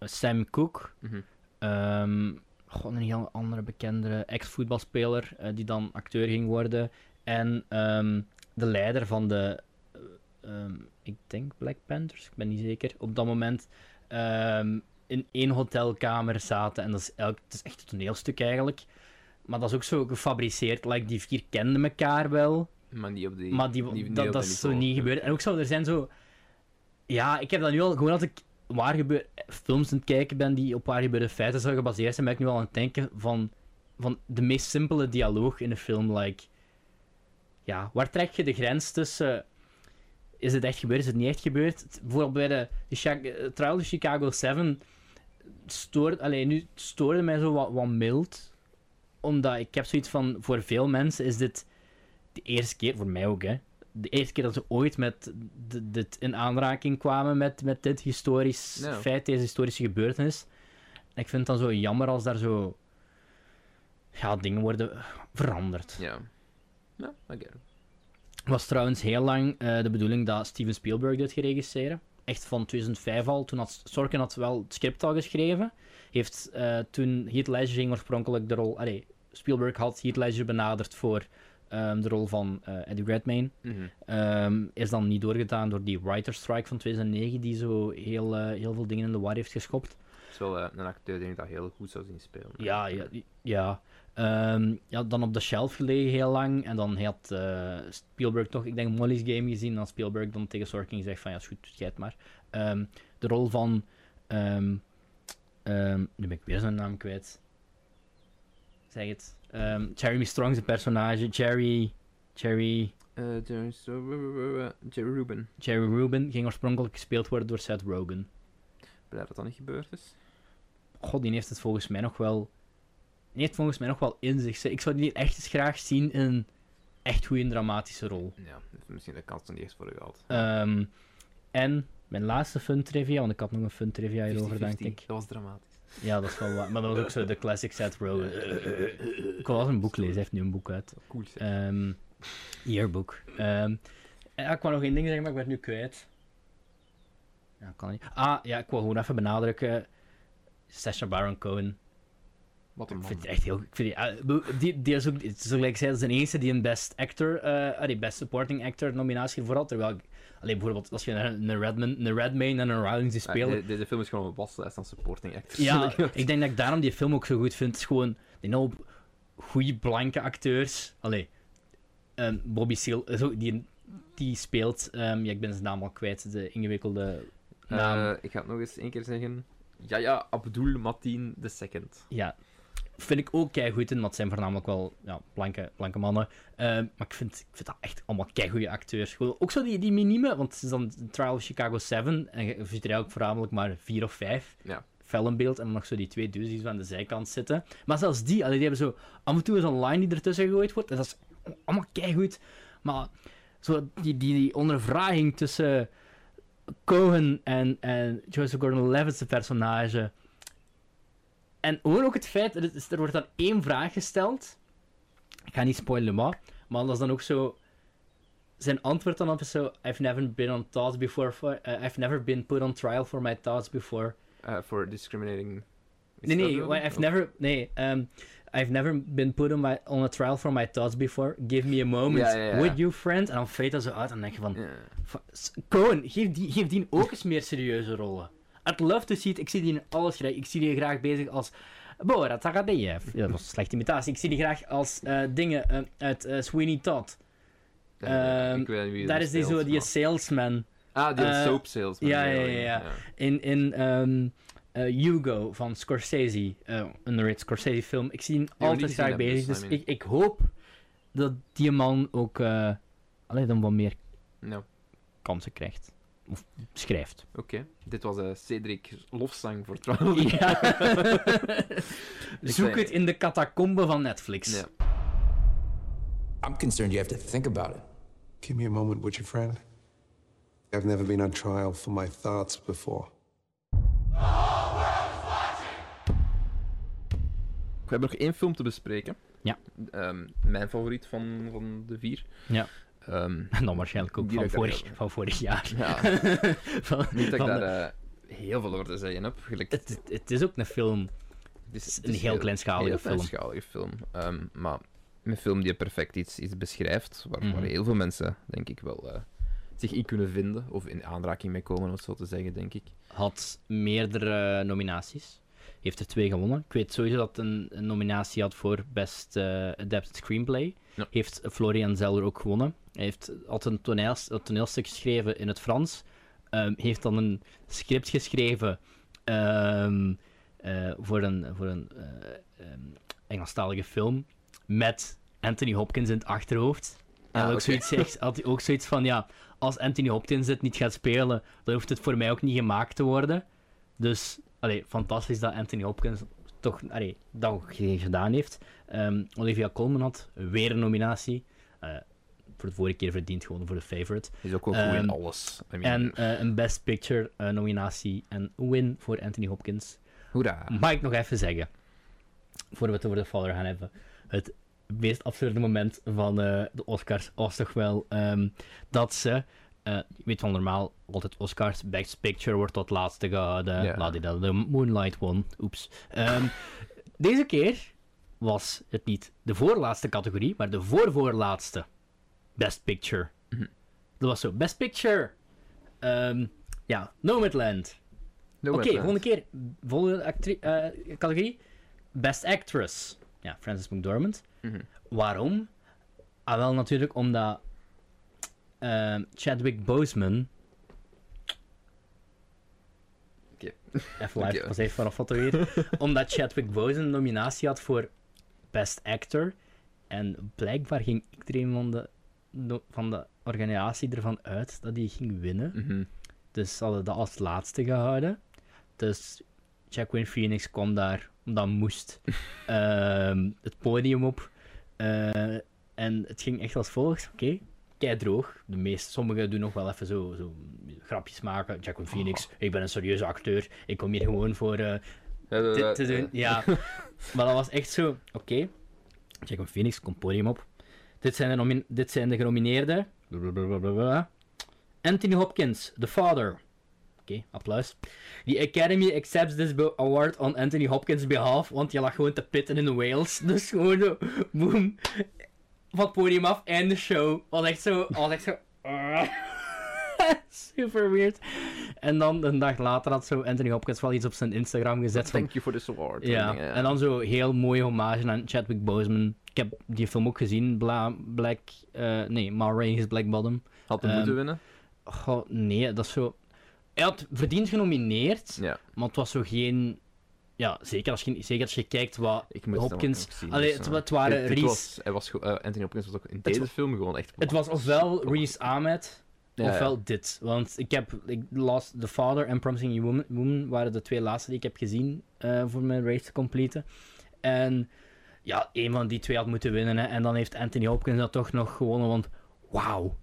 Sam Cooke. Mhm. ehm, gewoon een heel andere bekende ex-voetbalspeler. eh, die dan acteur ging worden. En ehm, de leider van de. eh, ehm, ik denk Black Panthers, ik ben niet zeker. Op dat moment. ehm, in één hotelkamer zaten. En dat is, elk, het is echt een toneelstuk eigenlijk. Maar dat is ook zo gefabriceerd. Like, die vier kenden elkaar wel. maar niet op die. Maar die, dat, dat dat is zo niet gebeurd. En ook zo, er zijn zo... Ja, ik heb dat nu al... Gewoon als ik waar gebeurt, films aan het kijken ben die op waar gebeurde feiten zou gebaseerd zijn, ben ik nu al aan het denken van, van de meest simpele dialoog in een film. Like, ja, waar trek je de grens tussen... Is het echt gebeurd? Is het niet echt gebeurd? Bijvoorbeeld bij de, de eh, trial of Chicago 7 stoort, alleen nu stoorde mij zo wat, wat mild. Omdat ik heb zoiets van, voor veel mensen is dit de eerste keer, voor mij ook hè, de eerste keer dat ze ooit met dit in aanraking kwamen met, met dit historisch feit, deze historische gebeurtenis. En ik vind het dan zo jammer als daar zo ja, dingen worden veranderd. Ja. Ja, I get it. Het was trouwens heel lang eh, de bedoeling dat Steven Spielberg dit geregisseren. Echt van 2005 al. Toen had Sorkin had wel het script al geschreven. Heeft eh, toen Heath Ledger ging oorspronkelijk de rol... Allee, Spielberg had Heath Ledger benaderd voor ehm, de rol van eh, Eddie Redmayne. Mhm. Ehm, is dan niet doorgedaan door die writer's strike van 2009, die zo heel, eh, heel veel dingen in de war heeft geschopt. Het is wel eh, een acteur die ik dat heel goed zou zien spelen. Ja, ja, ja. Ehm, ja, dan op de shelf gelegen heel lang. En dan had Spielberg toch, ik denk, Molly's Game gezien. En dan Spielberg dan tegen Sorkin gezegd van, ja, is goed, jij het maar. De rol van... nu ben ik weer zijn naam kwijt. Zeg het. Ehm Jeremy Strong, zijn personage. Jerry... Jerry... Eh, Jerry, Jerry Rubin. Jerry Rubin ging oorspronkelijk gespeeld worden door Seth Rogen. Blij dat dat niet gebeurd is. God, die heeft het volgens mij nog wel... Die heeft volgens mij nog wel in zich. Ik zou die echt eens graag zien in een echt goede dramatische rol. Ja, heeft misschien de kans niet eens voor gehad. Ehm, en mijn laatste fun trivia, want ik had nog een fun trivia hierover, 50-50, denk ik. Dat was dramatisch. Ja, dat is wel waar. Maar dat was ook zo de classic Seth Rogen. ik wil wel een boek lezen, hij heeft nu een boek uit. Cool. Ehm yearbook. Ehm, ja, ik wou nog één ding zeggen, maar ik ben het nu kwijt. Ja, kan niet. Ah, ja, ik wil gewoon even benadrukken. Sacha Baron Cohen. Wat een Ik man. vind het echt heel... Ik vind die, be- die, die is ook, gelijk ik zei, dat is de enige die een Best Actor, eh die Best Supporting Actor nominatie voor had. Terwijl, ik- allee, bijvoorbeeld als je een, Redman, een Redmayne en een Rowling ziet Ja, spelen... de- deze film is gewoon een waslijst aan supporting actors. Ja, [LAUGHS] ik denk dat ik daarom die film ook zo goed vind. Het is gewoon een hoop goede blanke acteurs. Allee, ehm, Bobby Seale, zo, die, die speelt, ehm, ja, ik ben zijn naam al kwijt, de ingewikkelde naam. Eh, ik ga het nog eens één keer zeggen. Ja, ja, Abdul Mateen II. ja, vind ik ook keigoed in, want het zijn voornamelijk wel ja, blanke, blanke mannen. Ehm, maar ik vind, ik vind dat echt allemaal keigoede acteurs. Ook zo die, die minime, want het is dan Trial of Chicago 7, en je ziet er eigenlijk voornamelijk maar vier of vijf. Ja. fel in beeld en dan nog zo die twee dudes die zo aan de zijkant zitten. Maar zelfs die, allee, die hebben zo af en toe eens een line die ertussen gegooid wordt. En dat is allemaal keigoed. Maar zo die, die, die ondervraging tussen Cohen en, en Joseph Gordon-Levitt's personage. En gewoon ook het feit, er, er wordt dan één vraag gesteld. Ik ga niet spoilen, maar, maar dat is dan ook zo... Zijn antwoord dan is zo... I've never been on thoughts before... For, uh, I've never been put on trial for my thoughts before. Eh, For discriminating. Is Nee, nee, well, I've Of- never... Nee, um, I've never been put on, my, on a trial for my thoughts before. Give me a moment Ja, ja, ja. with you, friend. En dan fade dat zo uit en dan denk je van... Cohen, geef die, geef die ook eens meer serieuze rollen. I'd love to see it. Ik zie die in alles graag. Ik zie die graag bezig als... Borat Agadeyev. Ja, dat was een slechte imitatie. Ik zie die graag als eh, dingen eh, uit eh, Sweeney Todd. Eh, Ehm, ik weet niet wie Daar is die zo, die salesman. Ah, die eh, soap salesman. ja, ja, ja. In, in ehm, eh, Hugo van Scorsese. eh een Ritz Scorsese film. Ik zie hem altijd graag bezig. Dus dus I mean- ik, ik hoop dat die man ook... eh alleen dan wat meer kansen krijgt. Of schrijft. oké. Dit was eh Cedric lofzang voor Trial. [LAUGHS] Ja. [LAUGHS] Zoek zei- het in de catacombe van Netflix. Ja. I'm concerned you have to think about it. Give me a moment, would you, friend? I've never been on trial for my thoughts before. We hebben nog één film te bespreken. Ja. Ehm, mijn favoriet van, van de vier. Ja. Ehm, [LAUGHS] En dan waarschijnlijk ook van daar vorig, van vorig jaar. Ja. [LAUGHS] Van- niet dat ik daar de- eh, heel veel over te zeggen heb. Gelijk, het, het, is ook een film. het is, het een heel kleinschalige heel film. kleinschalige film. Ehm, maar een film die perfect iets, iets beschrijft, waar, waar Mhm. heel veel mensen, denk ik wel, eh, zich in kunnen vinden. Of in aanraking mee komen, om het zo te zeggen, denk ik. Had meerdere nominaties. Heeft er twee gewonnen. Ik weet sowieso dat een, een nominatie had voor Best eh, Adapted Screenplay. Ja. Heeft Florian Zeller ook gewonnen. Hij heeft had een, toneels, een toneelstuk geschreven in het Frans. Ehm, heeft dan een script geschreven ehm, eh, voor een, voor een eh, ehm, Engelstalige film. Met Anthony Hopkins in het achterhoofd. En Ah, ook oké. zoiets had hij [LAUGHS] ook zoiets van: ja, als Anthony Hopkins dit niet gaat spelen, dan hoeft het voor mij ook niet gemaakt te worden. Dus, allee, fantastisch dat Anthony Hopkins toch allee, dat ook ge- gedaan heeft. Ehm, Olivia Colman had weer een nominatie. Eh, voor de vorige keer verdiend gewoon voor de favorite. Is ook wel goed in Ehm, alles. I mean, En eh, een Best Picture eh, nominatie en win voor Anthony Hopkins. hoera. Mag ik nog even zeggen, voordat we het over de Father gaan hebben, het meest absurde moment van de Oscars was toch wel ehm, dat ze, je weet wel normaal, altijd Oscars, Best Picture wordt tot laatste gehouden, Ja. laat die dat, de Moonlight won, oeps. Ehm, deze keer was het niet de voorlaatste categorie, maar de voorvoorlaatste Best Picture. Mhm. Dat was zo, Best Picture. Ehm, ja, Nomadland. Oké, volgende keer. Volgende eh, categorie. Best Actress. Ja, Frances McDormand. Mhm. Waarom? Ah, wel natuurlijk omdat ehm, Chadwick Boseman... Oké. Even [LAUGHS] live, pas even een foto hier. omdat Chadwick Boseman een nominatie had voor Best Actor. En blijkbaar ging iedereen van de, van de organisatie ervan uit dat hij ging winnen. Mhm. Dus ze hadden dat als laatste gehouden. Dus Jacqueline Phoenix kwam daar, omdat moest, [LAUGHS] ehm, het podium op. Eh, en het ging echt als volgt. Oké, kei droog. De meeste, sommigen doen nog wel even zo, zo grapjes maken. Jacqueline Phoenix, ik ben een serieuze acteur. Ik kom hier gewoon voor dit te eh, doen. Ja, [LAUGHS] maar dat was echt zo. Oké, Jacqueline Phoenix komt podium op. Dit zijn de, dit zijn de genomineerden. Blablabla. Anthony Hopkins, The Father. Oké, applaus. The Academy accepts this award on Anthony Hopkins' behalf, want je lag gewoon te pitten in Wales. [LAUGHS] Dus gewoon zo, boom. Van het podium af, en de show. Was echt zo, was echt zo... [LAUGHS] Super weird. En dan een dag later had zo Anthony Hopkins wel iets op zijn Instagram gezet van... Thank you for this award. Ja, en dan zo heel mooie hommage aan Chadwick Boseman. Ik heb die film ook gezien, Bla Black... eh, nee, Ma Rainey's Black Bottom. Had hem Ehm, moeten winnen? Goh, nee, dat is zo... Hij had verdiend genomineerd, Ja. maar het was zo geen... Ja, zeker als je, zeker als je kijkt wat Hopkins... het zien. Allee, dus, het, eh, het waren Reese... was, hij was, eh, Anthony Hopkins was ook in deze film gewoon echt... Het was ofwel Reese Ahmed, Ja, ja. ofwel dit. Want ik heb ik las The Father en Promising Young Woman, Woman waren de twee laatste die ik heb gezien eh, voor mijn race te completen. En ja, een van die twee had moeten winnen. Hè. En dan heeft Anthony Hopkins dat toch nog gewonnen, want wauw.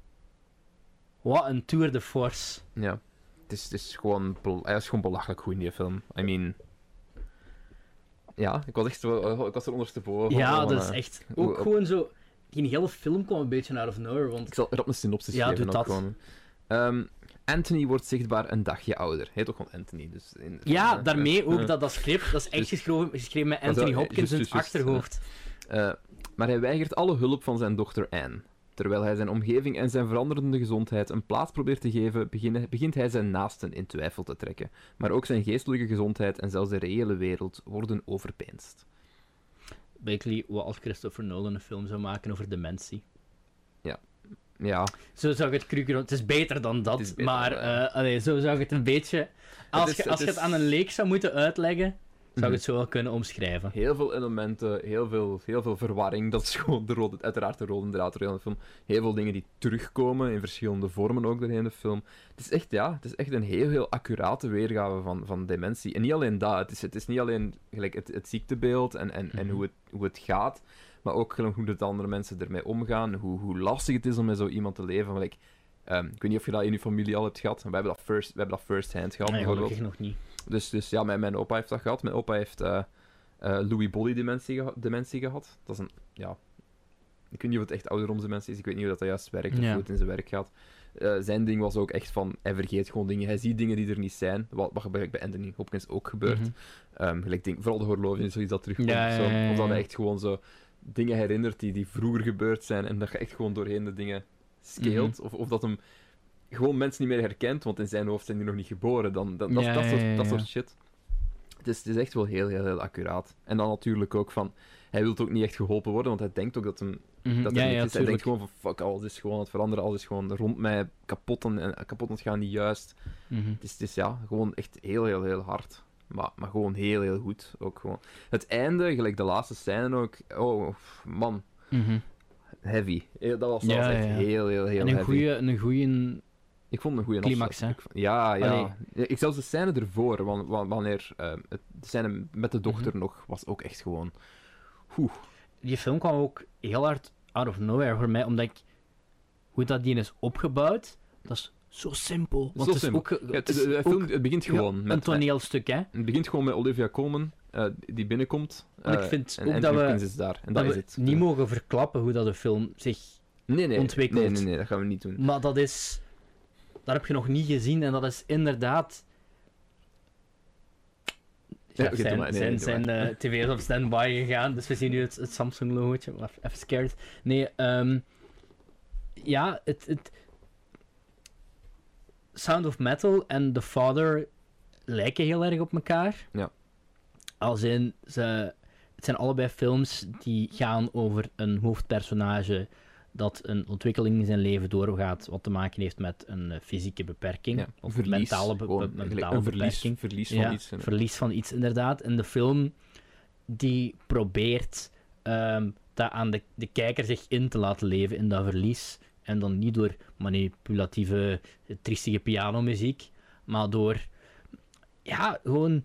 Wat een tour de force. Ja. Het is, het is gewoon... Hij is gewoon belachelijk goed in die film. I mean... Ja, ik was echt zo... Ik was er ondersteboven. Ja, van, dat is eh, echt... Ook gewoon zo... Die hele film kwam een beetje out of nowhere, want... Ik zal erop een synopsis Ja, geven. doe ook dat. Ehm, Anthony wordt zichtbaar een dagje ouder. Hij heet ook gewoon Anthony. Dus in, Ja, eh, daarmee ook eh, [LAUGHS] dat, dat script, dat is echt Dus- geschreven, geschreven met Anthony Hopkins in het achterhoofd. Eh, maar hij weigert alle hulp van zijn dochter Anne. Terwijl hij zijn omgeving en zijn veranderende gezondheid een plaats probeert te geven, begint hij zijn naasten in twijfel te trekken. Maar ook zijn geestelijke gezondheid en zelfs de reële wereld worden overpeinst. Basically, wat als Christopher Nolan een film zou maken over dementie. Ja, Zo zou ik het cru Het is beter dan dat, beter maar allee, zo zou ik het een beetje... Als, is- je, als het je het aan een leek zou moeten uitleggen, zou Mhm. ik het zo wel kunnen omschrijven. heel veel elementen, heel veel, heel veel verwarring. Dat is gewoon de rode, uiteraard de rode draad doorheen de film. Heel veel dingen die terugkomen in verschillende vormen ook doorheen de film. Het is echt, ja, het is echt een heel, heel accurate weergave van, van dementie. En niet alleen dat, het is, het is niet alleen gelijk het, het ziektebeeld en, en, en hoe, het, hoe het gaat, maar ook gelijk hoe de andere mensen ermee omgaan, hoe, hoe lastig het is om met zo iemand te leven. Gelijk, ehm, ik weet niet of je dat in je familie al hebt gehad, maar wij hebben dat first, we hebben dat first hand gehad. Nee, gelukkig nog niet. Dus, dus ja, mijn, mijn opa heeft dat gehad. Mijn opa heeft eh, Louis Bolly dementie, geha- dementie gehad. Dat is een, ja... Ik weet niet of het echt ouderdomsdementie is. Ik weet niet hoe dat, dat juist werkt of Ja. hoe het in zijn werk gaat. Eh, zijn ding was ook echt van, hij vergeet gewoon dingen. Hij ziet dingen die er niet zijn. Wat, wat bij Anthony Hopkins ook gebeurt. Mhm. Ehm, gelijk ding, vooral de horloge, zoiets dat terugkomt. Ja, of, zo. ja, ja, ja. of dat hij echt gewoon zo dingen herinnert die, die vroeger gebeurd zijn. En dat je echt gewoon doorheen de dingen scaleert. Mhm. of, of dat hem gewoon mensen niet meer herkent, want in zijn hoofd zijn die nog niet geboren. Dan, dan, dat, Ja, dat, ja, soort, dat soort shit. Het is, het is echt wel heel, heel, heel accuraat. En dan natuurlijk ook van... Hij wil ook niet echt geholpen worden, want hij denkt ook dat, hem, Mhm, dat ja, niks is. Hij denkt gewoon van, fuck, alles is gewoon aan het veranderen, alles is gewoon rond mij kapot en, en kapot aan het gaan, niet juist. Mhm. Het is, het is ja, gewoon echt heel, heel, heel hard. Maar, maar gewoon heel, heel goed. Ook gewoon. Het einde, gelijk de laatste scène ook. Oh, man. Mhm. Heavy. Eh, Dat was, dat Ja, echt ja, heel, heel, heel En een heavy. goede, een goede Ik vond een goede climax, hè? Ja, ja. Allee. Ik zelfs de scène ervoor, wan- wan- wanneer eh, het, de scène met de dochter Mhm. nog, was ook echt gewoon... Oeh. Die film kwam ook heel hard out of nowhere voor mij, omdat ik... Hoe dat die is opgebouwd, dat is zo simpel. Want Zo het is simpel. ook... Ja, het, is film, ook het begint ja, gewoon een met... toneelstuk, hè? Het begint gewoon met Olivia Colman, eh, die binnenkomt. Want ik eh, vind en ook dat we- is daar. En dat is het. niet mogen verklappen hoe dat de film zich nee, nee, ontwikkelt. Nee, nee, nee, dat gaan we niet doen. Maar dat is... Dat heb je nog niet gezien en dat is inderdaad... Ja, zijn maar. Nee, zijn, zijn eh, op standby gegaan, dus we zien nu het, het Samsung-logootje. Maar Even scared. Nee, ehm ja, het, het... Sound of Metal en The Father lijken heel erg op elkaar. Ja. Als in, ze, het zijn allebei films die gaan over een hoofdpersonage dat een ontwikkeling in zijn leven doorgaat wat te maken heeft met een eh, fysieke beperking. Ja, of verlies, mentale, be- gewoon mentale verlies- beperking. verlies van ja, iets. Verlies van iets, inderdaad. En de film die probeert ehm, dat aan de, de kijker zich in te laten leven in dat verlies. En dan niet door manipulatieve, triestige pianomuziek, maar door, ja, gewoon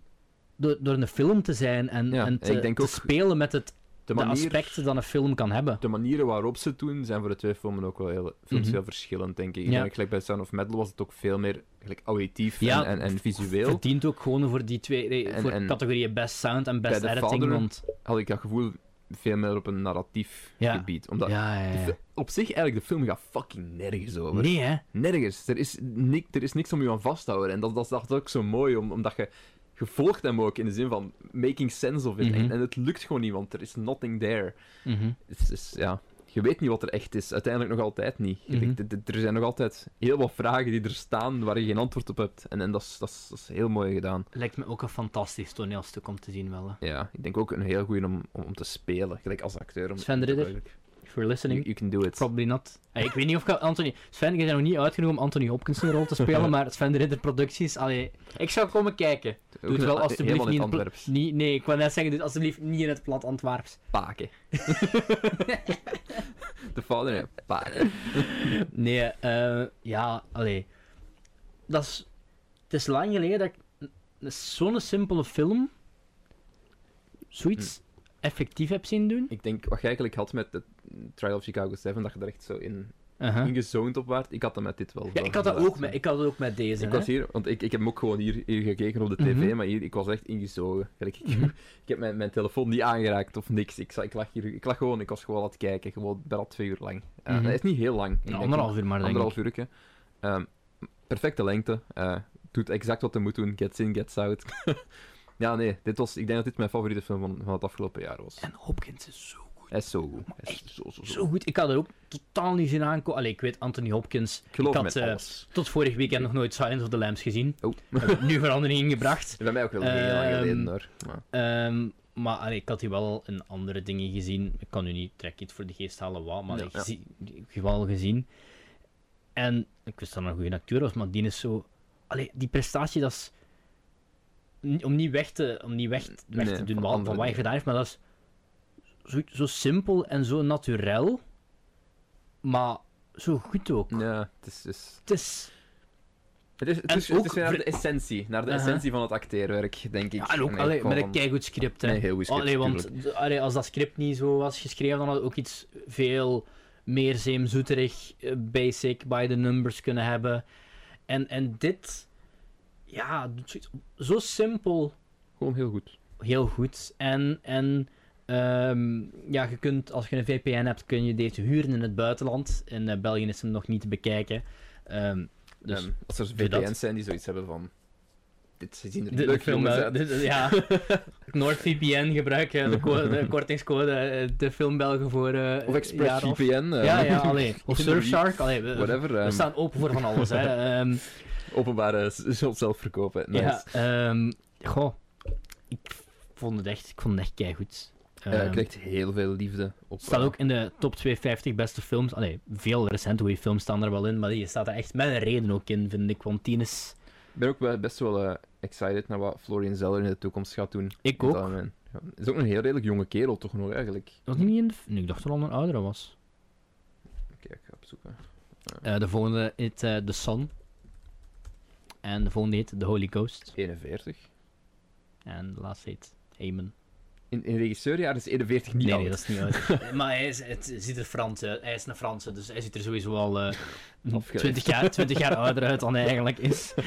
door, door een film te zijn en, Ja, en te, ook spelen met het, de, manier- aspecten dat een film kan hebben. De manieren waarop ze het doen zijn voor de twee filmen ook wel heel, films Mhm. heel verschillend, denk ik. Ik Ja. denk, gelijk bij Sound of Metal was het ook veel meer gelijk, auditief Ja, en, en, en visueel. Verdient ook gewoon voor die twee, En- voor categorieën best sound en best editing, Father want... had ik dat gevoel veel meer op een narratief Ja. gebied. Omdat Ja, ja, de ja. fi- op zich eigenlijk de film gaat fucking nergens over. Nee, hè? Nergens. Er is, nik, er is niks om je aan vast te houden. En dat, dat, is- dat is ook zo mooi, om, omdat je gevolgd hem ook in de zin van making sense of it. Mhm. en, en het lukt gewoon niet, want er is nothing there. Mhm. Het is, ja, je weet niet wat er echt is. Uiteindelijk nog altijd niet. Mhm. Er zijn nog altijd heel wat vragen die er staan waar je geen antwoord op hebt. En, en dat, is, dat, is, dat is heel mooi gedaan. Lijkt me ook een fantastisch toneelstuk om te zien, wel. hè. Ja, ik denk ook een heel goeie om, om, om te spelen. Gelijk als acteur. Om, Sven Ridder? You're listening, You, you can do it. probably not. Hey, ik weet niet of ik Anthony... Sven, je bent nog niet uitgenodigd om Anthony Hopkins een rol te spelen, [LAUGHS] maar Sven de Ridder Producties, allee, ik zou komen kijken. Doe het wel alsjeblieft niet in het Antwerps. niet, Nee, ik wou net zeggen, doe het alsjeblieft niet in het plat Antwerps. Paken. [LAUGHS] de vader, ja. Paken. [LAUGHS] Nee, eh ja, allee. Dat is... Het is lang geleden dat ik zo'n simpele film zoiets effectief heb zien doen. Ik denk, wat je eigenlijk had met de Trial of Chicago 7, dat je er echt zo in Uh-huh. ingezoned op waart. Ik had dat met dit wel. Ja, ik had dat ook met, ik had dat ook met deze. Ik hè. was hier, want ik, ik heb hem ook gewoon hier, hier gekeken op de tv, Mhm. maar hier, ik was echt ingezogen. Gelijk, ik, Mhm. [LAUGHS] ik heb mijn, mijn telefoon niet aangeraakt of niks. Ik, ik, lag hier, ik lag gewoon, ik was gewoon aan het kijken, gewoon bijna twee uur lang. Eh, Mhm. Dat is niet heel lang. Ik Ja, anderhalf uur maar, denk Anderhalf uur. perfecte lengte. eh, doet exact wat hij moet doen. Gets in, gets out. [LAUGHS] ja, nee, dit was, ik denk dat dit mijn favoriete film van, van het afgelopen jaar was. En Hopkins is zo Hij is zo goed. Hij is zo, zo, zo. Zo goed, ik had er ook totaal niet zien aankomen. Allee, ik weet Anthony Hopkins. Ik geloof had eh, tot vorig weekend nog nooit Silence of the Lambs gezien. Oh. [LAUGHS] Heb nu verandering ingebracht. [LAUGHS] Bij mij ook wel heel lang Ehm, geleden hoor. Maar, Ehm, maar allee, ik had die wel in andere dingen gezien. Ik kan nu niet trek iets voor de geest halen wat, maar Ja, ik ja. zie- ik heb wel gezien. En ik wist dat een goede acteur was, maar die is zo... Allee, die prestatie, dat is... Om niet weg te, om niet weg, weg Nee, te doen van wat, andere van wat je gedaan heeft, maar dat is zo, zo simpel en zo naturel, maar zo goed ook. ja, het is... is... Het is... Het is, het is, het is ook weer naar de essentie, naar de essentie van het acteerwerk, denk ik. Ja, en ook Nee, allee, gewoon met een keigoed script. Hè. Nee, heel goed script, Allee, want allee, als dat script niet zo was geschreven, dan had het ook iets veel meer zeemzoeterig, eh, basic, by the numbers kunnen hebben. En, en dit, ja, doet zoiets zo simpel, Gewoon heel goed. heel goed. En, en ehm, ja, je kunt, als je een VPN hebt, kun je deze huren in het buitenland. In eh, België is hem nog niet te bekijken. Ehm, dus als er dat. VPN's zijn die zoiets hebben van... Dit zien er leuk film, uit. de- ja, [LAUGHS] NordVPN gebruiken, de, co- de kortingcode, eh, de film Belgen voor eh Of ExpressVPN. Ja, ja, allee. [LAUGHS] Of. Surfshark, allee, we, Whatever. we ehm, staan open voor van alles. Hè. [LAUGHS] Openbare z- zelfverkopen. Nice. ja, ehm, goh, ik vond het echt, ik vond het echt keigoed. Ja, Ehm, je krijgt heel veel liefde op. staat ook in de top 250 beste films. Allee, veel recente goede films staan er wel in, maar die staat er echt met een reden ook in, vind ik. Want die is... Ik ben ook best wel eh, excited naar wat Florian Zeller in de toekomst gaat doen. Ik ook. Ja, is ook een heel redelijk jonge kerel, toch nog eigenlijk. Was niet in de... Nee, ik dacht dat al een oudere was. Oké, ik ga opzoeken. Eh, de volgende heet eh, The Sun. En de volgende heet The Holy Ghost. 41. En de laatste heet Amen. In, in regisseurjaar is 41 niet nee, oud. nee, dat is niet oud. [LAUGHS] maar hij is, het ziet er Frans uit. Hij is een Franse, dus hij ziet er sowieso al eh, [LAUGHS] Afgeleefd. 20, jaar, 20 jaar ouder uit dan hij eigenlijk is. [LAUGHS]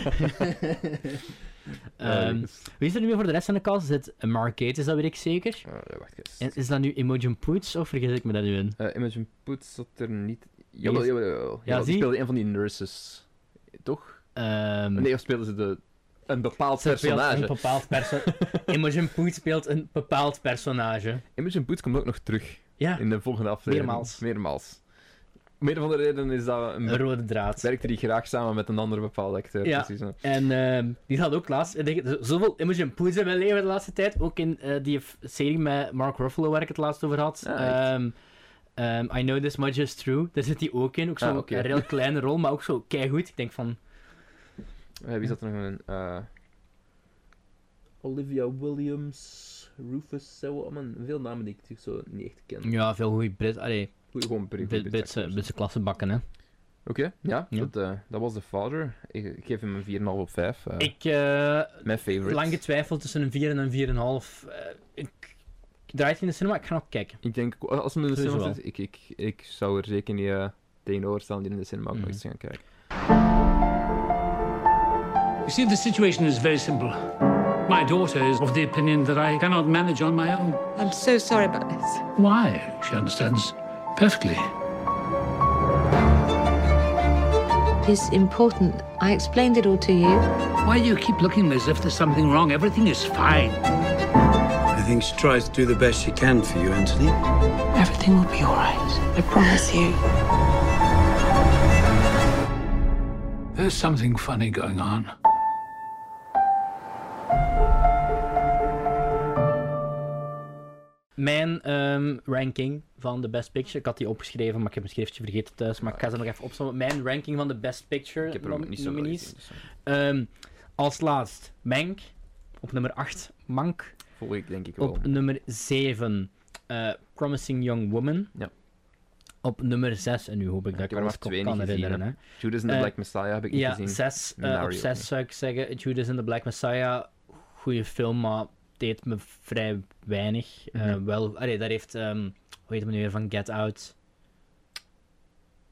Ehm, wie is er nu meer voor de rest van de cast? Zit Mark Gates, dat weet ik zeker. Ah, wacht eens. En is dat nu Imogen Poots of vergis ik me dat nu in? Eh, Imogen Poots zat er niet... Jawel, is- jawel, jawel. Ja, die speelde een van die nurses. Toch? Ehm, Nee, of speelde ze de een bepaald Ze personage. Een bepaald [LAUGHS] Imogen Poots speelt een bepaald personage. Imogen Poots komt ook nog terug Ja, in de volgende aflevering. Meermaals. Meermaals. Om een of andere reden is dat een een rode draad. werkte die graag samen met een andere bepaalde acteur. Ja. Precies. En ehm, die had ook laatst... Ik denk, zoveel Imogen Poots in mijn leven de laatste tijd. Ook in eh, die serie met Mark Ruffalo waar ik het laatst over had. Ah? Ehm, I Know This Much Is True. Daar zit hij ook in. Ook zo'n Ah, oké. een heel kleine rol, maar ook zo keigoed. Ik denk van... Eh, wie zat er nog in? Eh, Olivia Williams, Rufus, man, veel namen die ik natuurlijk zo niet echt ken. Ja, veel goede Brit... Allee, Goeie, gewoon Brit- Brit- Britse Britse, klassenbakken, hè. Oké, ja, Ja. Dat, eh, dat was The Father. Ik, ik geef hem een 4,5 op 5. eh, Ik... eh, mijn favorite. lang getwijfeld tussen een 4 en een 4,5. Eh ik ik draai het in de cinema, ik ga nog kijken. Ik denk, als hem in de Sowieso cinema zit, ik, ik, ik zou er zeker niet tegenover staan die in de cinema ook nog Mhm. eens gaan kijken. You see, the situation is very simple. My daughter is of the opinion that I cannot manage on my own. I'm so sorry about this. Why? She understands perfectly. It's important. I explained it all to you. Why do you keep looking as if there's something wrong? Everything is fine. I think she tries to do the best she can for you, Anthony. Everything will be all right. I promise you. There's something funny going on. Mijn ehm, ranking van de Best Picture, ik had die opgeschreven, maar ik heb een schriftje vergeten thuis, maar ik ga ze nog even opsommen. Mijn ranking van de Best Picture Ik heb er niet zo nominees. Ehm, als laatst Mank, op nummer 8 Mank, Volg ik denk ik wel. op nummer 7 eh, Promising Young Woman, Ja. op nummer 6, en nu hoop ik Ja, dat ik alles maar twee kan gezien, herinneren. hè. Judas and the Eh, Black Messiah heb ik niet Ja, gezien. 6 Minari op ook 6 niet. zou ik zeggen. Judas and the Black Messiah, goede film, maar deed me vrij weinig. Mhm. wel, allee, daar heeft, ehm hoe heet hem nu weer van Get Out,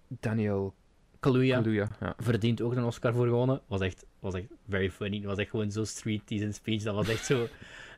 Daniel Kaluuya, Kaluuya, ja. verdient ook een Oscar voor gewonnen. Was echt, was echt very funny. Was echt gewoon zo street die zijn speech. Dat was echt zo.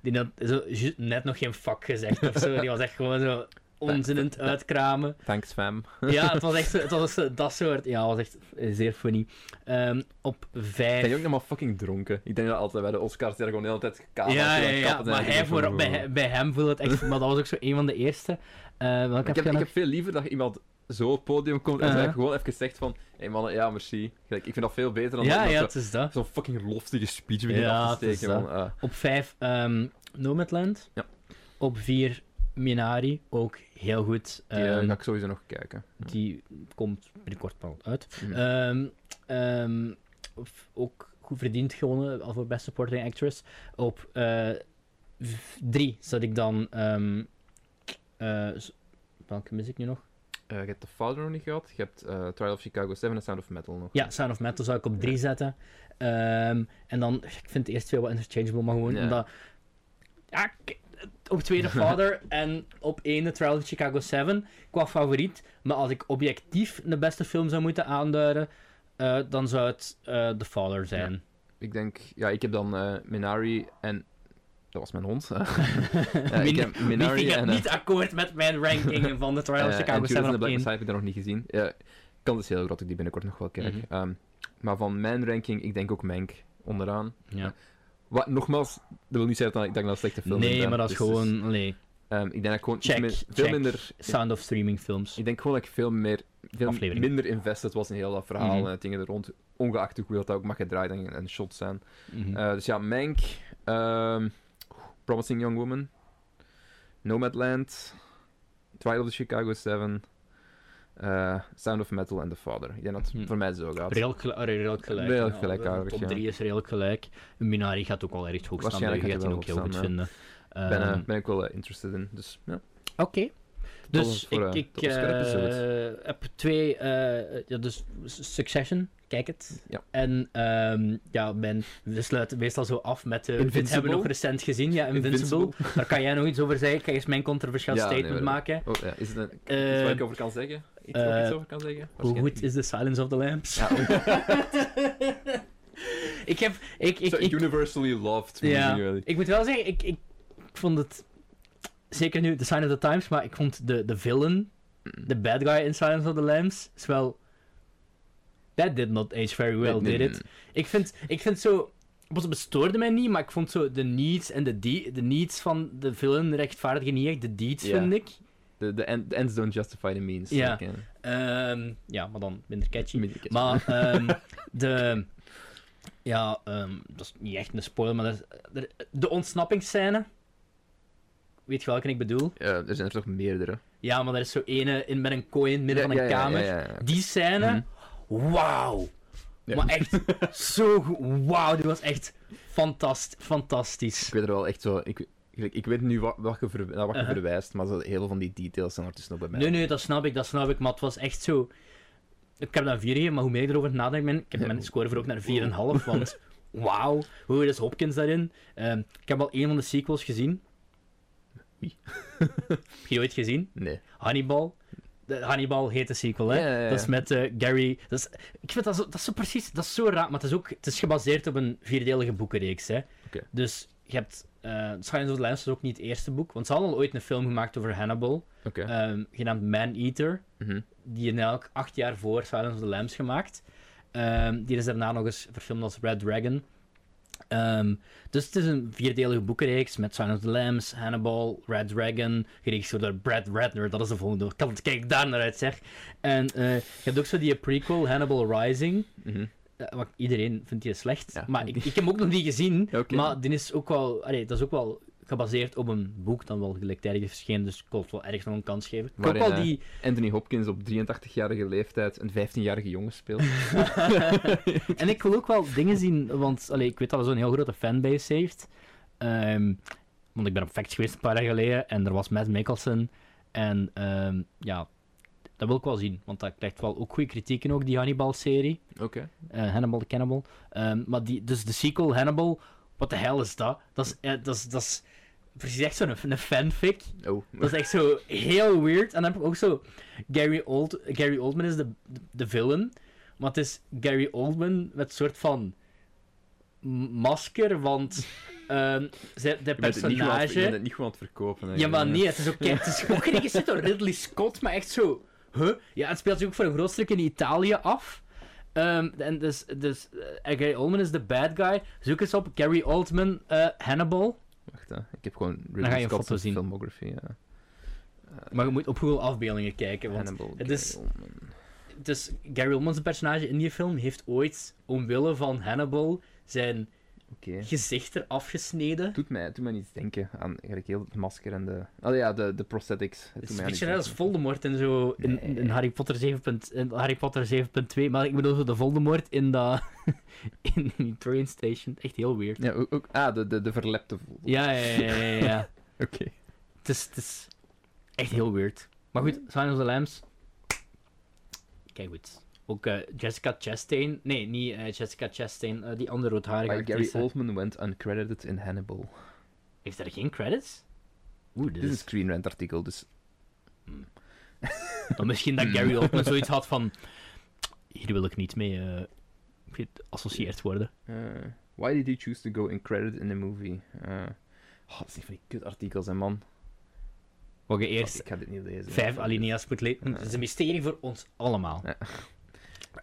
Die had zo net nog geen fuck gezegd of zo. Die was echt gewoon zo onzinnend uitkramen. Thanks, fam. Ja, het [LAUGHS] was echt het was dat soort. Ja, het was echt zeer funny. Ehm, op vijf. Ben je ook nog maar fucking dronken? Ik denk dat altijd bij de Oscars die er gewoon de hele tijd Ja, ja, ja, zijn. maar hij van, voor, bij, bij hem voelde het echt. Maar dat was ook zo een van de eerste. Eh welke Ik heb ik heb veel liever dat iemand zo op het podium komt en uh gewoon even zegt van hé hey mannen, ja, merci. Gelijk, ik vind dat veel beter dan Ja, dat ja, dat. zo'n fucking loftige speech begint Ja, af te steken. man. Ah. Op 5 um, Nomadland. Ja. Op 4 Minari, ook heel goed. die ga ik sowieso nog kijken. die komt binnenkort wel uit. Mhm. Ehm, ehm, ook goed verdiend gewonnen al voor Best Supporting Actress. Op 3 zat ik dan. s- welke mis ik nu nog? Eh, je hebt The Father nog niet gehad. Je hebt Trial of Chicago 7 en Sound of Metal nog. Ja, Sound of Metal zou ik op 3 zetten. En dan, ik vind de eerste twee wel interchangeable, maar gewoon Ja. omdat... Ja, k- op tweede [LAUGHS] Father en op één de Trial of Chicago 7 qua favoriet. Maar als ik objectief de beste film zou moeten aanduiden, eh, dan zou het eh The Father zijn. Ik denk, ja, ik heb dan eh, Minari en. Dat was mijn hond. [LAUGHS] [LAUGHS] Ik heb Minari en. niet akkoord met mijn ranking van de Trial of Chicago en 7 Judas and the op Black 1? Messiah heb ik daar nog niet gezien. Ja, kan dus heel groot dat ik die binnenkort nog wel kijk. Mhm. Ehm, maar van mijn ranking, ik denk ook Mank onderaan. Ja. Wat, nogmaals, dat wil niet zeggen dat ik denk dat slechte film Nee, maar dat is Dus- dus, gewoon... allee, ehm, ik denk dat ik gewoon check, meer- check. veel minder. Sound of streaming films. Ik denk gewoon dat ik veel, meer, veel minder invested was in heel dat verhaal Mhm. en dingen er rond. Ongeacht hoe dat ook mag gedraaid en, en shots zijn. Mhm. Eh, dus ja, Mank, ehm, Promising Young Woman, Nomadland, Twilight of the Chicago 7, eh, Sound of Metal en The Father. Ik denk dat het Hm. voor mij zo gaat. Redelijk, gel- redelijk gelijk. Redelijk ja. gelijkaardig, De top ja. 3 is redelijk gelijk. Minari gaat ook wel erg hoog staan. Je Waarschijnlijk gaat hij ook heel goed vinden. ben, Ehm, ben ik wel eh, interested in. Dus ja. Oké. Tot Dus voor, ik, ik heb twee... ja, dus Succession, kijk het. Ja. En ehm, ja, ben, we sluiten meestal zo af met... dit Invincible? hebben we nog recent gezien, ja, Invincible. Invincible. Daar kan jij nog iets over zeggen. Ik ga eens mijn controversieel [LAUGHS] Ja, statement maken. Oh, ja. Is het een, iets Eh, waar ik over kan zeggen? Iets ik iets eh, over kan zeggen? Hoe goed is The Silence of the Lambs? Ja, [LAUGHS] ik heb... Ik, ik, ik, universally loved Ja, really. ik moet wel zeggen, ik, ik, ik vond het... Zeker nu, The Sign of the Times, maar ik vond de, de villain, de bad guy in Silence of the Lambs, is wel... That did not age very well, did it? Ik vind, ik vind zo... het bestoorde mij niet, maar ik vond zo de needs en de, de, de needs van de film rechtvaardigen niet echt de deeds, Ja. vind ik. De, de, end- ends don't justify the means. Ja. Like, Ehm, ja, maar dan minder catchy. Minder catchy. Maar [LAUGHS] ehm, de... Ja, ehm, dat is niet echt een spoiler, maar er- de ontsnappingsscène. Weet je welke ik bedoel? eh, er zijn er toch meerdere. Ja, maar er is zo ene in, met een kooi in het midden Ja, van een ja, ja, kamer. ja, ja, ja. Die scène, wauw. Ja. Maar echt [LAUGHS] zo goed. Wauw, die was echt fantast, fantastisch. Ik weet er wel echt zo... Ik, ik, ik weet nu wat, wat je, ver, wat je Uh-huh. verwijst, maar zo, heel veel van die details zijn ertussen nog bij mij. Nee, nee, dat snap ik, dat snap ik, maar het was echt zo... Ik heb dat een 4 gegeven, maar hoe meer ik erover nadenk, ben, ik heb mijn score voor ook naar 4,5, want [LAUGHS] wauw, hoe is Hopkins daarin? Ehm, ik heb al een van de sequels gezien. Wie? Heb je ooit gezien? Nee. Hannibal. Hannibal heet de sequel, hè? Ja, ja, ja. Dat is met eh, Gary... Dat is, ik vind dat zo, dat is zo precies... Dat is zo raar, maar het is ook... Het is gebaseerd op een vierdelige boekenreeks, hè? Dus je hebt... Silence of the Lambs is ook niet het eerste boek, want ze hadden al ooit een film gemaakt over Hannibal, ehm, genaamd Man-Eater, Mhm. die in elk acht jaar voor Silence of the Lambs gemaakt. Ehm, die is daarna nog eens verfilmd als Red Dragon. Ehm, dus het is een vierdelige boekenreeks met Silence of the Lambs, Hannibal, Red Dragon, geregisseerd door Brad Ratner, dat is de volgende. Ik kan- Kijk daar naar uit, zeg. En eh, je hebt ook zo die prequel, Hannibal Rising. Mhm. Eh, wat iedereen vindt die slecht. Ja, maar ik- ik, heb hem ook nog niet gezien. [LAUGHS] Maar die is ook wel, allee, dat is ook wel gebaseerd op een boek dat wel gelijktijdig verschenen. Dus ik wil het wel ergens nog een kans geven. Ik Waarin wel die... eh, Anthony Hopkins op 83-jarige leeftijd een 15-jarige jongen speelt. [LAUGHS] en ik wil ook wel dingen zien, want allee, ik weet dat hij zo'n heel grote fanbase heeft. Ehm, want ik ben op Facts geweest een paar jaar geleden en er was Matt Mikkelsen. En ehm, ja, dat wil ik wel zien, want dat krijgt wel ook goede kritiek in, ook die Hannibal-serie. Oké. Eh, Hannibal the Cannibal. Ehm, maar die, dus de sequel Hannibal, wat de hel is dat? Dat is, eh, dat is, dat is precies echt zo'n een fanfic. Oh. Dat is echt zo heel weird. En dan heb ik ook zo... Gary, Old, Gary Oldman is de, de, de villain. Maar het is Gary Oldman met een soort van masker, want ehm de Je personage... bent het niet gewoon aan het verkopen. hè. Ja, maar nee, het is ook, het is ook geregisseerd door Ridley Scott, maar echt zo... Huh? Ja, het speelt zich ook voor een groot stuk in Italië af. Ehm, en dus, dus eh, Gary Oldman is de bad guy. Zoek eens op Gary Oldman eh, Hannibal. Hè. ik heb gewoon Ridley een Scott's foto zien. filmography. Ja. Maar je moet op Google afbeeldingen kijken, want Hannibal, het is... Dus Gary Oldman's personage in die film heeft ooit, omwille van Hannibal, zijn Oké. gezicht eraf gesneden. Doet mij, doet mij niet denken aan eigenlijk heel het masker en de... Oh ja, de, de prosthetics. Het is een beetje iets net als. Voldemort in, zo, in, Nee. in Harry Potter 7. punt- in Harry Potter 7.2, maar ik bedoel zo de Voldemort in dat [LAUGHS] in die train station. Echt heel weird. Ja, ook, ook- ah, de, de, de verlepte voel. Ja, ja, ja, ja. ja. [LAUGHS] Oké. Het, is, het is echt heel weird. Maar goed, Silence of the Lambs. Kijk goed. Ook eh, Jessica Chastain. Nee, niet eh, Jessica Chastain. eh, die andere roodharige Maar Gary actrice. Oldman went uncredited in Hannibal. Heeft er geen credits? Oeh, dit Dit is een is... Artikel, dus... Dan misschien dat Gary Oldman zoiets had van... Hier wil ik niet mee eh, geassocieerd worden. eh, why did you choose to go uncredited in the movie? Eh, oh, dat is niet van die kut artikels, hè, man. Wat je eerst Ik ga dit niet lezen. vijf alinea's moet lezen. Het is een mysterie voor ons allemaal. Ja.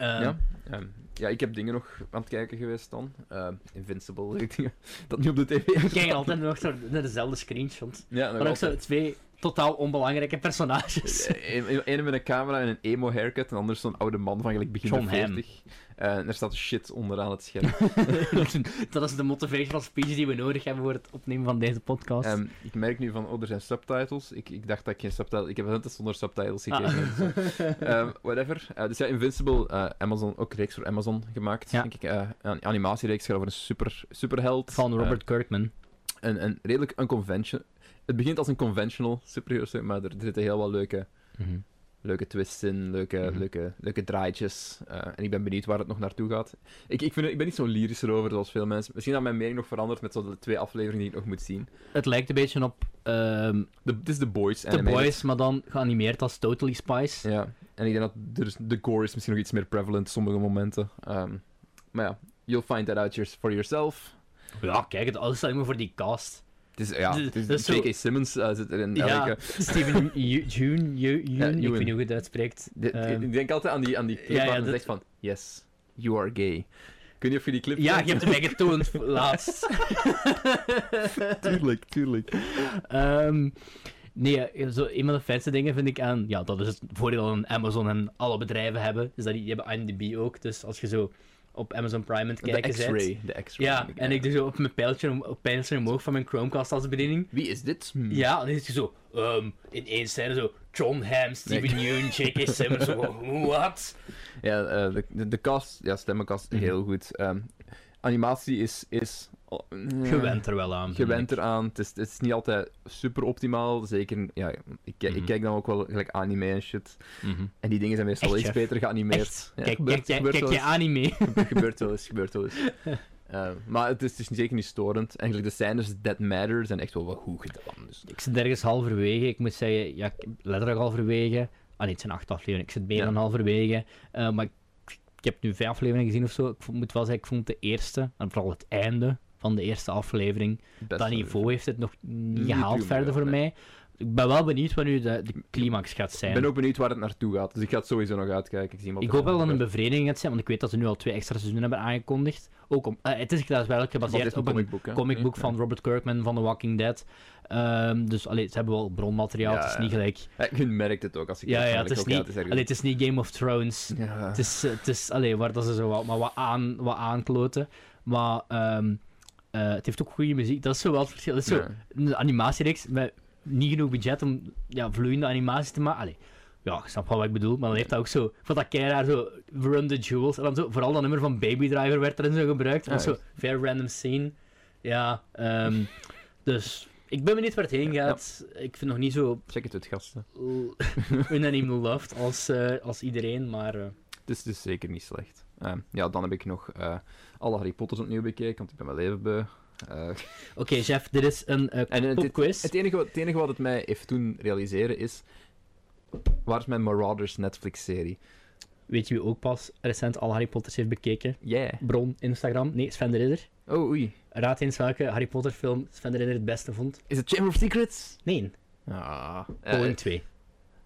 Ehm, ja, ehm, ja, ik heb dingen nog aan het kijken geweest dan. Ehm, Invincible, [LAUGHS] dingen dat nu op de tv is. Ik kijk altijd nog zo naar dezelfde screenshot. Ja, maar ook zo altijd. twee totaal onbelangrijke personages. Eén ene met een camera en een emo haircut, en anders zo'n oude man van gelijk begin John de Hamm. 40. Eh, en er staat shit onderaan het scherm. [LAUGHS] dat is de motivational speech die we nodig hebben voor het opnemen van deze podcast. Ehm, ik merk nu van, oh, er zijn subtitles. Ik, ik dacht dat ik geen subtitles... Ik heb het zonder subtitles Ah. gekeken. [LAUGHS] ehm, whatever. Eh, dus ja, Invincible, eh, Amazon, ook reeks voor Amazon gemaakt. Ja. Denk ik, eh, een animatiereeks gaat over een super, superheld. van Eh, Robert Kirkman. een, een redelijk unconventional... Het begint als een conventional superhero, maar er, zitten heel wat leuke, Mhm. leuke twists in, leuke, Mhm. leuke, leuke draaitjes. Eh, en ik ben benieuwd waar het nog naartoe gaat. Ik, ik, vind, ik ben niet zo lyrisch erover zoals veel mensen. Misschien dat mijn mening nog verandert met zo de twee afleveringen die ik nog moet zien. Het lijkt een beetje op De, het is The Boys. The. Boys, maar dan geanimeerd als Totally Spice. Ja, en ik denk dat is- de gore is misschien nog iets meer prevalent sommige momenten. Ehm, maar ja, you'll find that out for yourself. Ja, kijk, het alles alleen maar voor die cast. Het is, ja, Dus- het is, dat is zo- J.K. Simmons eh, zit erin. Ja, elke- Steven [LAUGHS] Yeun, Ja, ik weet niet hoe je het uitspreekt. De- Ehm, ik denk altijd aan die, aan die clip ja, waar ja, hij dat- zegt van, yes, you are gay. weet niet of je die clip Ja, je hebt hem mij getoond [LAUGHS] laatst. [LAUGHS] tuurlijk, tuurlijk. Ehm, nee, eh, zo, een van de fijnste dingen vind ik aan... Ja, dat is het voordeel aan Amazon en alle bedrijven hebben. Is dat die, die hebben IMDb ook. Dus als je zo op Amazon Prime aan het De kijken X-ray, de X-ray. Ja, en ik doe zo op mijn pijltje, om- op pijltje omhoog van mijn Chromecast als bediening. Wie is dit? Hm. Ja, dan is je zo... ehm, in één scène zo... John Hamm, Steven Yeun, J.K. [LAUGHS] Simmons. zo, Wat? Ja, eh, de, de, de cast, ja, stemmenkast, Mhm. heel goed. Ehm, animatie is... is oh, Gewend er wel aan. gewend eraan. Het is, het is niet altijd super optimaal. Zeker, ja, ik, kijk- ik kijk dan ook wel gelijk anime en shit. Mhm. En die dingen zijn meestal Echt, iets beter geanimeerd. Ja, Kijk- gebeurt- kijk gebeurt kijk eens. anime? [LAUGHS] Gebe- gebeurt wel eens, gebeurt wel eens. [LAUGHS] Eh, maar het is, is zeker niet storend. Eigenlijk de scènes that matter zijn echt wel wat goed gedaan. Dus. Ik zit ergens halverwege. Ik moet zeggen, ja, letterlijk halverwege. Ah nee, het zijn acht afleveringen. Ik zit meer Ja. dan halverwege. Eh, maar ik, ik heb nu vijf afleveringen gezien of zo. Ik moet wel zeggen, ik vond de eerste, en vooral het einde van de eerste aflevering, Best dat niveau heeft het nog niet gehaald verder ja, voor nee. mij. Ik ben wel benieuwd wat nu de, de climax gaat zijn. Ik ben ook benieuwd waar het naartoe gaat. Dus ik ga het sowieso nog uitkijken. Ik, zie wat Ik hoop wel dat het een bevrediging gaat zijn, want ik weet dat ze nu al twee extra seizoenen hebben aangekondigd. Ook om, eh, het is daadwerkelijk gebaseerd Gebaseerd op een comicboek, hè? comicboek Ja. van Robert Kirkman van The Walking Dead. Ehm, dus allee, ze hebben wel bronmateriaal, Ja, het is ja. niet gelijk... Ja, je merkt het ook als ik Ja, ja, het is, ook, ja, niet, het is allee, het is niet Game of Thrones. Ja. Het is, het is allee, waar dat ze zo wat, maar wat, aan, wat aankloten. Maar ehm, eh, het heeft ook goede muziek. Dat is zo wel het verschil. Het is zo een animatiereeks met niet genoeg budget om ja, vloeiende animaties te maken. Allee, ja, ik snap wel wat ik bedoel, maar dan heeft dat ook zo... Ik vond dat keiraar zo... Run the Jewels. En dan zo, vooral dat nummer van Baby Driver werd erin zo gebruikt. Dat Ja, zo very random scene. Ja, ehm, dus... Ik ben benieuwd waar het heen gaat. Ik vind nog niet zo Check het uit, gasten. [LAUGHS] unaniem loved als, eh, als iedereen, maar... eh, Het is, is zeker niet slecht. Ehm, ja, dan heb ik nog alle Harry Potters opnieuw bekeken, want ik ben wel even beu. Eh, [LAUGHS] Oké, Jeff, dit is een en het, het, popquiz. het, enige, wat- het enige wat het mij heeft doen realiseren is... Waar is mijn Marauders Netflix-serie? Weet je wie ook pas recent al Harry Potters heeft bekeken? Yeah. Bron, Instagram. Nee, Sven de Ridder. Oh, oei. Raad eens welke Harry Potter film Sven de Ridder het beste vond. Is het Chamber of Secrets? Nee, Ah. Going 2.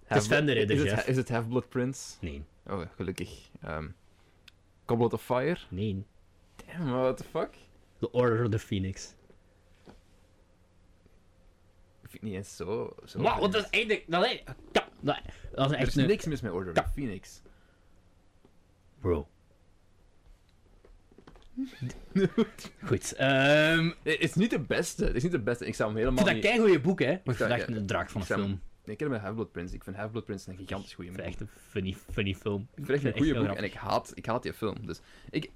Het is Sven de Ridder, is het, is het Half-Blood Prince? Nee. Oh, gelukkig. Ehm Goblet of Fire? Nee. Damn, what the fuck? The Order of the Phoenix. Ik vind het niet eens zo... zo wat dat is eigenlijk... Dat is, ja, dat, dat is er echt is een... niks mis met Order of the Phoenix. Bro. [LAUGHS] Goed. ehm Het is niet de beste. Het is niet de beste. Ik zou hem ik helemaal dat niet... kei goede boek, hè? Maar ik vind dat echt een draak van een ik hem- film. Nee, ik ken hem met Half-Blood Prince. Ik vind Half-Blood Prince een gigantisch goede Ik vind het echt een funny, funny film. Ik vind het echt een goede boek en ik haat, ik haat die film. Dus ik...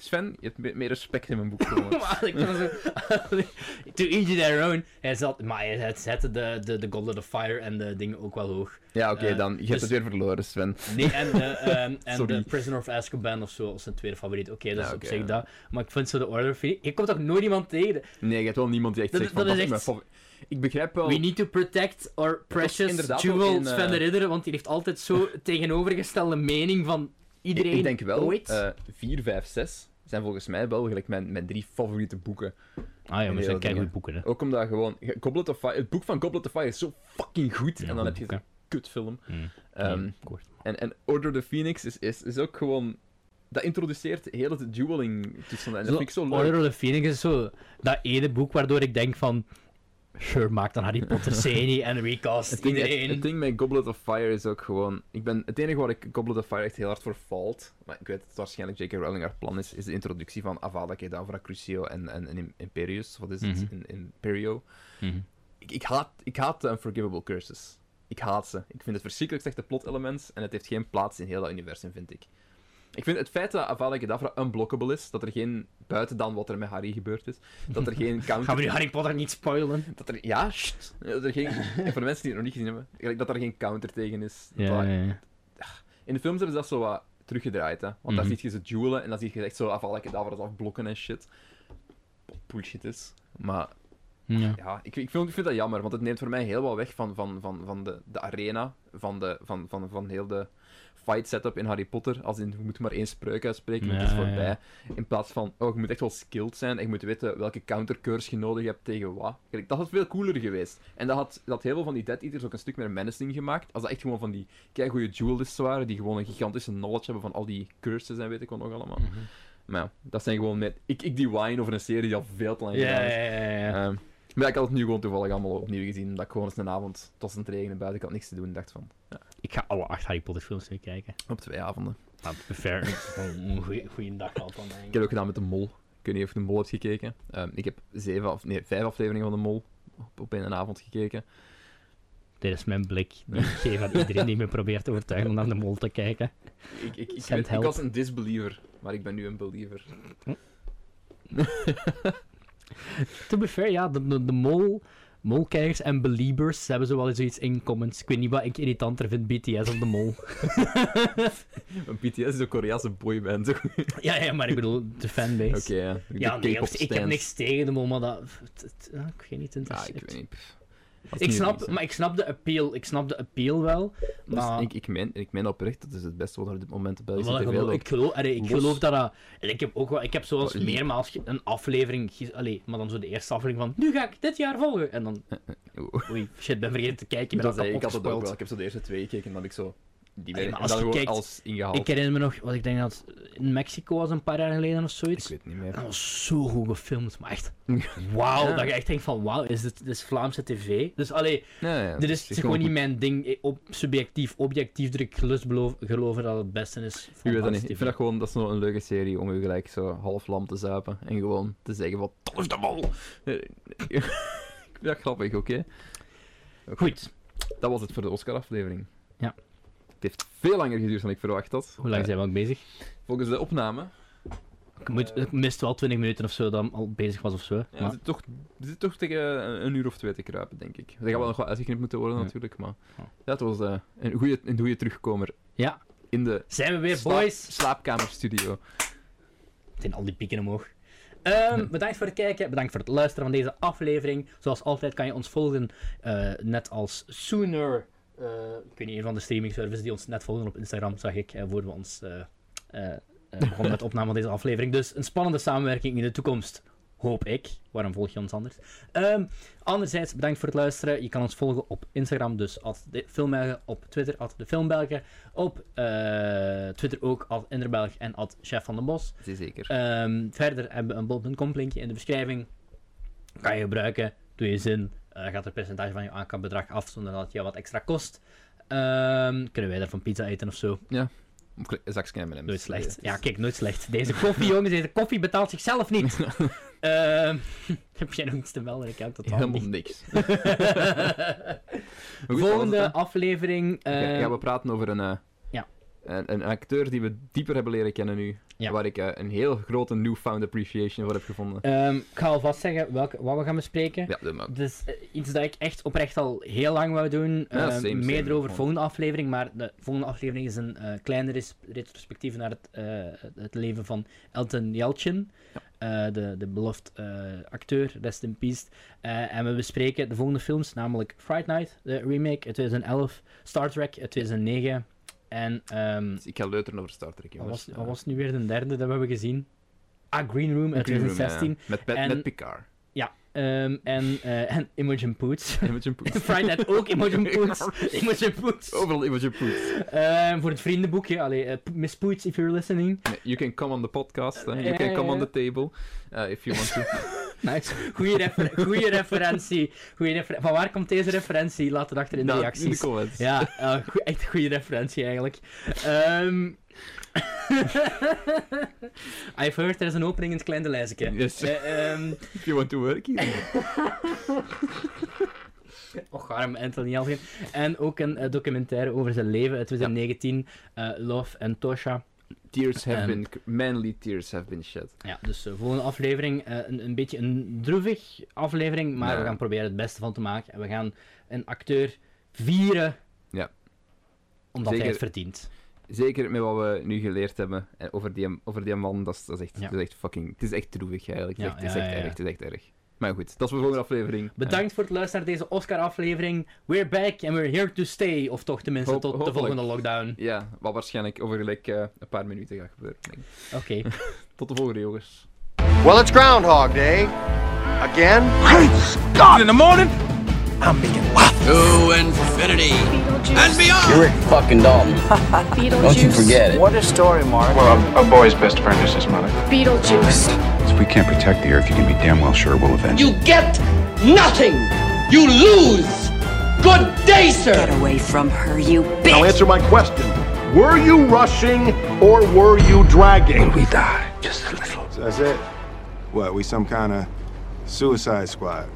Sven, je hebt me- meer respect in mijn boek. [LAUGHS] Maar ik kan zo... [LAUGHS] to each their own. Hij zat... Maar hij zette de, de, de Goblet of Fire en de dingen ook wel hoog. Ja, oké, Eh, dan. Je dus- hebt het weer verloren, Sven. Nee, en, de, [LAUGHS] ehm, en de Prisoner of Azkaban of zo als zijn tweede favoriet. Oké, dat is Ja, op oké, zich ja. dat. Maar ik vind zo de Order of. Je komt ook nooit iemand tegen. Nee, je hebt wel niemand die echt Dat- zegt dat van, is dat is echt-. Ik begrijp wel... We need to protect our precious jewel in, eh, Sven de Ridder, want die heeft altijd zo tegenovergestelde mening van iedereen Ik, ik denk wel, ooit. eh 4, 5, 6 zijn volgens mij wel gelijk mijn, mijn drie favoriete boeken. ah ja, maar zijn dingen. goede boeken, hè. Ook omdat gewoon... Goblet of Fire, het boek van Goblet of Fire is zo fucking goed. Ja, en dan heb je zo'n kutfilm. Hmm. Ehm, en, en Order of the Phoenix is, is, is ook gewoon... Dat introduceert heel het dueling tussen... En dat Zo, vind ik zo leuk. Order of the Phoenix is zo dat ene boek waardoor ik denk van... Sure, maak dan Harry Potter [LAUGHS] serie en recast Het ding, het, iedereen. het ding met Goblet of Fire is ook gewoon... Ik ben, het enige waar ik Goblet of Fire echt heel hard voor faalt, maar ik weet dat het waarschijnlijk J.K. Rowling haar plan is, is de introductie van Avada Kedavra, Crucio en, en, en Imperius. Wat is het? Mhm. In, Imperio. Mhm. Ik, ik, haat, ik haat de Unforgivable Curses. Ik haat ze. Ik vind het verschrikkelijk slechte plot-elements en het heeft geen plaats in heel dat universum, vind ik. Ik vind het feit dat Avada Kedavra unblockable is, dat er geen, buiten dan wat er met Harry gebeurd is, dat er geen [LAUGHS] counter... Gaan we nu Harry Potter niet spoilen? Dat er, ja, sst. Dat er geen, en voor de mensen die het nog niet gezien hebben, dat er geen counter tegen is. Ja, dat- ja, ja. In de films hebben ze dat zo wat teruggedraaid, hè. Want Mhm. daar zie je ze duelen en dan zie je echt zo afvallen cadavers afblokken en shit. Bullshit is. Maar Ja. ja, ik, ik, vind, ik vind dat jammer, want het neemt voor mij heel wat weg van, van, van, van de, de arena, van, de, van, van, van heel de fight setup in Harry Potter. Als in, je moet maar één spreuk uitspreken, en het is voorbij. ja. In plaats van, oh, je moet echt wel skilled zijn en je moet weten welke countercurse je nodig hebt tegen wat. Dat had veel cooler geweest. En dat had, dat had heel veel van die Dead Eaters ook een stuk meer menacing gemaakt. Als dat echt gewoon van die keigoede duelists waren, die gewoon een gigantische knowledge hebben van al die curses en weet ik wat nog allemaal. Maar ja, dat zijn gewoon net... Ik, ik die wine over een serie die al veel te lang gedaan is. ja, ja, ja, ja. Ehm, maar ik had het nu gewoon toevallig allemaal opnieuw gezien. Dat ik gewoon eens een avond, het was een regenen buiten, ik had niks te doen. en dacht van, ja, Ik ga alle acht Harry Potter films weer kijken. op twee avonden. Be fair. het is gewoon een goeie, goeie dag altijd Ik heb het ook gedaan met de Mol. Ik weet niet of je de Mol hebt gekeken. Ehm, ik heb zeven of, nee, vijf afleveringen van de Mol op, op één avond gekeken. Dit is mijn blik ik geef aan iedereen die me [LAUGHS] probeert te overtuigen om naar de mol te kijken. Ik, ik, ik, weet- ik was een disbeliever, maar ik ben nu een believer. To be fair, ja, de, de, de mol, molkijkers en beliebers hebben zo wel eens zoiets in commons. Ik weet niet wat ik irritanter vind, BTS of de mol. [LAUGHS] Een BTS is een Koreaanse boyband. toch? [LAUGHS] ja, ja, maar ik bedoel, de fanbase. Oké, ja. Ja, nee, ik heb niks tegen de mol, maar dat... Ja, ik weet niet, het Ja, interesseert. ik weet niet. Is Ik snap, maar ik snap de appeal, ik snap de appeal wel, Dus maar... ik, ik, meen, ik meen oprecht, dat is het beste wat er op dit moment geloof- loopt. ik geloof, allee, ik Los- geloof dat dat... En ik heb ook wel... Ik heb zoals meermaals een aflevering... Allee, maar dan zo de eerste aflevering van... Nu ga ik dit jaar volgen. En dan... [LAUGHS] Oei, shit, ben vergeten te kijken. Ik ben Dat ik had het ook wel. Ik heb zo de eerste twee gekeken en dan heb ik zo... Die werden als dan je gewoon kijkt- alles ingehaald. Ik herinner me nog, wat ik denk dat in Mexico was een paar jaar geleden of zoiets. Ik weet niet meer. Dat was zo goed gefilmd, maar echt. [LAUGHS] Wauw, Ja. dat je echt denkt van wauw, is dit, dit is Vlaamse tv? Dus allee, Ja, ja, dit het is, het gewoon niet mijn ding. Eh, Op subjectief, objectief druk gelust geloven dat het beste is. Ik dat Vlaamse niet. Ik vind dat gewoon, dat is nog een leuke serie om je gelijk zo half lam te zuipen en gewoon te zeggen van, dat is de mol! ik vind dat grappig, oké? Oké. Goed. Dat was het voor de Oscar-aflevering. Het heeft veel langer geduurd dan ik verwacht had. Hoe lang Eh, zijn we ook bezig? Volgens de opname. Ik, moet, ik mist wel 20 minuten of zo dat ik al bezig was of zo. Ja, maar, toch, zitten toch tegen een, uur of twee te kruipen, denk ik. Er gaat wel nog wat uitgeknipt moeten worden, natuurlijk, maar... Het was eh, een goede een goeie terugkomer ja, in de zijn we weer, boys. slaapkamerstudio. zijn al die pieken omhoog. Ehm, [LAUGHS] bedankt voor het kijken, bedankt voor het luisteren van deze aflevering. Zoals altijd kan je ons volgen, eh, net als Sooner. Eh, ik weet niet, een van de streaming services die ons net volgen op Instagram, zag ik, eh, voor we ons eh, begonnen [LAUGHS] met de opname van deze aflevering. Dus een spannende samenwerking in de toekomst. Hoop ik. Waarom volg je ons anders? Ehm, anderzijds, bedankt voor het luisteren. Je kan ons volgen op Instagram, dus at de Filmbelgen. Op Twitter, at de Filmbelgen. Op Twitter ook, at Inderbelg en at Chef van den Bos. Zeker. Ehm, verder hebben we een bol.com linkje in de beschrijving. Kan je gebruiken, doe je zin. Eh, gaat er percentage van je aankoopbedrag af zonder dat het je wat extra kost. Ehm, kunnen wij daarvan pizza eten of zo? Ja. Zakje M&M's. Nooit slecht. Ja, kijk, nooit slecht. Deze koffie, [LAUGHS] jongens, deze koffie betaalt zichzelf niet. [LAUGHS] Ehm, [LAUGHS] heb jij nog iets te melden? Ik heb totaal Helemaal niet. niks. Volgende aflevering. Oké, eh, gaan we praten over een, eh, ja. Een, een acteur die we dieper hebben leren kennen nu. Ja. Waar ik eh, een heel grote newfound appreciation voor heb gevonden. Ehm, ik ga alvast zeggen welke, wat we gaan bespreken. Ja, maar. Dus eh, iets dat ik echt oprecht al heel lang wou doen. Ja, Ehm, same, meer same, gewoon. volgende aflevering. Maar de volgende aflevering is een eh, kleine res- retrospectief naar het, het- leven van Elton Yelchin. De, de beloofd acteur, rest in peace. En we bespreken de volgende films, namelijk Fright Night, de remake uit 2011, Star Trek uit 2009. En ehm, Dus ik ga leuteren over Star Trek, wat, jongens. was, wat was nu weer de derde dat we hebben gezien? Ah, Green Room uit Room, 2016. ja. Met, met, En- met Picard. Ja, ehm, en, eh, en Imogen Poots. [LAUGHS] Imogen Poots. [LAUGHS] Friday ook Imogen [LAUGHS] Poots. Imogen Poots. Overal Imogen Poots. Ehm, voor het vriendenboekje. Allee, eh, Miss Poots, if you're listening. You can come on the podcast. You Ja, can come on the table. uh, if you want to. Nice. [LAUGHS] Goeie, refer goeie referentie. Goeie refer van waar komt deze referentie? Laat het achter in de Nou, reacties. in de comments. Ja, eh, goe- echt goede referentie eigenlijk. Ehm [LAUGHS] I've heard er is een opening in het kleine lijstje. Yes. Ehm, If you want to work here. [LAUGHS] Och, arm Anthony Elgin. En ook een eh, documentaire over zijn leven uit 2019, eh, Love and Tosha. Tears have been... Manly tears have been shed. Ja, dus de volgende aflevering, eh, een, een beetje een droevig aflevering, maar Ja. we gaan proberen het beste van te maken. En we gaan een acteur vieren, Ja. omdat hij het verdient. Zeker met wat we nu geleerd hebben en over, die, over die man, dat is, dat is echt, Ja. dat is echt fucking... Het is echt droevig eigenlijk. Het is Ja, echt, het is echt erg, het is echt erg. Maar goed, dat is voor de volgende aflevering. Bedankt voor het luisteren naar deze Oscar-aflevering. We're back and we're here to stay. Of toch tenminste Hoop- tot de volgende lockdown. Ja, wat waarschijnlijk over gelijk eh, een paar minuten gaat gebeuren. Oké. [LAUGHS] Tot de volgende, jongens. Well, it's Groundhog Day. Again? Great Scott! In the morning, I'm making waffles. To infinity and beyond. You're Rick fucking Dalton. Don't you forget it. What a story, Mark. Well, a, a boy's best friend is his mother. Beetlejuice. If we can't protect the Earth, you can be damn well sure we'll avenge You get nothing. You lose. Good day, sir. Get away from her, you bitch. Now answer my question. Were you rushing or were you dragging? we die just a little. So that's it? What, we some kind of suicide squad?